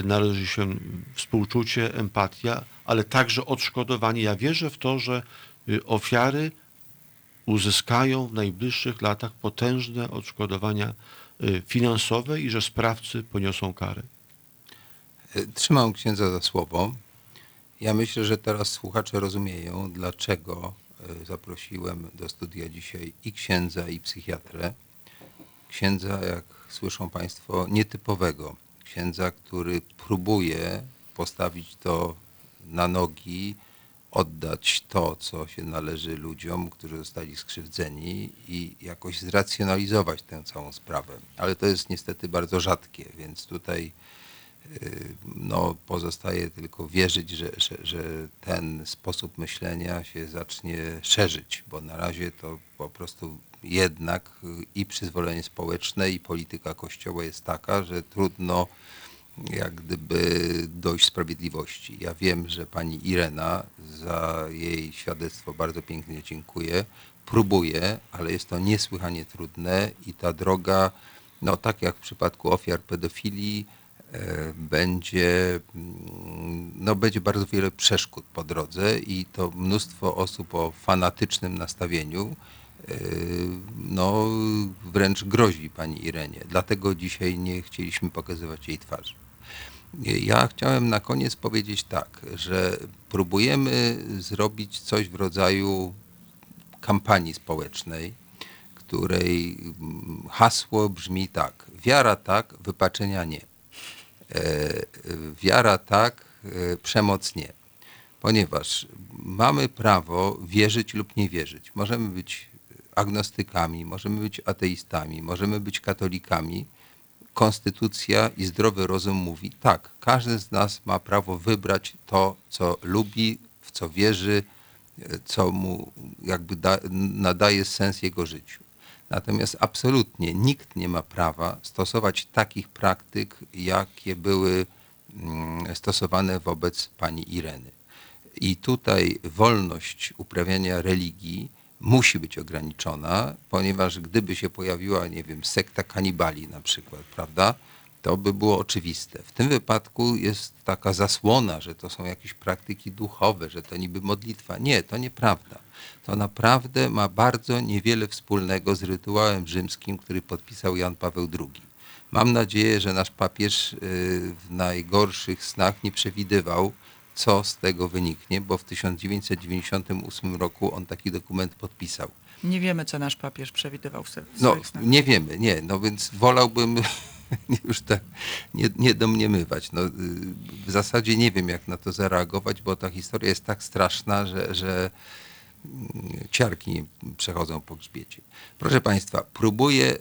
należy się współczucie, empatia, ale także odszkodowanie. Ja wierzę w to, że y, ofiary uzyskają w najbliższych latach potężne odszkodowania y, finansowe i że sprawcy poniosą karę. E, trzymam księdza za słowo. Ja myślę, że teraz słuchacze rozumieją, dlaczego e, zaprosiłem do studia dzisiaj i księdza, i psychiatrę. Księdza, jak słyszą Państwo, nietypowego. Księdza, który próbuje postawić to na nogi, oddać to, co się należy ludziom, którzy zostali skrzywdzeni i jakoś zracjonalizować tę całą sprawę. Ale to jest niestety bardzo rzadkie, więc tutaj no, pozostaje tylko wierzyć, że, że, że ten sposób myślenia się zacznie szerzyć, bo na razie to po prostu jednak i przyzwolenie społeczne, i polityka Kościoła jest taka, że trudno jak gdyby dojść sprawiedliwości. Ja wiem, że pani Irena za jej świadectwo bardzo pięknie dziękuję. Próbuje, ale jest to niesłychanie trudne i ta droga, no tak jak w przypadku ofiar pedofilii, będzie, no będzie bardzo wiele przeszkód po drodze i to mnóstwo osób o fanatycznym nastawieniu, e, no wręcz grozi pani Irenie. Dlatego dzisiaj nie chcieliśmy pokazywać jej twarzy. Ja chciałem na koniec powiedzieć tak, że próbujemy zrobić coś w rodzaju kampanii społecznej, której hasło brzmi tak: wiara tak, wypaczenia nie. E, wiara tak, e, przemoc nie. Ponieważ mamy prawo wierzyć lub nie wierzyć. Możemy być agnostykami, możemy być ateistami, możemy być katolikami. Konstytucja i zdrowy rozum mówi tak, każdy z nas ma prawo wybrać to, co lubi, w co wierzy, co mu jakby da, nadaje sens jego życiu. Natomiast absolutnie nikt nie ma prawa stosować takich praktyk, jakie były mm, stosowane wobec pani Ireny. I tutaj wolność uprawiania religii musi być ograniczona, ponieważ gdyby się pojawiła, nie wiem, sekta kanibali na przykład, prawda, to by było oczywiste. W tym wypadku jest taka zasłona, że to są jakieś praktyki duchowe, że to niby modlitwa. Nie, to nieprawda. To naprawdę ma bardzo niewiele wspólnego z rytuałem rzymskim, który podpisał Jan Paweł II. Mam nadzieję, że nasz papież y, w najgorszych snach nie przewidywał, co z tego wyniknie, bo w 1998 roku on taki dokument podpisał. Nie wiemy, co nasz papież przewidywał w swoich No, snach. nie wiemy, nie. No więc wolałbym [laughs] już tak nie, nie domniemywać. No, y, w zasadzie nie wiem, jak na to zareagować, bo ta historia jest tak straszna, że, że ciarki przechodzą po grzbiecie. Proszę Państwa, próbuję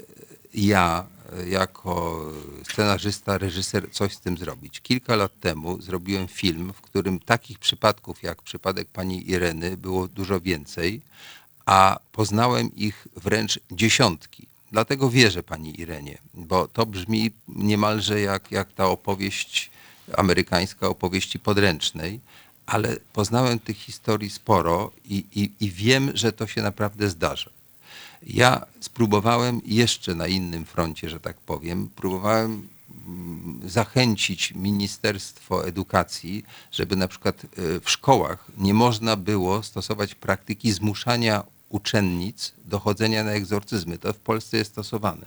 ja jako scenarzysta, reżyser coś z tym zrobić. Kilka lat temu zrobiłem film, w którym takich przypadków jak przypadek pani Ireny było dużo więcej, a poznałem ich wręcz dziesiątki. Dlatego wierzę pani Irenie, bo to brzmi niemalże jak, jak ta opowieść amerykańska opowieści podręcznej, ale poznałem tych historii sporo i, i, i wiem, że to się naprawdę zdarza. Ja spróbowałem jeszcze na innym froncie, że tak powiem, próbowałem mm, zachęcić Ministerstwo Edukacji, żeby na przykład e, w szkołach nie można było stosować praktyki zmuszania uczennic do chodzenia na egzorcyzmy. To w Polsce jest stosowane.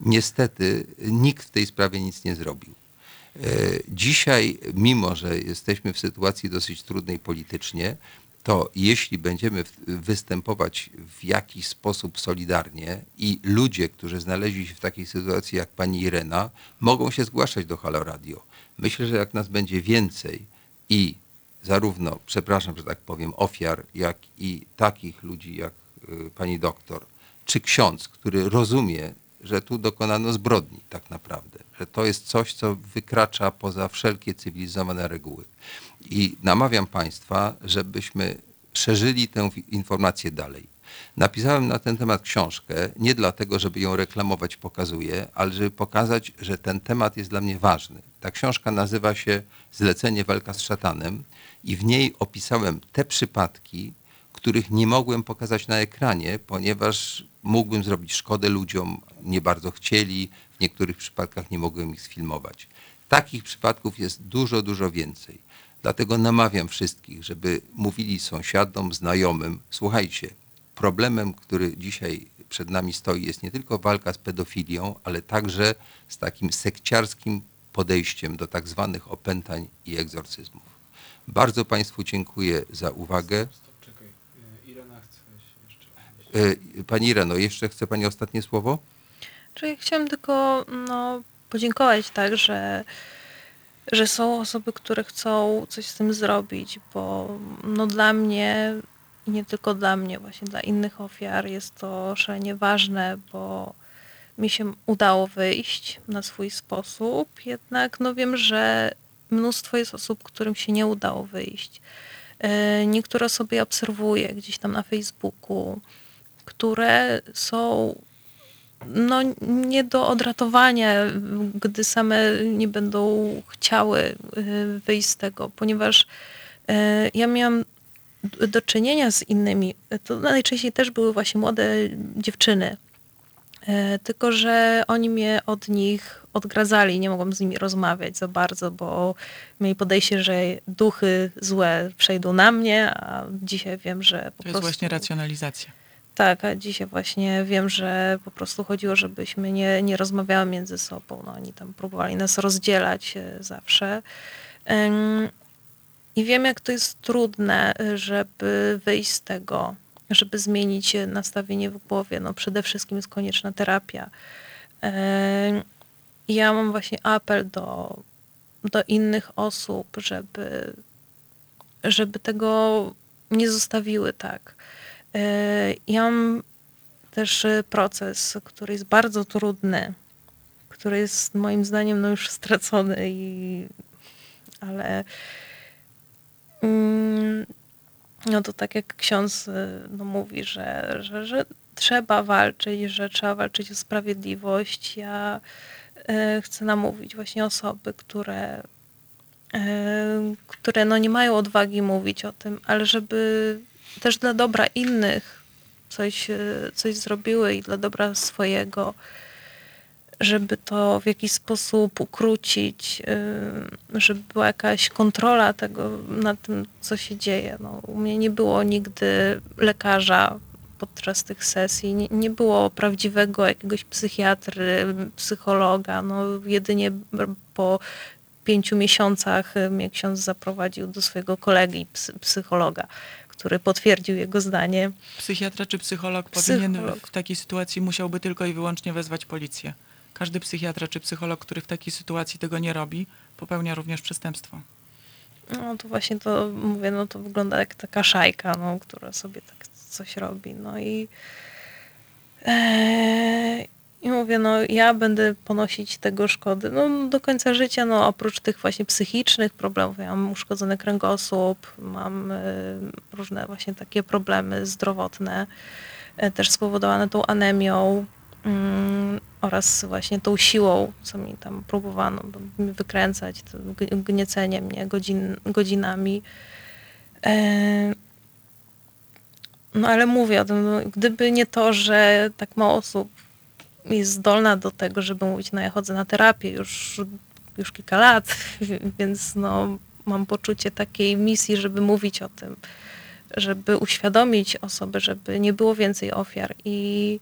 Niestety nikt w tej sprawie nic nie zrobił. E, Dzisiaj, mimo że jesteśmy w sytuacji dosyć trudnej politycznie, to jeśli będziemy występować w jakiś sposób solidarnie i ludzie, którzy znaleźli się w takiej sytuacji jak pani Irena, mogą się zgłaszać do Halo Radio. Myślę, że jak nas będzie więcej i zarówno, przepraszam, że tak powiem, ofiar, jak i takich ludzi jak y, pani doktor, czy ksiądz, który rozumie, że tu dokonano zbrodni tak naprawdę, że to jest coś, co wykracza poza wszelkie cywilizowane reguły. I namawiam Państwa, żebyśmy szerzyli tę informację dalej. Napisałem na ten temat książkę, nie dlatego, żeby ją reklamować, pokazuję, ale żeby pokazać, że ten temat jest dla mnie ważny. Ta książka nazywa się Zlecenie walka z szatanem i w niej opisałem te przypadki, których nie mogłem pokazać na ekranie, ponieważ mógłbym zrobić szkodę ludziom, nie bardzo chcieli, w niektórych przypadkach nie mogłem ich sfilmować. Takich przypadków jest dużo, dużo więcej. Dlatego namawiam wszystkich, żeby mówili sąsiadom, znajomym, słuchajcie, problemem, który dzisiaj przed nami stoi, jest nie tylko walka z pedofilią, ale także z takim sekciarskim podejściem do tak zwanych opętań i egzorcyzmów. Bardzo Państwu dziękuję za uwagę. Czekaj, Irena chce jeszcze. E, Pani Ireno, jeszcze chce Pani ostatnie słowo? Czyli chciałam tylko no, podziękować tak, że, że są osoby, które chcą coś z tym zrobić, bo no, dla mnie i nie tylko dla mnie, właśnie dla innych ofiar jest to szalenie ważne, bo mi się udało wyjść na swój sposób, jednak no wiem, że mnóstwo jest osób, którym się nie udało wyjść. E, Niektóre osoby obserwuję gdzieś tam na Facebooku, które są no, nie do odratowania, gdy same nie będą chciały y, wyjść z tego, ponieważ y, ja miałam do czynienia z innymi. To najczęściej też były właśnie młode dziewczyny. Y, Tylko, że oni mnie od nich odgradzali, nie mogłam z nimi rozmawiać za bardzo, bo mieli podejście, że duchy złe przejdą na mnie, a dzisiaj wiem, że po To jest prostu... właśnie racjonalizacja. Tak, a dzisiaj właśnie wiem, że po prostu chodziło, żebyśmy nie, nie rozmawiały między sobą. No, oni tam próbowali nas rozdzielać e, zawsze. I wiem, jak to jest trudne, żeby wyjść z tego, żeby zmienić nastawienie w głowie. No, przede wszystkim jest konieczna terapia. I ja mam właśnie apel do, do innych osób, żeby, żeby tego nie zostawiły tak. E, Ja mam też e, proces, który jest bardzo trudny, który jest moim zdaniem no już stracony, i, ale mm, no to tak jak ksiądz e, no, mówi, że, że, że trzeba walczyć, że trzeba walczyć o sprawiedliwość. Ja chcę namówić właśnie osoby, które które no nie mają odwagi mówić o tym, ale żeby też dla dobra innych coś, e, coś zrobiły i dla dobra swojego, żeby to w jakiś sposób ukrócić, e, żeby była jakaś kontrola tego nad tym, co się dzieje. No, u mnie nie było nigdy lekarza podczas tych sesji, nie, nie było prawdziwego jakiegoś psychiatry, psychologa. No, jedynie po pięciu miesiącach mnie ksiądz zaprowadził do swojego kolegi psy, psychologa, który potwierdził jego zdanie. Psychiatra czy psycholog, powinien Psycholog. w takiej sytuacji musiałby tylko i wyłącznie wezwać policję. Każdy psychiatra czy psycholog, który w takiej sytuacji tego nie robi, popełnia również przestępstwo. No to właśnie to mówię, no to wygląda jak taka szajka, no, która sobie tak coś robi. No i, e, i mówię, no ja będę ponosić tego szkody no, do końca życia, no oprócz tych właśnie psychicznych problemów. Ja mam uszkodzony kręgosłup, mam e, różne właśnie takie problemy zdrowotne, e, też spowodowane tą anemią mm, oraz właśnie tą siłą, co mi tam próbowano wykręcać, gniecenie mnie godzin, godzinami. E, No ale mówię o tym, no, gdyby nie to, że tak mało osób jest zdolna do tego, żeby mówić, no ja chodzę na terapię już, już kilka lat, [laughs] więc no, mam poczucie takiej misji, żeby mówić o tym, żeby uświadomić osoby, żeby nie było więcej ofiar. I,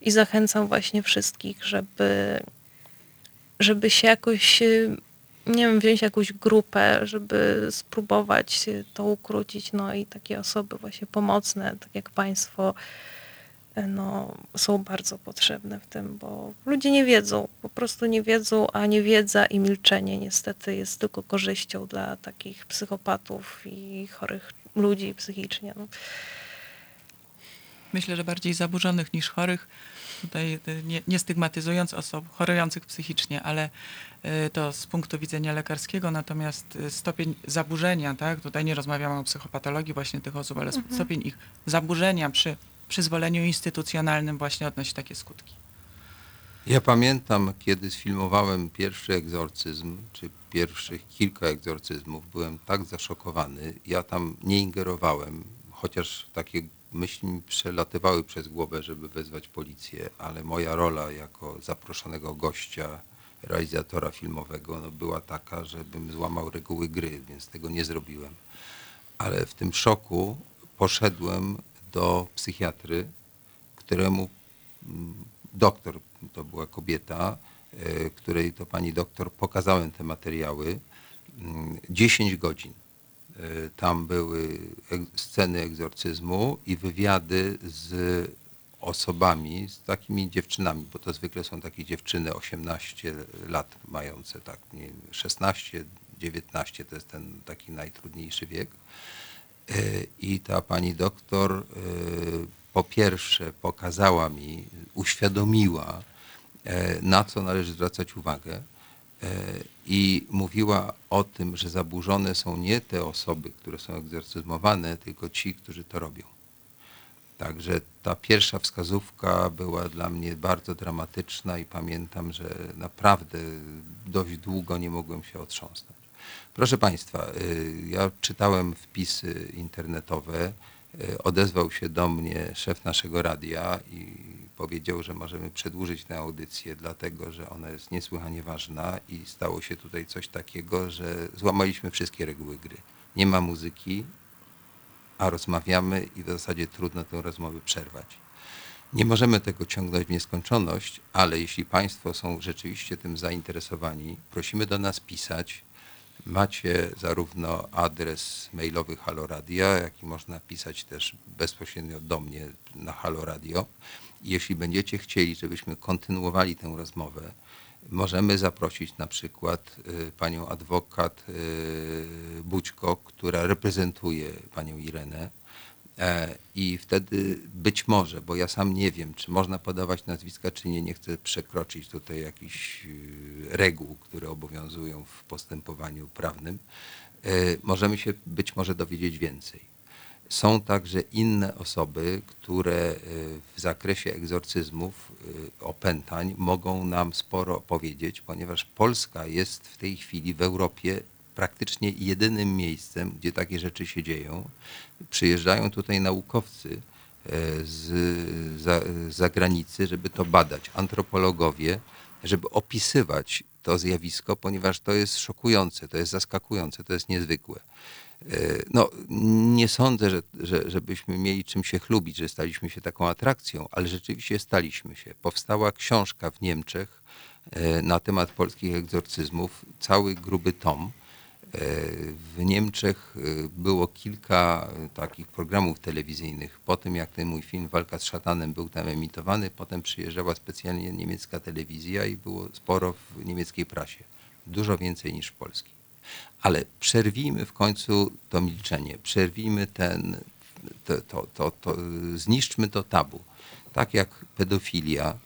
i zachęcam właśnie wszystkich, żeby, żeby się jakoś, nie wiem, wziąć jakąś grupę, żeby spróbować to ukrócić, no i takie osoby właśnie pomocne, tak jak państwo, no, są bardzo potrzebne w tym, bo ludzie nie wiedzą, po prostu nie wiedzą, a niewiedza i milczenie niestety jest tylko korzyścią dla takich psychopatów i chorych ludzi psychicznie. No. Myślę, że bardziej zaburzonych niż chorych. Tutaj y, nie, nie stygmatyzując osób chorujących psychicznie, ale y, to z punktu widzenia lekarskiego, natomiast y, stopień zaburzenia, tak, tutaj nie rozmawiamy o psychopatologii właśnie tych osób, ale Mhm. stopień ich zaburzenia przy przyzwoleniu instytucjonalnym właśnie odnosi takie skutki. Ja pamiętam, kiedy sfilmowałem pierwszy egzorcyzm, czy pierwszych kilka egzorcyzmów, byłem tak zaszokowany. Ja tam nie ingerowałem, chociaż takie myśli mi przelatywały przez głowę, żeby wezwać policję, ale moja rola jako zaproszonego gościa, realizatora filmowego, no była taka, żebym złamał reguły gry, więc tego nie zrobiłem. Ale w tym szoku poszedłem do psychiatry, któremu mm, doktor, to była kobieta, e, której to pani doktor pokazałem te materiały, mm, 10 godzin. E, Tam były ek- sceny egzorcyzmu i wywiady z osobami, z takimi dziewczynami, bo to zwykle są takie dziewczyny 18 lat mające, tak, nie, wiem, 16, 19 to jest ten taki najtrudniejszy wiek. E, I ta pani doktor e, po pierwsze pokazała mi, uświadomiła, e, na co należy zwracać uwagę i mówiła o tym, że zaburzone są nie te osoby, które są egzorcyzmowane, tylko ci, którzy to robią. Także ta pierwsza wskazówka była dla mnie bardzo dramatyczna i pamiętam, że naprawdę dość długo nie mogłem się otrząsnąć. Proszę Państwa, y, ja czytałem wpisy internetowe. y, Odezwał się do mnie szef naszego radia i powiedział, że możemy przedłużyć tę audycję, dlatego że ona jest niesłychanie ważna i stało się tutaj coś takiego, że złamaliśmy wszystkie reguły gry. Nie ma muzyki, a rozmawiamy i w zasadzie trudno tę rozmowę przerwać. Nie możemy tego ciągnąć w nieskończoność, ale jeśli Państwo są rzeczywiście tym zainteresowani, prosimy do nas pisać. Macie zarówno adres mailowy Halo Radia, jak i można pisać też bezpośrednio do mnie na Halo Radio. I Jeśli będziecie chcieli, żebyśmy kontynuowali tę rozmowę, możemy zaprosić na przykład y, panią adwokat y, Bućko, która reprezentuje panią Irenę. E, I wtedy być może, bo ja sam nie wiem, czy można podawać nazwiska, czy nie, nie chcę przekroczyć tutaj jakichś y, reguł, które obowiązują w postępowaniu prawnym, e, możemy się być może dowiedzieć więcej. Są także inne osoby, które w zakresie egzorcyzmów, opętań mogą nam sporo powiedzieć, ponieważ Polska jest w tej chwili w Europie praktycznie jedynym miejscem, gdzie takie rzeczy się dzieją. Przyjeżdżają tutaj naukowcy e, z za, zagranicy, żeby to badać, antropologowie, żeby opisywać to zjawisko, ponieważ to jest szokujące, to jest zaskakujące, to jest niezwykłe. E, No, nie sądzę, że, że, żebyśmy mieli czym się chlubić, że staliśmy się taką atrakcją, ale rzeczywiście staliśmy się. Powstała książka w Niemczech e, na temat polskich egzorcyzmów, cały gruby tom. W Niemczech e, było kilka e, takich programów telewizyjnych. Po tym, jak ten mój film Walka z szatanem był tam emitowany, potem przyjeżdżała specjalnie niemiecka telewizja i było sporo w niemieckiej prasie. Dużo więcej niż w polskiej. Ale przerwijmy w końcu to milczenie, przerwijmy ten, to, to, to, to, zniszczmy to tabu. Tak jak pedofilia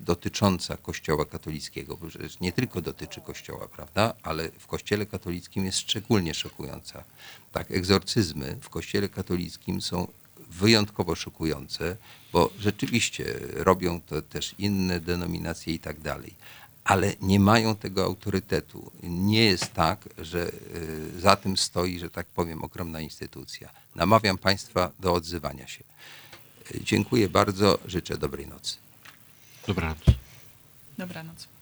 dotycząca Kościoła katolickiego, bo przecież nie tylko dotyczy Kościoła, prawda, ale w Kościele katolickim jest szczególnie szokująca. Tak, egzorcyzmy w Kościele katolickim są wyjątkowo szokujące, bo rzeczywiście robią to też inne denominacje i tak dalej ale nie mają tego autorytetu. Nie jest tak, że y, za tym stoi, że tak powiem, ogromna instytucja. Namawiam Państwa do odzywania się. Dziękuję bardzo, życzę dobrej nocy. Dobranoc. Dobranoc.